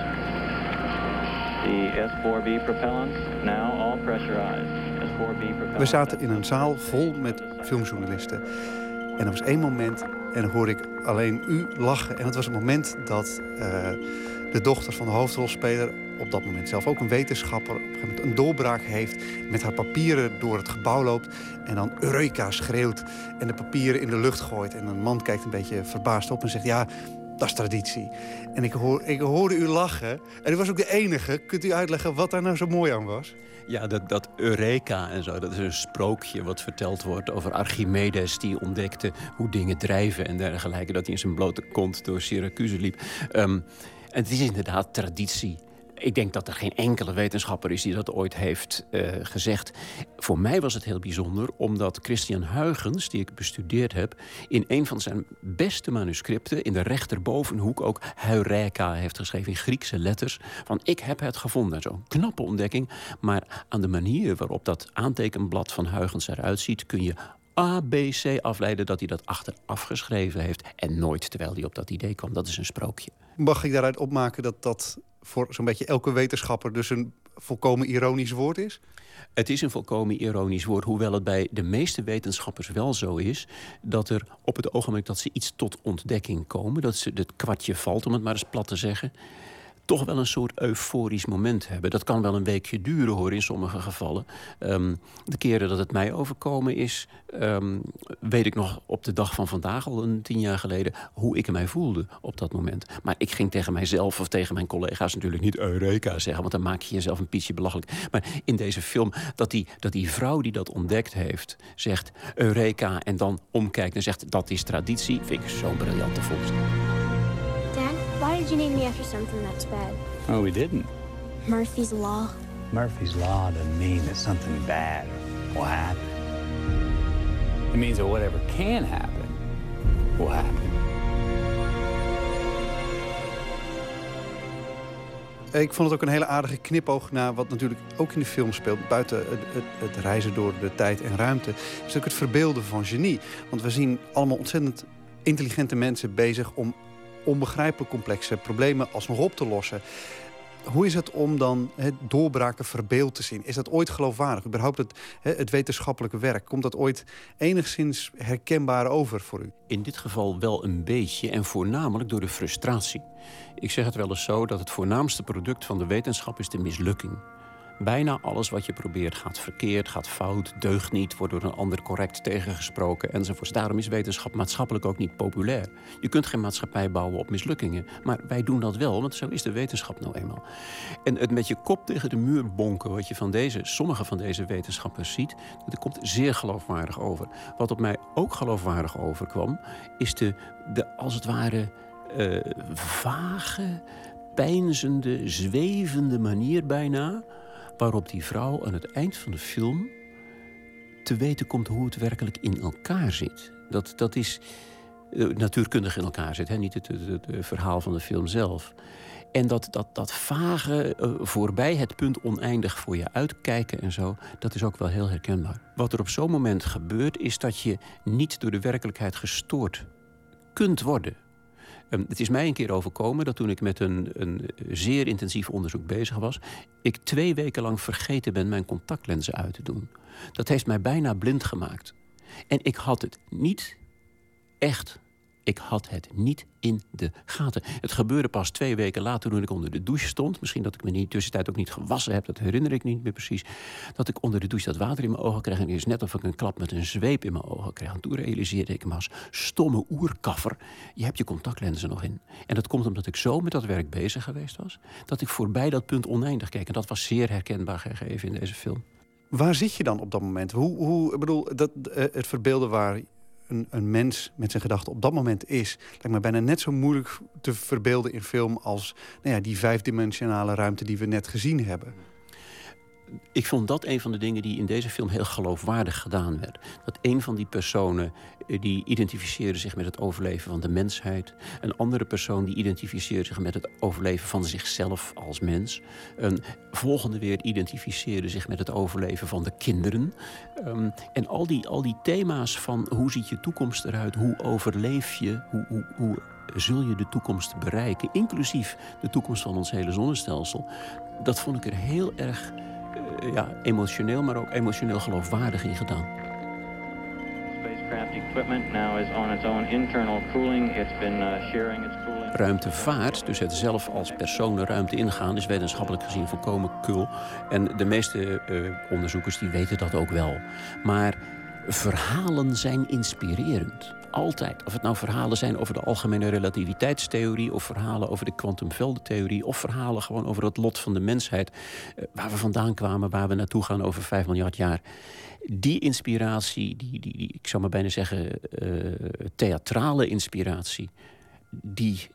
The S-4B propellant now all pressurized. S-4B propellant... We zaten in een zaal vol met filmjournalisten. En er was één moment en dan hoorde ik alleen u lachen. En dat was het moment dat eh, de dochter van de hoofdrolspeler... op dat moment zelf ook een wetenschapper... op een gegeven moment een doorbraak heeft... met haar papieren door het gebouw loopt... en dan Eureka schreeuwt en de papieren in de lucht gooit. En een man kijkt een beetje verbaasd op en zegt... ja, dat is traditie. En ik, hoor, ik hoorde u lachen. En u was ook de enige. Kunt u uitleggen wat daar nou zo mooi aan was? Ja, dat, dat Eureka en zo, dat is een sprookje wat verteld wordt over Archimedes... die ontdekte hoe dingen drijven en dergelijke. Dat hij in zijn blote kont door Syracuse liep. Ehm, en het is inderdaad traditie. Ik denk dat er geen enkele wetenschapper is die dat ooit heeft eh, gezegd. Voor mij was het heel bijzonder omdat Christian Huygens, die ik bestudeerd heb... in een van zijn beste manuscripten, in de rechterbovenhoek ook Heureka heeft geschreven in Griekse letters. Van ik heb het gevonden. Zo'n knappe ontdekking. Maar aan de manier waarop dat aantekenblad van Huygens eruit ziet, kun je A, B, C afleiden dat hij dat achteraf geschreven heeft. En nooit terwijl hij op dat idee kwam. Dat is een sprookje. Mag ik daaruit opmaken dat dat voor zo'n beetje elke wetenschapper... dus een volkomen ironisch woord is? Het is een volkomen ironisch woord, hoewel het bij de meeste wetenschappers wel zo is dat er op het ogenblik dat ze iets tot ontdekking komen, dat ze het kwartje valt, om het maar eens plat te zeggen, toch wel een soort euforisch moment hebben. Dat kan wel een weekje duren hoor in sommige gevallen. Ehm, de keren dat het mij overkomen is, ehm, weet ik nog op de dag van vandaag, al een tien jaar geleden, hoe ik mij voelde op dat moment. Maar ik ging tegen mijzelf of tegen mijn collega's natuurlijk niet Eureka zeggen, want dan maak je jezelf een pietje belachelijk. Maar in deze film, dat die, dat die vrouw die dat ontdekt heeft, zegt Eureka en dan omkijkt en zegt dat is traditie, vind ik zo'n briljante vondst. Why did you name me after something that's bad? Oh, we didn't. Murphy's Law. Murphy's Law doesn't mean that something bad will happen. It means that whatever can happen will happen. Ik vond het ook een hele aardige knipoog naar wat natuurlijk ook in de film speelt. Buiten het, het, het reizen door de tijd en ruimte. Is ook het verbeelden van genie. Want we zien allemaal ontzettend intelligente mensen bezig om onbegrijpelijk complexe problemen alsnog op te lossen. Hoe is het om dan het doorbraken verbeeld te zien? Is dat ooit geloofwaardig? Überhaupt het, het wetenschappelijke werk, komt dat ooit enigszins herkenbaar over voor u? In dit geval wel een beetje en voornamelijk door de frustratie. Ik zeg het wel eens zo dat het voornaamste product van de wetenschap is de mislukking. Bijna alles wat je probeert gaat verkeerd, gaat fout, deugt niet, wordt door een ander correct tegengesproken enzovoorts. Daarom is wetenschap maatschappelijk ook niet populair. Je kunt geen maatschappij bouwen op mislukkingen, maar wij doen dat wel, want zo is de wetenschap nou eenmaal. En het met je kop tegen de muur bonken, wat je van deze, sommige van deze wetenschappers ziet, dat komt zeer geloofwaardig over. Wat op mij ook geloofwaardig overkwam, is de, de als het ware eh, vage, pijnzende, zwevende manier bijna waarop die vrouw aan het eind van de film te weten komt hoe het werkelijk in elkaar zit. Dat, dat is uh, natuurkundig in elkaar zit, hè? niet het, het, verhaal van de film zelf. En dat, dat, dat vage, uh, voorbij het punt oneindig voor je uitkijken en zo, dat is ook wel heel herkenbaar. Wat er op zo'n moment gebeurt, is dat je niet door de werkelijkheid gestoord kunt worden. Um, het is mij een keer overkomen dat toen ik met een, een zeer intensief onderzoek bezig was, ik twee weken lang vergeten ben mijn contactlenzen uit te doen. Dat heeft mij bijna blind gemaakt. En ik had het niet echt ik had het niet in de gaten. Het gebeurde pas twee weken later toen ik onder de douche stond. Misschien dat ik me in die tussentijd ook niet gewassen heb. Dat herinner ik niet meer precies. Dat ik onder de douche dat water in mijn ogen kreeg. En is net of ik een klap met een zweep in mijn ogen kreeg. En toen realiseerde ik me als stomme oerkaffer. Je hebt je contactlenzen nog in. En dat komt omdat ik zo met dat werk bezig geweest was. Dat ik voorbij dat punt oneindig keek. En dat was zeer herkenbaar gegeven in deze film. Waar zit je dan op dat moment? Hoe, hoe ik bedoel, dat, uh, het verbeelden waar een, een mens met zijn gedachten op dat moment is... lijkt me bijna net zo moeilijk te verbeelden in film... als nou ja, die vijfdimensionale ruimte die we net gezien hebben ik vond dat een van de dingen die in deze film heel geloofwaardig gedaan werd. Dat een van die personen eh, die identificeerde zich met het overleven van de mensheid. Een andere persoon die identificeerde zich met het overleven van zichzelf als mens. Een volgende weer identificeerde zich met het overleven van de kinderen. Um, en al die, al die thema's van hoe ziet je toekomst eruit, hoe overleef je, hoe, hoe, hoe zul je de toekomst bereiken, inclusief de toekomst van ons hele zonnestelsel. Dat vond ik er heel erg ja, emotioneel, maar ook emotioneel geloofwaardig in gedaan. Uh. Ruimtevaart, dus het zelf als persoon de ruimte ingaan, is wetenschappelijk gezien volkomen kul. En de meeste uh, onderzoekers die weten dat ook wel. Maar verhalen zijn inspirerend. Altijd. Of het nou verhalen zijn over de algemene relativiteitstheorie... of verhalen over de kwantumveldentheorie... of verhalen gewoon over het lot van de mensheid... Eh, waar we vandaan kwamen, waar we naartoe gaan over 5 miljard jaar. Die inspiratie, die, die, die ik zou maar bijna zeggen uh, theatrale inspiratie... die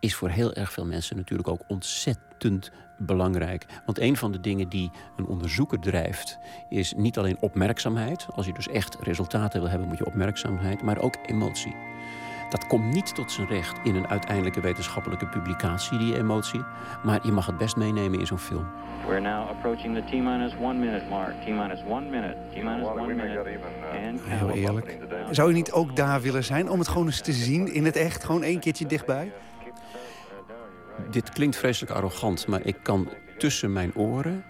is voor heel erg veel mensen natuurlijk ook ontzettend belangrijk. Want een van de dingen die een onderzoeker drijft, is niet alleen opmerkzaamheid. Als je dus echt resultaten wil hebben, moet je opmerkzaamheid, maar ook emotie. Dat komt niet tot zijn recht in een uiteindelijke wetenschappelijke publicatie, die emotie. Maar je mag het best meenemen in zo'n film. We're now approaching the T-minus one minute mark. T-minus one minute. T-minus one minute. And Heel eerlijk. Zou je niet ook daar willen zijn om het gewoon eens te zien in het echt? Gewoon één keertje dichtbij? Dit klinkt vreselijk arrogant, maar ik kan tussen mijn oren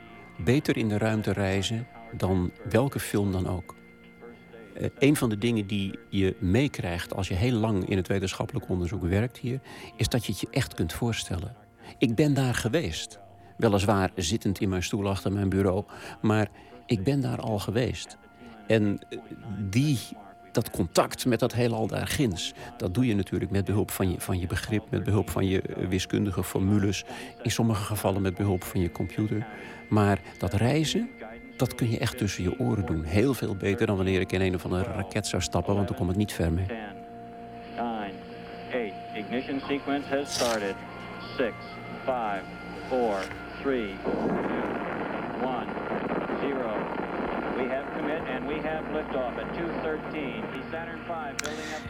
beter in de ruimte reizen dan welke film dan ook. Uh, een van de dingen die je meekrijgt als je heel lang in het wetenschappelijk onderzoek werkt hier, is dat je het je echt kunt voorstellen. Ik ben daar geweest. Weliswaar zittend in mijn stoel achter mijn bureau, maar ik ben daar al geweest. En eh, die dat contact met dat heelal daar ginds... dat doe je natuurlijk met behulp van je, van je begrip... met behulp van je eh, wiskundige formules... in sommige gevallen met behulp van je computer. Maar dat reizen, dat kun je echt tussen je oren doen. Heel veel beter dan wanneer ik in een of andere raket zou stappen... want dan kom ik niet ver mee. 10, 9, 8, ignition sequence has started. 6, 5, 4, 3, 2, 1, 0... We have commit and we have liftoff at 2:13. The Saturn V building up to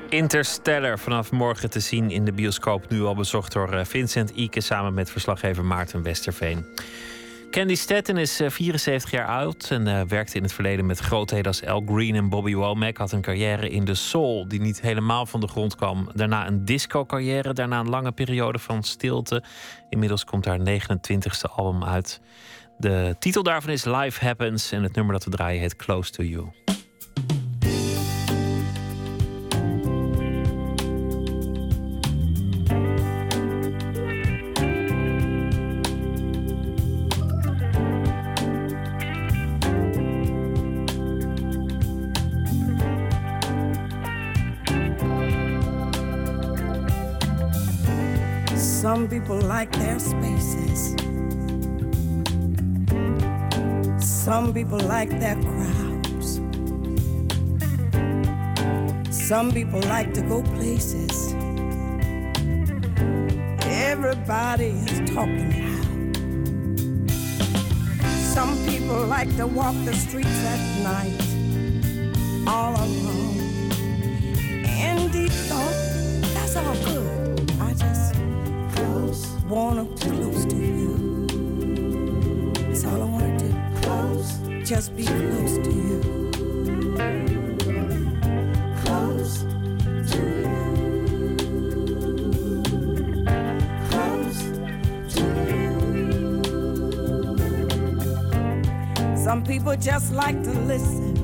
Interstellar vanaf morgen te zien in de bioscoop. Nu al bezocht door eh, Vincent Ike samen met verslaggever Maarten Westerveen. Candy Staten is eh, 74 jaar oud en uh, werkte in het verleden met grootheden als Al Green en Bobby Womack. Had een carrière in de soul die niet helemaal van de grond kwam. Daarna een disco-carrière, daarna een lange periode van stilte. Inmiddels komt haar 29ste album uit. De titel daarvan is Life Happens en het nummer dat we draaien heet Close to You. Some people like their spaces. Some people like their crowds. Some people like to go places. Everybody is talking loud. Some people like to walk the streets at night, all alone. And deep thought, that's all good. I just wanna be close to just be close to you. Close to you. Close to you. Some people just like to listen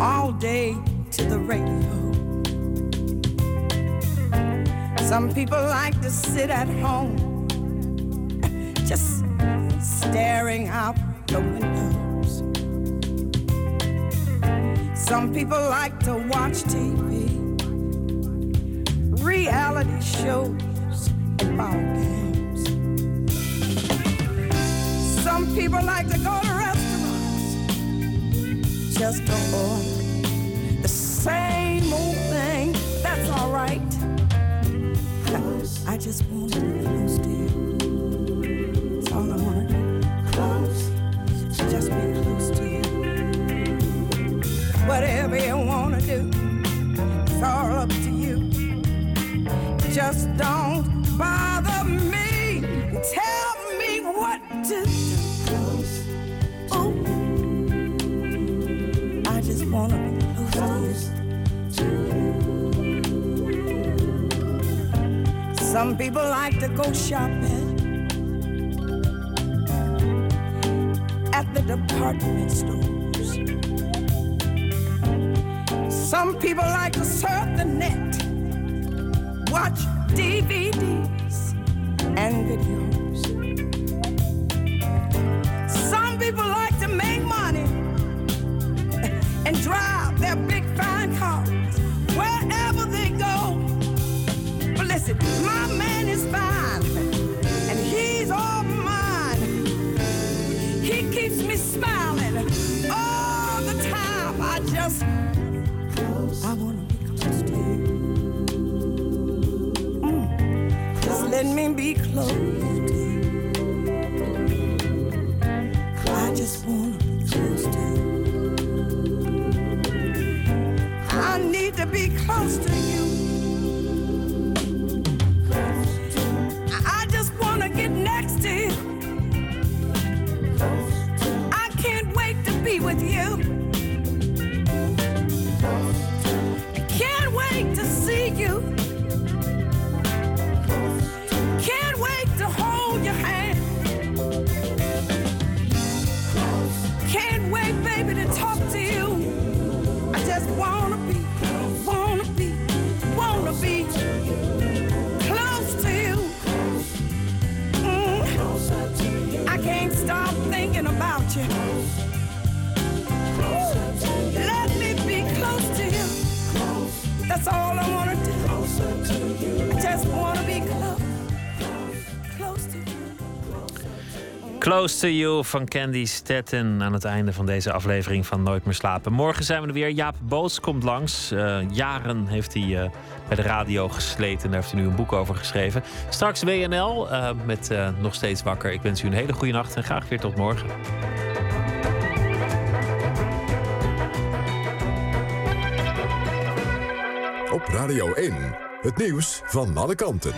all day to the radio. Some people like to sit at home staring out the windows. Some people like to watch TV, reality shows, and ball games. Some people like to go to restaurants just to order the same old thing. That's all right. I just want to be close to you. Just don't bother me. Tell me what to do. Oh, I just wanna be close to you. Some people like to go shopping at the department stores. Some people like to surf the net, watch DVDs Close to You van Candy Stetten aan het einde van deze aflevering van Nooit meer slapen. Morgen zijn we er weer. Jaap Boots komt langs. Eh, jaren heeft hij eh, bij de radio gesleten en daar heeft hij nu een boek over geschreven. Straks WNL eh, met Nog Steeds Wakker. Ik wens u een hele goede nacht en graag weer tot morgen. Op Radio 1, het nieuws van alle kanten.